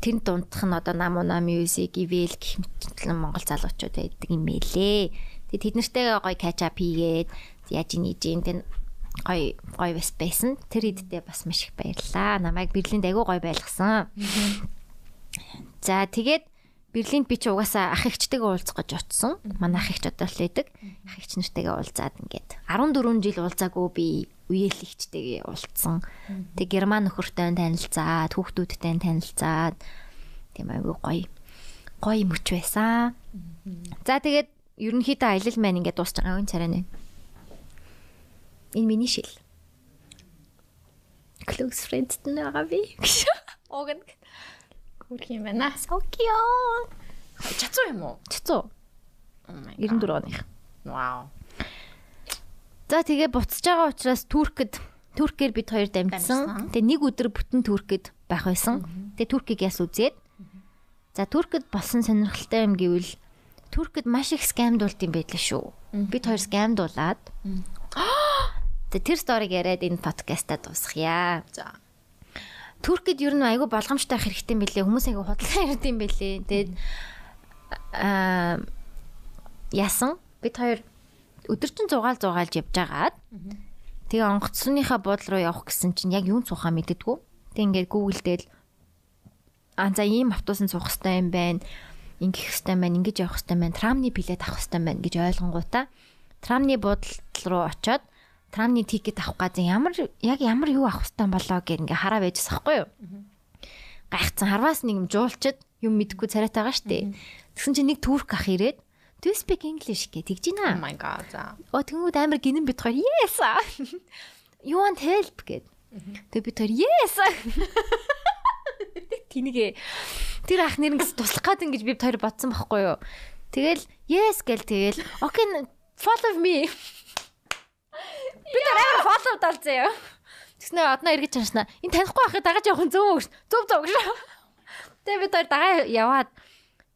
Тэр дундх нь одоо Namuna Music, Evel гэх мэтлэн монгол залуучууд байдаг юм мэлээ. Тэгээ тэд нартэйгээ гоё catch up хийгээд яаж нээж ин тэн гоё гоё бас байсан. Тэр хэддээ бас маш их баярлаа. Намайг Берлинд айгүй гоё байлгасан. За тэгээд Берлинд би чи угаасаа ах эгчтэйгээ уулзах гэж очсон. Манай ах эгч одоо л байдаг. Ах эгч нартэйгээ уулзаад ингээд 14 жил уулзаагүй би үеэл эгчтэйгээ уулзсан. Тэг герман нөхөртэй танилцаад, хүүхдүүдтэй танилцаад тийм айгүй гоё. Гоё мөч байсан. За тэгээд ерөнхийдөө аялал маань ингээд дуусч байгаа энэ царай нэ. Энэ миний шил. Close friends байгаа би. Огн. Хүрх юм байна. Cute. Чацуу юм уу? My 94 оных. Wow. За тэгээ буцаж байгаа учраас Туркэд Туркээр бид хоёр. Дамжсан. Тэгээ нэг өдөр бүтэн Туркэд байх байсан. Тэгээ Туркийг яс үзээд. За Туркэд болсон сонирхолтой юм гэвэл Туркэд маш их скамдуулт юм байлаа шүү. Бид хоёр скамдуулаад. Тэр сториг яриад энэ подкастаа дуусгая. За. Туркэд ер нь айгүй болгоомжтой байх хэрэгтэй юм билээ. Хүмүүс айгүй худлаа ярьд юм билээ. Тэгээд аа ясан бид хоёр өдөржин зугаал зугаалж явж байгаад тэгээ онгоцсныхаа буудлын руу явах гэсэн чинь яг юун цухаа мэддэггүй. Тэг ингээд дээр аа за ийм автобусан суух хэрэгтэй юм байна. Ингэх хэрэгтэй байна, ингэж явах хэрэгтэй байна, трамны билет авах хэрэгтэй байна гэж ойлгонгуудаа трамны буудлал руу очиод трамны тикет авах гэж ямар яг ямар юу авах хэрэгтэй болоо гэх ингээ хараа байжс ахгүй юу? Гайхацсан харваас нэг юм жуулчад юм мэдгүй царайтайгаа штэ. Тэгсэн чинь нэг турк ах ирээд Do you speak English гэж тэгж Oh байна. my god. Оо тэнгууд амар гинэн бит хоёр yes. You want help гэд. Тэг бит хоёр yes. Тинийгээ тэр ах нэр ингэж туслах гээд ингэж би хоёр бодсон байхгүй юу. Тэгэл yes гэл тэгэл okay follow me. Би тэр амар follow далзаа яа. Тэгснэ одноо эргэж чанашна. Энэ танихгүй байхад дагаж явах нь зөв үү? Зөв зөв гэж. Тэгээ би тэр дагаа яваад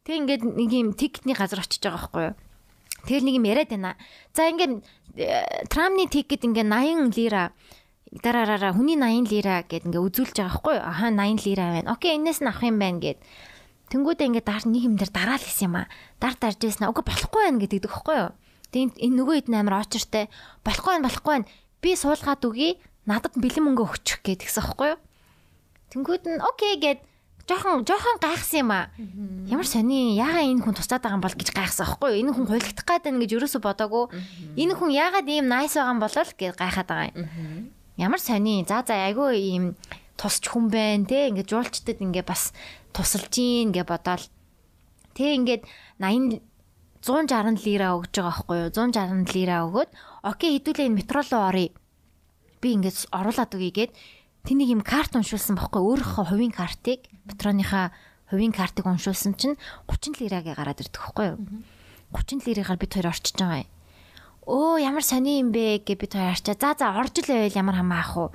тэг ингээд нэг юм тикетний газар очиж байгаа байхгүй юу. Тэгэл нэг юм яриад байна. За ингээд э, трамны тикет ингээд 80 лира дараараа хүний 80 лира гэд ингээ үзүүлж байгаа байхгүй юу? Аха 80 лира байна. Окей, энэс нь авах юм байна гэд. Тэнгүүдээ ингээ дар нэг юм дээр дараал хийсэн юм аа. Дар дарж яснаа. Уга болохгүй байна гэдэг байхгүй юу? Тэгээд энэ нөгөө хэд амар очертэй болохгүй байна, болохгүй байна. Би суулгаад үгүй. Надад бэлэн мөнгө өгчих гэд гисэн байхгүй юу? Тэнгүүд нь окей гэд жоохон жоохон гайхсан юм аа. Ямар сони яагаад энэ хүн тусаад байгаа юм бол гэж гайхсан аахгүй юу? Энэ хүн хуйлагдах гээд байна гэж ерөөсө бодоагүй. Энэ хүн яагаад ийм nice байгаа юм бол гэж гайхаад байгаа юм. Ямар сони. За за айгүй ийм тусч хүн байна те ингээд жуулчдад ингээд бас тусалж гин гэж бодоол. Тэ ингээд 80 160 лира өгж байгаа байхгүй юу? 160 лира өгөөд окей хэдүүлээ энэ метро руу оръё. Би ингээд оруулаад өгье гээд тэнийг юм карт уншуулсан байхгүй өөрийнхөө хувийн картыг метроныхаа хувийн картыг уншуулсан чинь 30 лирагийн гараад ирдэг байхгүй юу? 30 лираар бид хоёр орчиж байгаа юм. Өө ямар сони юм бэ гэж бид хоёр арчаа. За за орж л байвал ямар хамаа ах уу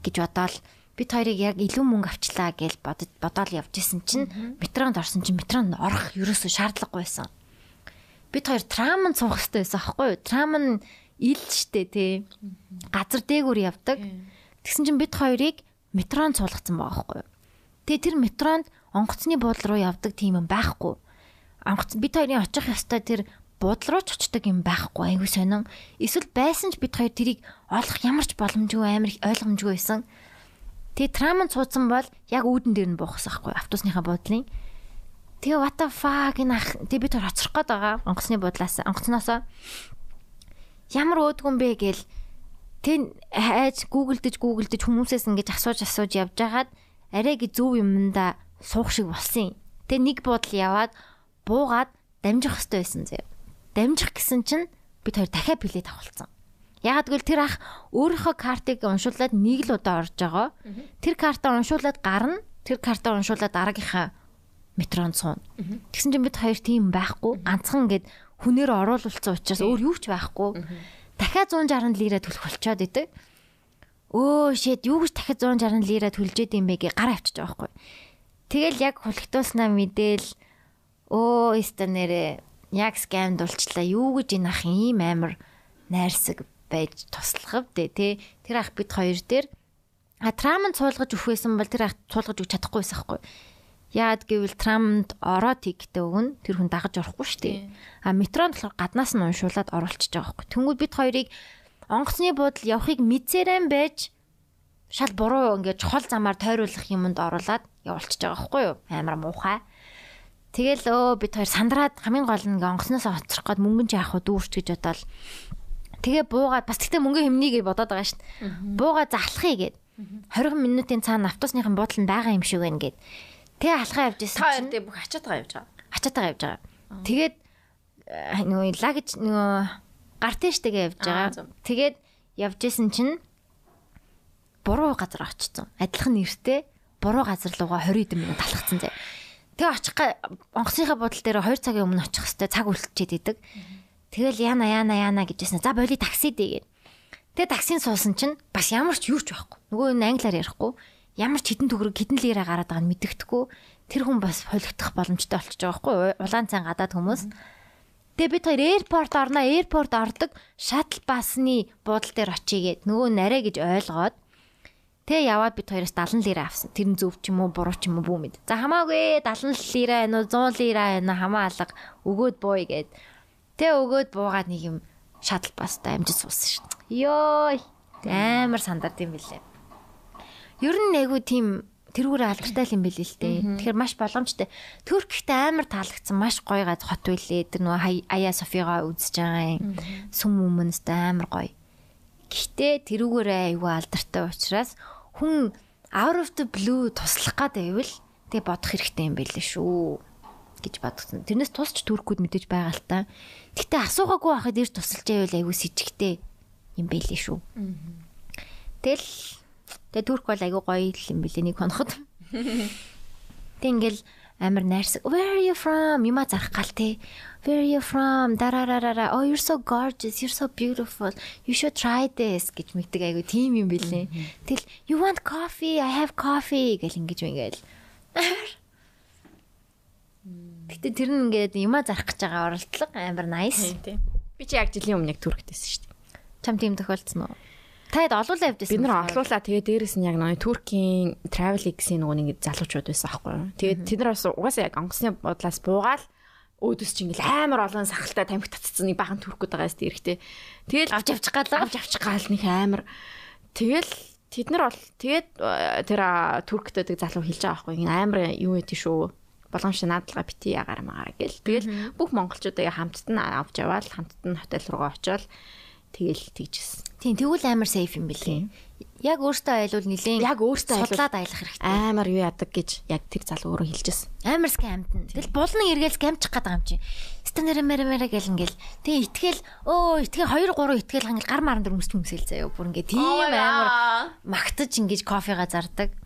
гэж бодоол бид хоёрыг яг илүү мөнгө авчлаа гэж бодож бодоол явж исэн чинь метронд орсон чинь метронд орох ерөөсөө шаардлагагүй байсан. Бид хоёр трамд суух хэрэгтэй байсан аахгүй юу? Трам нь ил штэ тий. Газар дээгүүр явдаг. Тэгсэн чинь бид хоёрыг метронд суулгацсан байгаа аахгүй юу? Тэгээ тэр метронд онгоцны буудлын руу явдаг тийм юм байхгүй. Онгоц бид хоёрын очих ёстой тэр буудлын руу ч очдог юм байхгүй. Айгуу сонин. Эсвэл байсан ч бид хоёр тэрийг олох ямар ч боломжгүй амар их ойлгомжгүй байсан. Тэгээ трамд суудсан бол яг үүдэн дээр нь буухсан байхгүй автобусныхаа буудлын. Тэгээ what the fuck энэ ах тэгээ бид төр хоцрох гээд байгаа онгоцны буудлаас онгоцноосоо ямар өөдгөн бэ гээл тэг хайж гуглдэж гуглдэж хүмүүсээс ингэж асууж асууж явж хагаад арай гэ зөв юмда суух шиг болсон юм. Тэг нэг буудал яваад буугаад дамжих хэрэгтэй байсан зэ. Дамжих гэсэн чинь бид хоёр дахиад билет авахулсан. Ягаад гэвэл тэр ах өөрийнхөө картыг уншуулад нэг л удаа орж байгаа. Тэр картаа уншуулад гарна. Тэр картаа уншуулад дараагийнхаа метронд сууна. Тэгсэн чинь бид хоёр тийм байхгүй. Ганцхан ингээд хүнээр оруулуулсан учраас өөр юу ч байхгүй. Дахиад 160 лира төлөх болчоод идэг. Өө shit юу гэж дахиад 160 лира төлжээд юм бэ гэ гар авчиж байгаа байхгүй. Тэгэл яг хулигтуулснаа мэдээл өө эстанэрэ яг скам дулчлаа. Юу гэж энэ ах ийм амар найрсаг байж туслах вдэ тий. Тэр ах бид хоёр дээр а трамд суулгаж өгөх байсан бол тэр ах суулгаж өгч чадахгүй байсан хгүй. Яад гэвэл трамд ороо тиктэй өгнө тэр хүн дагаж орохгүй шүү дээ. А метронд болохоор гаднаас нь уншуулад оруулчихж байгаа хгүй. Тэнгүүд бид хоёрыг онгоцны буудал явахыг мэдсээрэн байж шал буруу ингээд чухал замаар тойруулах юмд оруулаад явуулчихж байгаа хгүй юу. Амар муухай. Тэгэл өө бид хоёр сандраад хамгийн гол нь онгоцноос оцрох гээд мөнгөн ч яах вэ дүүрч гэж бодоол Тэгээ буугаад бас тэгтээ мөнгө хэмнэе гэж бодоод байгаа дээ. Буугаа залхахыг гээд 20 минутын цаана автобусныхан буудлын байгаа юм шиг байна гээд. Тэгээ алхаа явж исэн. Та хоёр бүх ачаатаа явж байгаа. Ачаатаа явж байгаа. Тэгээд нөгөө лагж нөгөө гартэн штэйгээ явж байгаа. Тэгээд явж исэн чинь буруу газар очсон. Адилхан нэртэй буруу газар руугаа 20 хэдэн минут талхацсан зэ. Тэгээ очих онгоцныхаа буудлын дээр 2 цагийн өмнө очих хэвээр цаг үлдчихэд идэг. Тэгэл яна яна яна гэжсэн. За боли такси дээ. Тэгээ таксинд суусан чинь бас ямар ч юу ч байхгүй. Нөгөө энэ англиар ярихгүй. Ямар ч хитэн төгрөг хитэн лира гараад байгааг нь мэддэхгүй. Тэр хүн бас холигдох боломжтой болчихж байгаа байхгүй. Улаан цай гадаад хүмүүс. Тэгээ бид хоёр аэропорт орно. Аэропорт ордог шаттл басны буудлын дээр очигээд нөгөө нарэ гэж ойлгоод Тэгээ яваад бид хоёроос 70 лира авсан. Тэр нь зөв ч юм уу, буруу ч юм уу бүү мэд. За хамаагүй 70 лира энэ 100 лира энэ хамаа алга өгөөд бууя гэд. Тэ өгөөд буугаад нэг юм шатл бастай амжиж суусан шин. Йой. Амар сандард юм билээ. Ер нь айгу тийм тэрүүрээ алдартай юм билээ л дээ. Тэгэхээр маш боломжтой. Төрк ихтэй амар таалагдсан маш гоё гад хот байлээ. Тэр нөгөө Ая Софига үзэж байгаа юм. Сүм өмнөстэй амар гоё. Гэхдээ тэрүүгээрээ айгу алдартай учраас хүн out of the blue туслах гад байвал тэгээ бодох хэрэгтэй юм билээ шүү гэж бодсон. Тэрнээс тусч төрхгүүд мэдээж байгаа л та. Гэтэ асуугаагүй байхад ирж тусалж байвал айгүй с ิจ гтэй юм байлээ шүү. Тэгэл тэгээ турк бол айгүй гоё юм билээ нэг хоноход. Тэг ингээл амар найрсаг. Where are you from? Юма зарах гал те. Where are you from? Дарарарара. Oh you're so gorgeous. You're so beautiful. You should try this гэж мэддэг айгүй тийм юм билээ. Тэгэл you want coffee? I have coffee гэл ингэж ингээл. Гэтэ тэр нь ингээд юма зарах гэж байгаа оролдлого амар nice. Би чи яг жилийн өмнө яг түрктэйсэн шүү дээ. Чам тийм тохиолдсон уу? Таад олуулаа явдсан. Бид нар олуулаа тэгээ дээрэс нь яг нөгөө Туркийн Travel X-ийн нөгөө нэг залуучууд байсан аахгүй юу. Тэгээд тэд нар бас угаасаа яг онгоцны бодлоос буугаал өөдөөс чи ингээл амар олон сахалтай тамхи татцсан нэг бахан түркүүд байгаа сте эрэхтэй. Тэгэл авч явчих гал авч явчих гал нэг амар. Тэгэл тэд нар бол тэгээд э, тэр а, турктэй тэг залуу хэлж байгаа байхгүй. Амар юу гэдэг шүү. Боломжтой наадалга бити ягаар магаар гэл. Тэгэл бүх монголчуудаа хамтд нь авч яваал хамтд нь хотел руугаа очиод тэгэл тийжсэн. Тийм тэгвэл амар сейф юм бэлээ. Яг өөртөө айлвал нилийн Яг өөртөө судлаад аялах хэрэгтэй. Амар юу яадаг гэж яг тэр залуу өөрөө хэлжсэн. Амар скамтэн. Тэгэл булны эргээл скамчих байгаа юм чи. Станера мера мера гэл ингээл. Тэгээ итгэл өө итгэл 2 3 итгэл хангал гар маран дөр өмсч өмсөл заяа. Бүр ингээ тийм амар магтаж ингэж кофега зардаг.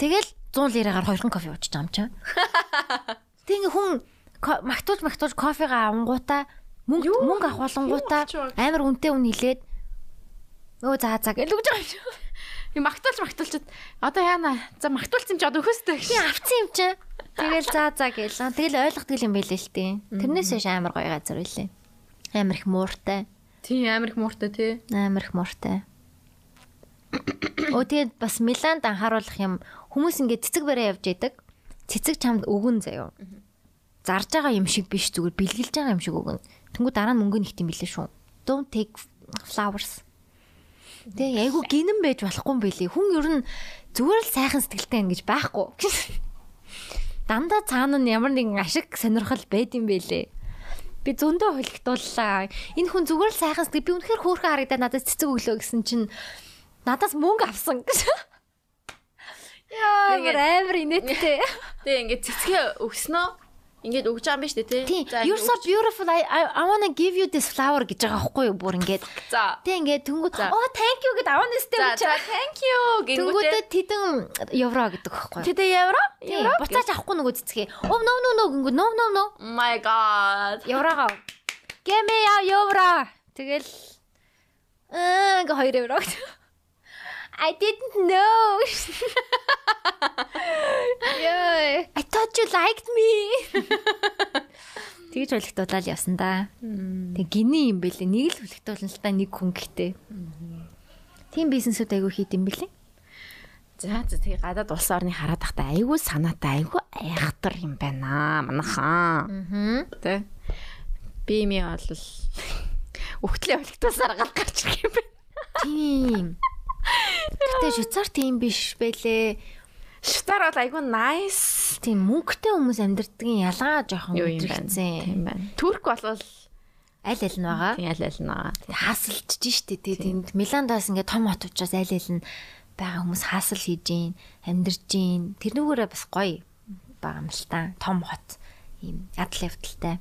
Тэгэл 100 лираагаар хоёрхан кофе уучих юм чам. Тэг ингээ хүн магтуулж магтуулж кофега авангуудаа мөнгө мөнгө авч байгаа? амар үнэтэй үн нилээд өө за за гэл үгж байгаа юм. Юм магтуулж магтуулчаад одоо яана. За магтуулсан ч одоо өөхөстэй гэж. Авцсан юм чи. Тэгэл за за гэл. Тэгэл ойлгохдгийл юм байлээ л тий. Тэрнээс биш амар гоё газар байлээ. Амар их мууртай. Тийм амар их мууртай тий. Амар их мууртай. Оо тэгээд бас Миланд анхааруулах юм хүмүүс ингээд цэцэг бараа явж яадаг. Цэцэг чамд өгөн заяо. Зарж байгаа юм шиг биш зүгээр бэлгэлж байгаа юм шиг өгөн. Тэнгүү дараа нь мөнгө нэгт юм билээ шүү. Don't take flowers. Тэгээ айгу гинэн байж болохгүй юм билий. Хүн ер нь зүгээр л сайхан сэтгэлтэй ингэж байхгүй. Дандаа цаана нь ямар нэгэн ашиг сонирхол байд юм бэлээ. Би зөндөө холигдууллаа. Энэ хүн зүгээр л сайхан сэтгэл би үнэхээр хөөрхөн харагдаад надад цэцэг өглөө гэсэн чинь надаас мөнгө авсан гэж. Яа, Тэгээд- амар инээдтэй. Тэгээ ингээд цэцгээ өгснөө ингээд өгч байгаа юм биш үү. За, You're so beautiful. I, I I wanna give you this flower гэж байгаа байхгүй юу? Бүр ингээд. За. Тэг ингээд За. оо thank you гэд аваа нэстэй гэж. за thank you гингүүтээ. тэдэн евро гэдэг байхгүй юу? Тэдэ евро? Тийм. Буцааж авахгүй нөгөө цэцгээ. Oh no no no гингүү no no no. Oh my god. Еврогоо. Give me a euro. Тэгэл аа ингээ 2 евро. I didn't know. Yeah. I thought you liked me. Тэгж хүлэгтуулаад явсан да. Тэг гиний юм бэлээ. Нэг л хүлэгтуулна л та нэг хүн гэхдээ. Тим бизнесүүд айгүй хийд юм бэлээ. За за тэгээ гадаад улс орны хараад тахта айгүй санаатай айгүй айхтар юм байна манайхаа. Аа. Тэ. Би ми бол өгтлээ өлтөөсөр гал гарч ирэх юм байна. Тийм. Гэтэ Швейцар тийм биш байлээ. Швейцар бол айгүй nice Тийм мөнгөтэй хүмүүс амьдрдгийн ялгаа жоохон өдрөгцэн. Тийм байна. Турк бол Аль аль нь байгаа. тийм аль аль наа. Хаасалчж штэ тэгээ тэнд Миландаас ингээ том хот учраас аль аль нь байгаа хүмүүс хаасал хийж гин, амьдарч гин. Тэрнүүгээрээ бас гоё байгаа юм л та. Том хот ийм ядал явдалтай.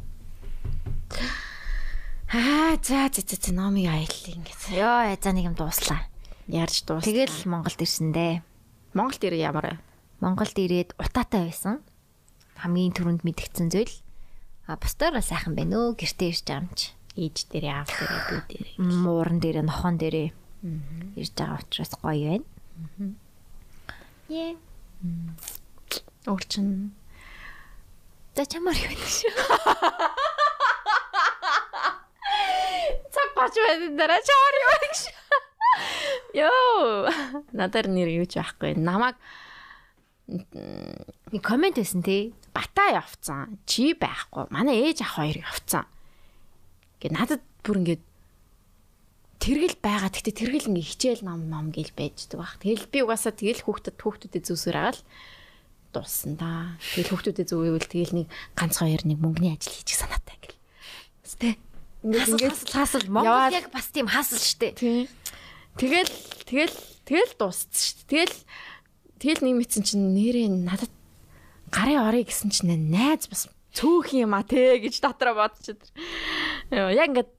Аа за за за номыг аяллаа ингээд. Йоо, за нэг юм дууслаа. Ярьж дуус. Тэгэл Монголд ирсэндээ. Монголд ирээ ямар вэ? Монголд ирээд утаатай байсан. Хамгийн түрүүнд мэдгдсэн зүйл. А бусдаар бол сайхан байна өө гэртээ ирж байгаа юм чи. Ээж дээрээ аав дээрээ дүү дээрээ. Мууран дээрээ нохон дээрээ ирж байгаа учраас гоё байна. Яа. Өөр чин За чамаар юу вэ шүү. цаг гарч байна дараа чаар юу гэж. Йоо. Надаар нэр юу ч байхгүй. Намайг Нэг комент байсан тий. батаа явцсан. Чи байхгүй. Манай ээж ах хоёр явцсан. Гэ надад бүр ингээд тэргэл байгаа. Гэтэ тэргэл ингээ хичээл ном ном гэл байждаг баг. Тэгэл би угаасаа тэгэл хүүхдэд хүүхдүүдэд зүсгэр агаал дууссан да. Тэгэл хүүхдүүдэд зүгэвэл тэгэл нэг ганц хоёр нэг мөнгөний ажил хийчих санаатай ингээл. Тэ. Хасал хасал хасал Монгол яг бас тийм хасал штэ. Тий. Тэгэл тэгэл тэгэл дууссан шүү дээ. Тэгэл тэгэл нэг мэдсэн чинь нэрээ надад гарын орё гэсэн чинь найз бас цөөх юм а те гэж дотроо бодчиход. Яг ингээд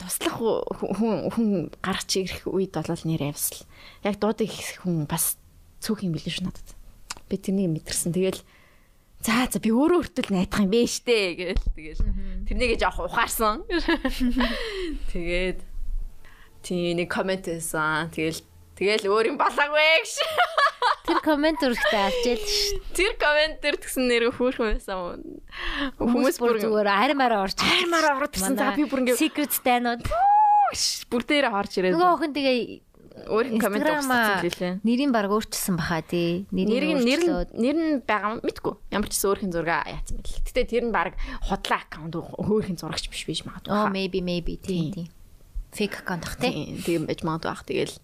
туслах хүн хүн гарч ирэх үед бол нэрээ бас л яг дуудах хүн бас цөөх юм билээ шүү надад. Би тэрнийг мэдэрсэн. Тэгэл За за би өөрөө өртөл найдах юм бэ штэ гээл тэгэл тэрнийгээ жоох ухаарсан. Тэгээд тий нэг комент хийсэн. Тэгэл тэгэл өөр юм болоогүй гэж. Тэр комент өргөтэй авч ял ш. Тэр комент дээр тэгсэн нэр хөөрхөн байсан. Хүмүүс бүр зүгээр аримаараа орж. Аримаараа ороод ирсэн. За, би бүр ингээ- secret станууд. бүр дээр харж ирээд Нөгөө охин тэгээ өөр комент өгсөн хэлээ. нэрийн баг өөрчилсөн баха тий. Нэр нь нэр нэр нь байгаа мэдгүй. Ямар ч гэсэн өөрхийн зураг яатсан байл. Гэтэ тэр нь баг худлаа аккаунт өөрхийн зурагч биш биш магадгүй. Oh хаа. maybe maybe тий Тийм. тий. Fake account ах тий. Тийм байж магадгүй ах тэгэл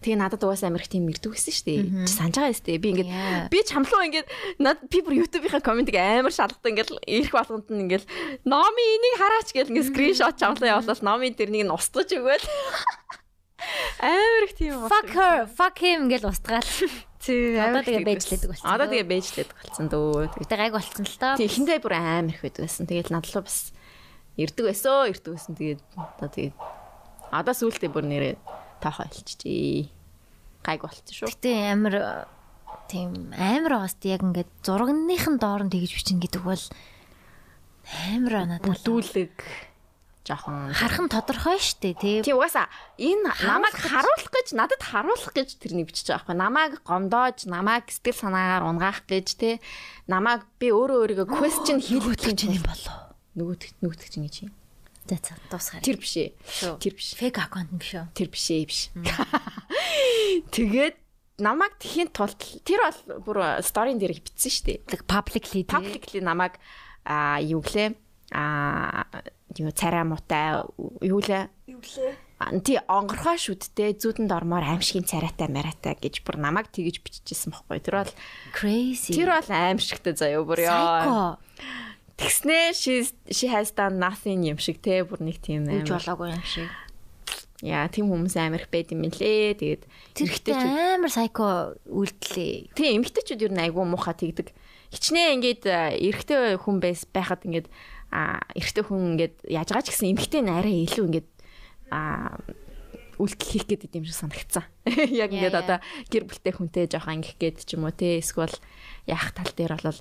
Тэгээ надад угаасаа амар их тийм ирдэг байсан шүү дээ. Санаж байгаа юм би ингээд би ч хамлуу ингээд над би бүр YouTube-ийн комментиг амар шалгадаг ингээд ирэх болгонд нь ингээд номи энийг хараач гэл ингээд скриншот чамлаа явуулаад номи нэг нь устгаж өгөөл. Амар их тийм Fuck her, fuck him гэж устгаал. Тийм Одоо тэгээ бэжлэдэг болсон. Одоо тэгээ бэжлэдэг болсон дөө. Гэтэ гайг болсон л тоо. Тийм ихэндээ бүр амар их байдаг байсан. Тэгээд надлуу бас ирдэг байсан, ирдэг байсан. Тэгээд одоо тэгээд одоо сүүлдээ бүр нэрээ таахаа хэлчихжээ. Гайг болчихсон шүү. Гэтэ амар тийм амар байгаас яг ингээд зурагныхын доор нь тэгж бичнэ гэдэг бол амар надад Бүлдүүлэг жоохон харах нь тодорхой штэ тий. Тийм угаасаа энэ намайг харуулах гэж надад харуулах гэж тэрний бичиж байгаа байхгүй намайг гомдоож намайг сэтгэл санаагаар унгаах гэж те намайг би өөрөө өөрийгөө question хийх гэж юм болов. Нөгөөд нөгөөд чинь гэж юм. За за дуусгаар. тэр биш ээ. Тэр биш. Фейк аккаунт юм шүү. тэр биш ээ биш. Тэгээд намайг тхийн тулд тэр бол бүр сторийн дээр бичсэн шүү дээ. Publicly publicly намайг а юу гэлээ? А юу царай муутай юу лээ юу лээ тий онгорхоо шүдтэй зүудэнд ормоор аимшигын царайтай маратай гэж бүр намайг тэгэж бичижсэн байхгүй. Тэр бол Crazy. тэр бол аимшигтай заяа бүр ёо. Psycho. Тэгснэ she she has done nothing юм шиг те бүр нэг тийм Үж аим болоогүй юм шиг. яа тийм хүмүүс амар их байд юм лээ тэгээд Тэр ихтэй амар psycho үйлдэлээ. Тийм эмгтээчүүд юу айгу муухай тэгдэг. Хичнээн ингээд эрэгтэй хүн байс байхад ингээд а эрэгтэй хүн ингээд яаж байгаа ч гэсэн эмгтээ нь арай илүү ингээд а үйлдэл хийх гэдэг юм шиг санагдсан. Яг ингээд одоо гэр бүлтэй хүнтэй жоохон ангих гээд ч юм уу те эсвэл яах тал дээр бол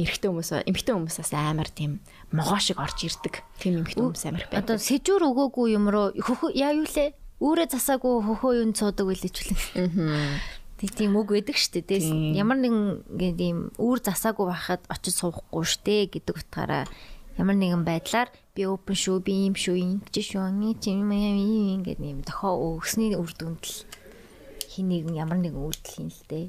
эрэгтэй хүмүүс эмгтээ хүмүүсээс амар тийм могоо шиг орж ирдэг. Тийм эмгтээ хүмүүс амар байна. Одоо сэжүүр өгөөгүй юм руу хөхөө яа юу лээ? Үүрээ засаагүй хөхөө юу цуудаг үлээчүүлэн. Тэг тийм үг байдаг штэ. Тийм. ямар нэгэн ингээд ийм үүр засаагүй байхад очиж суухгүй штэ гэдэг утгаараа ямар нэгэн байдлаар би open шүү, би юм шүү, ингэж шүү, ингэ тийм юм ингээд ийм дохоо өгсний үр дүнд л хин нэгэн ямар нэгэн үйлдэл хийн л дээ.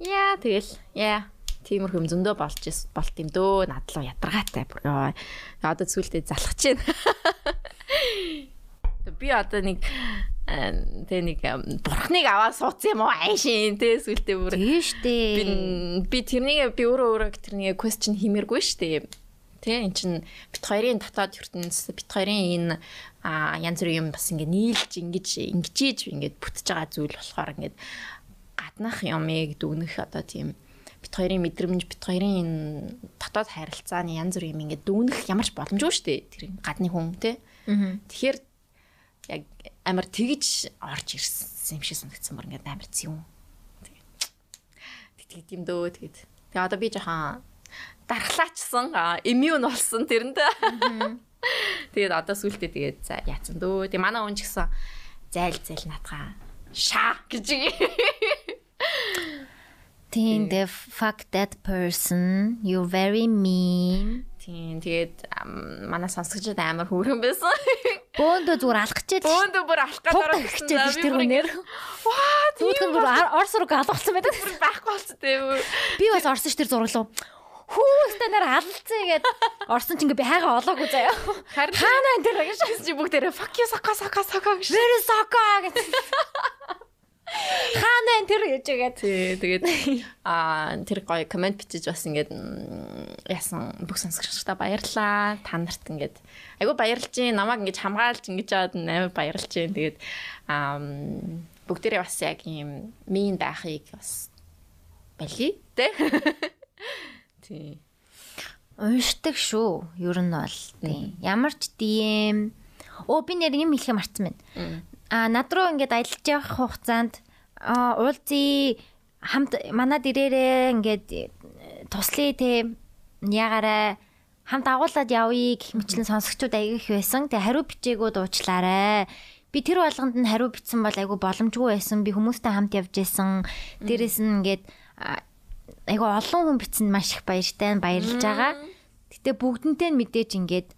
Яа тэгэл яа тиймэрхүү юм зөндөө болж болт юм дөө надлуу ядаргаатай одоо зүйлдээ залхаж байна. Би одоо нэг э, тэ нэг бурхныг аваад суудсан юм уу айшин тэ сүлдээ бүр Тэгээ штэ. би би тэрнийг би өөрөө өөрөө тэрнийг question хиймэргүй штэ. Тэ эн чин бит хоёрын дотоод ертөнцийн бит хоёрын энэ а янз бүрийн юм бас ингэ нийлж ингэж ингэжиж ингэж бүтэж байгаа зүйл болохоор ингэ гаднах юмыг дүгнэх одоо тийм бит хоёрын мэдрэмж бит хоёрын энэ дотоод харилцааны янз бүрийн юм ингэ дүгнэх ямарч боломжгүй штэ тэр гадны хүн тэ. Тэгэхээр яг амар тэгж орж ирсэн юм шиг санагдсан бүр ингээд амар зүүн. Тэгээд тийм дөө тэгээд. Тэгээ одоо би жоохон дархлаачсан иммун болсон тэрэнд. Тэгээд одоо сүултээ тэгээд за яатсан дөө. Тэгээ манай хүн ч гэсэн зайл зайл наатгаа шаа гэж. Тийм the fuck that person you very mean. Тийм тэгээд манай сонсогчд амар хөөрхөн байсан. Бөөндөө зүгээр алах гэж л Өөндөө бүр гэдэг тавих гэж л тэр хүнээр. Ваа Түүхэн бүр орс руу галгацсан байдаг. бүр байхгүй болсон тийм. Би бас орсон ш тэр зураглуу. Хүү станаар алцсан гээд орсон ч ингээ би хайгаа олоогүй заяа. Харин Хаана энэ гэж. чи бүгдээрээ fuck you сока сока сока гэж. Very soka гэж. Хаана энэ тэр гэж игээд. Тий, тэгээд аа тэр гоё комент бичиж бас ингээд яасан бүх сонсогчдаа баярлалаа. Та нарт ингээд айгу баярлж гин намайг ингээд хамгаалж ингэж аваад амар баярлж гин. Тэгээд аа бүгдээрээ бас яг юм мин байхыг бас бали тэ. Тий. Уншдаг шүү. Ер нь бол тийм. Ямар ч DM Оо би нэр юм хэлэх марцсан байна. А над руу ингээд аялж явах хугацаанд а уулзъя хамт манад ирээрээ ингээд э, туслая те ягаараа хамт агуулад явъя гэх мэтлэн сонсогчдод аяг их байсан. Тэгээ хариу бичээгөө дуучлаарай. Би тэр болгонд нь хариу бичсэн бол айгу боломжгүй байсан. Би хүмүүстэй хамт явж исэн. Дээрээс нь ингээд айгу олон хүн бичсэнд маш их баяртай баярлж байгаа. Гэтэ бүгднтэй нь мэдээж ингээд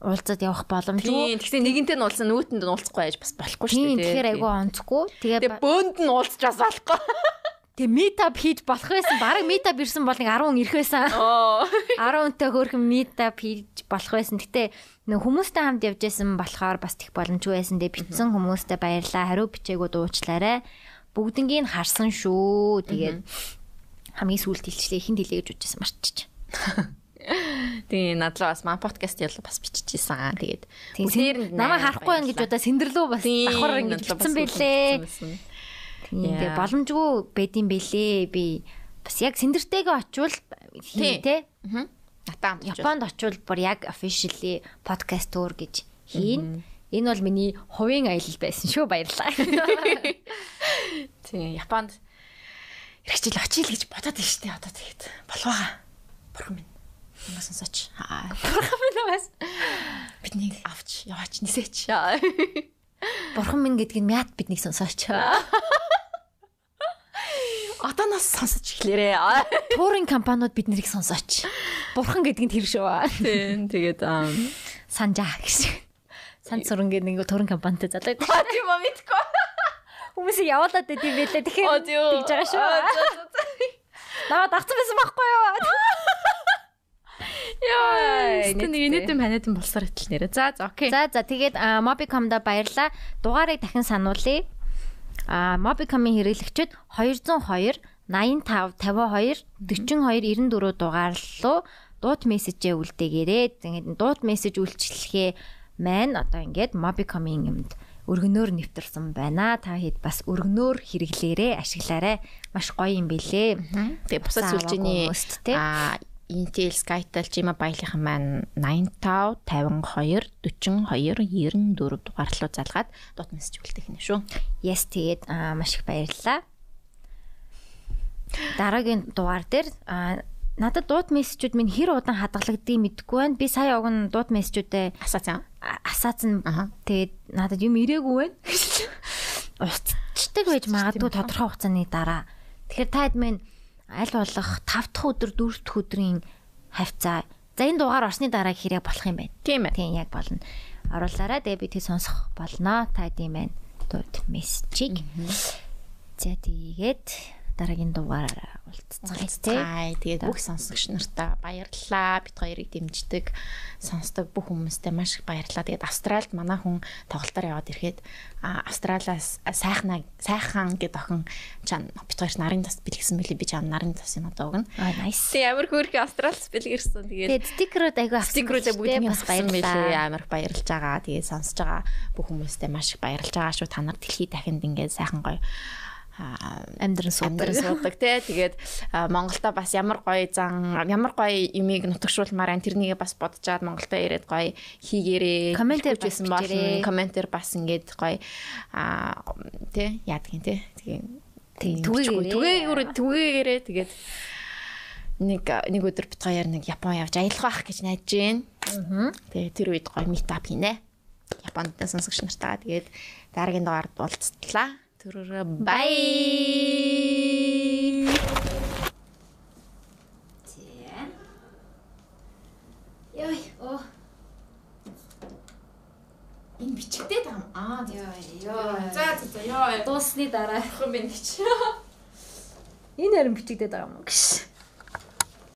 уулзаад явах боломжгүй. Тэгсэн нэгэнтэй нь уулсан нүүтэнд нь уулзахгүй байж бас болохгүй шүү дээ. тэгэхээр айгу онцгүй. Тэгээ бөөнд нь уулзч бас болохгүй. Тэгээ meetup хийж болох байсан. Бараг meetup ирсэн бол нэг 10 хүн ирэх байсан. Оо. 10 хүнтэй хөөрхөн meetup хийж болох байсан. Гэтэ нэг хүмүүстэй хамт явж байсан болохоор бас их боломжгүй байсан. Тэгээ битсэн хүмүүстэй баярлаа. Хариу бичээгүү дуучлаарай. Бүгднийг нь харсан шүү. Тэгээд хамгийн сүүлд хэлчлээ хин дэлээ гэж үжсэн марччих. Тэгээ надлаа бас маа подкаст ял бас биччихсэн. Тэгээд Тийм намайг харахгүй байх гэж удаа сэндэрлөө бас давхар ингэж бичсэн байлээ. Тийм тэгээ боломжгүй байдсан байлээ. Би бас яг сэндэртэйгээ очивол хий те. Натаа Японд очивол бүр яг officially podcast tour гэж хийн. Энэ бол миний хувийн аялал байсан шүү баярлалаа. Тийм Японд хэрэгжил очил гэж бодоод байна шүү дээ. Одоо тэгээд болваа. Бурхан минь. Намаа сонсооч. Аа. Бурхан минь бас Бидний авч яваач нисээч. Бурхан минь гэдгийг мят биднийг сонсооч. Одоо нас сонсож эхлээрээ. Туурын компаниуд биднийг сонсооч. Бурхан гэдгийг тэр шүү. Тийм тэгээд аа Санжаа гэж. Сан цурангийн нэг туран компанитай залуу. тийм ба мэдгүй. Хүмүүсийг явуулаад байт юм байлээ. Тэгэхээр тэгж байгаа шүү. Наваа дагцсан байсан байхгүй юу? Яа, нэг инээдэн манайдан болсоор итэл нэрэ. За, за, окей. За за тэгээд Mobicom-да баярлаа. Дугаарыг дахин сануулъя. А Mobicom-ийн хэрэглэгчид 202 85 52 42 94 дугаар руу дууд мессежээ үлдээгээрэй. Тэгээд дууд мессеж үйлчлэхээ маань одоо ингээд Mobicom-ийн юмд өргөнөөр нэвтэрсэн байна. Та хэд бас өргөнөөр хэрэглээрээ ашиглаарай. Маш гоё юм бэлээ. Тэгээ бусад сүлжээний аа Intel Skytel Gmail-ийнхан маань 85 52 42 94 дугаар руу залгаад дот мессеж үлдээх нь шүү. Yes тэгээд маш их баярлалаа. Дараагийн дугаар дээр надад дууд мессежүүд минь хэр удаан хадгалагдгийг мэдэхгүй байна. Би сая уг нь дууд мессежүүдээ Асаацсан. асаацсан. Тэгээд надад юм ирээгүй байна. Устдаг байж магадгүй тодорхой хугацааны дараа. Тэгэхээр та хэд минь аль болох 5 дахь өдөр 4 дахь өдрийн хавцаа. За энэ дугаар орсны дараа хэрэг болох юм байна. Тийм ээ. Тийм яг болно. Оруулаарай. Тэгээ би тэг сонсох болно. Та юм байна. Дууд мессежийг. За тэгээд дараагийн дугаараараа уулзцгаая тэгээд бүх сонсогч нартаа баярлалаа. Бид хоёрыг дэмждэг сонсдог бүх хүмүүстээ маш их баярлалаа. Тэгээд Австральд манай хүн тоглолтоор яваад ирэхэд Австралиас сайхнаа сайхан гэд охин чан бид хоёр нарын тас бэлгсэн мөлий би чам нарын тасын одоо өгнө. Аа nice. Тэг амар хөөрхөн Австралиас бэлгэрсэн. Тэгээд Тэгээд стикерүүд айгүй стикерүүдээ бүгд бас баярлалаа. амар баярлж байгаа. Тэгээд сонсож байгаа бүх хүмүүстээ маш их баярлж байгаа шүү. Та нар дэлхийд дахинд ингээд сайхан гоё амьдран суудаг. суудаг тий. Тэгээд Монголда бас ямар гоё зан ямар гоё юмыг нутагшуулмаар ан тэрнийг бас бодожаад Монголда ирээд гоё хийгээрээ хэлчихсэн болно. бичээрэй. комментэр бас ингээд гоё а тий яадгийн тий. Тэгээ түгээгээрээ түгээгээрээ. түгээгээрээ тэгээд нэг нэг өдөр бит хоёр нэг Япон явж аялах байх гэж найдаж байна. Аа. Тэгээ тэр үед гоё митап хийнэ. Японд сонсогч нартаа тэгээд дараагийн дугаард уулзтлаа. Төрөө бай. Яй, оо. Энэ бичгдээд байгаа юм. Аа. Яй, За за за ёо. Дуусны дараа Хэн бэ гэж. энэ харин бичигдээд байгаа юм уу гэж.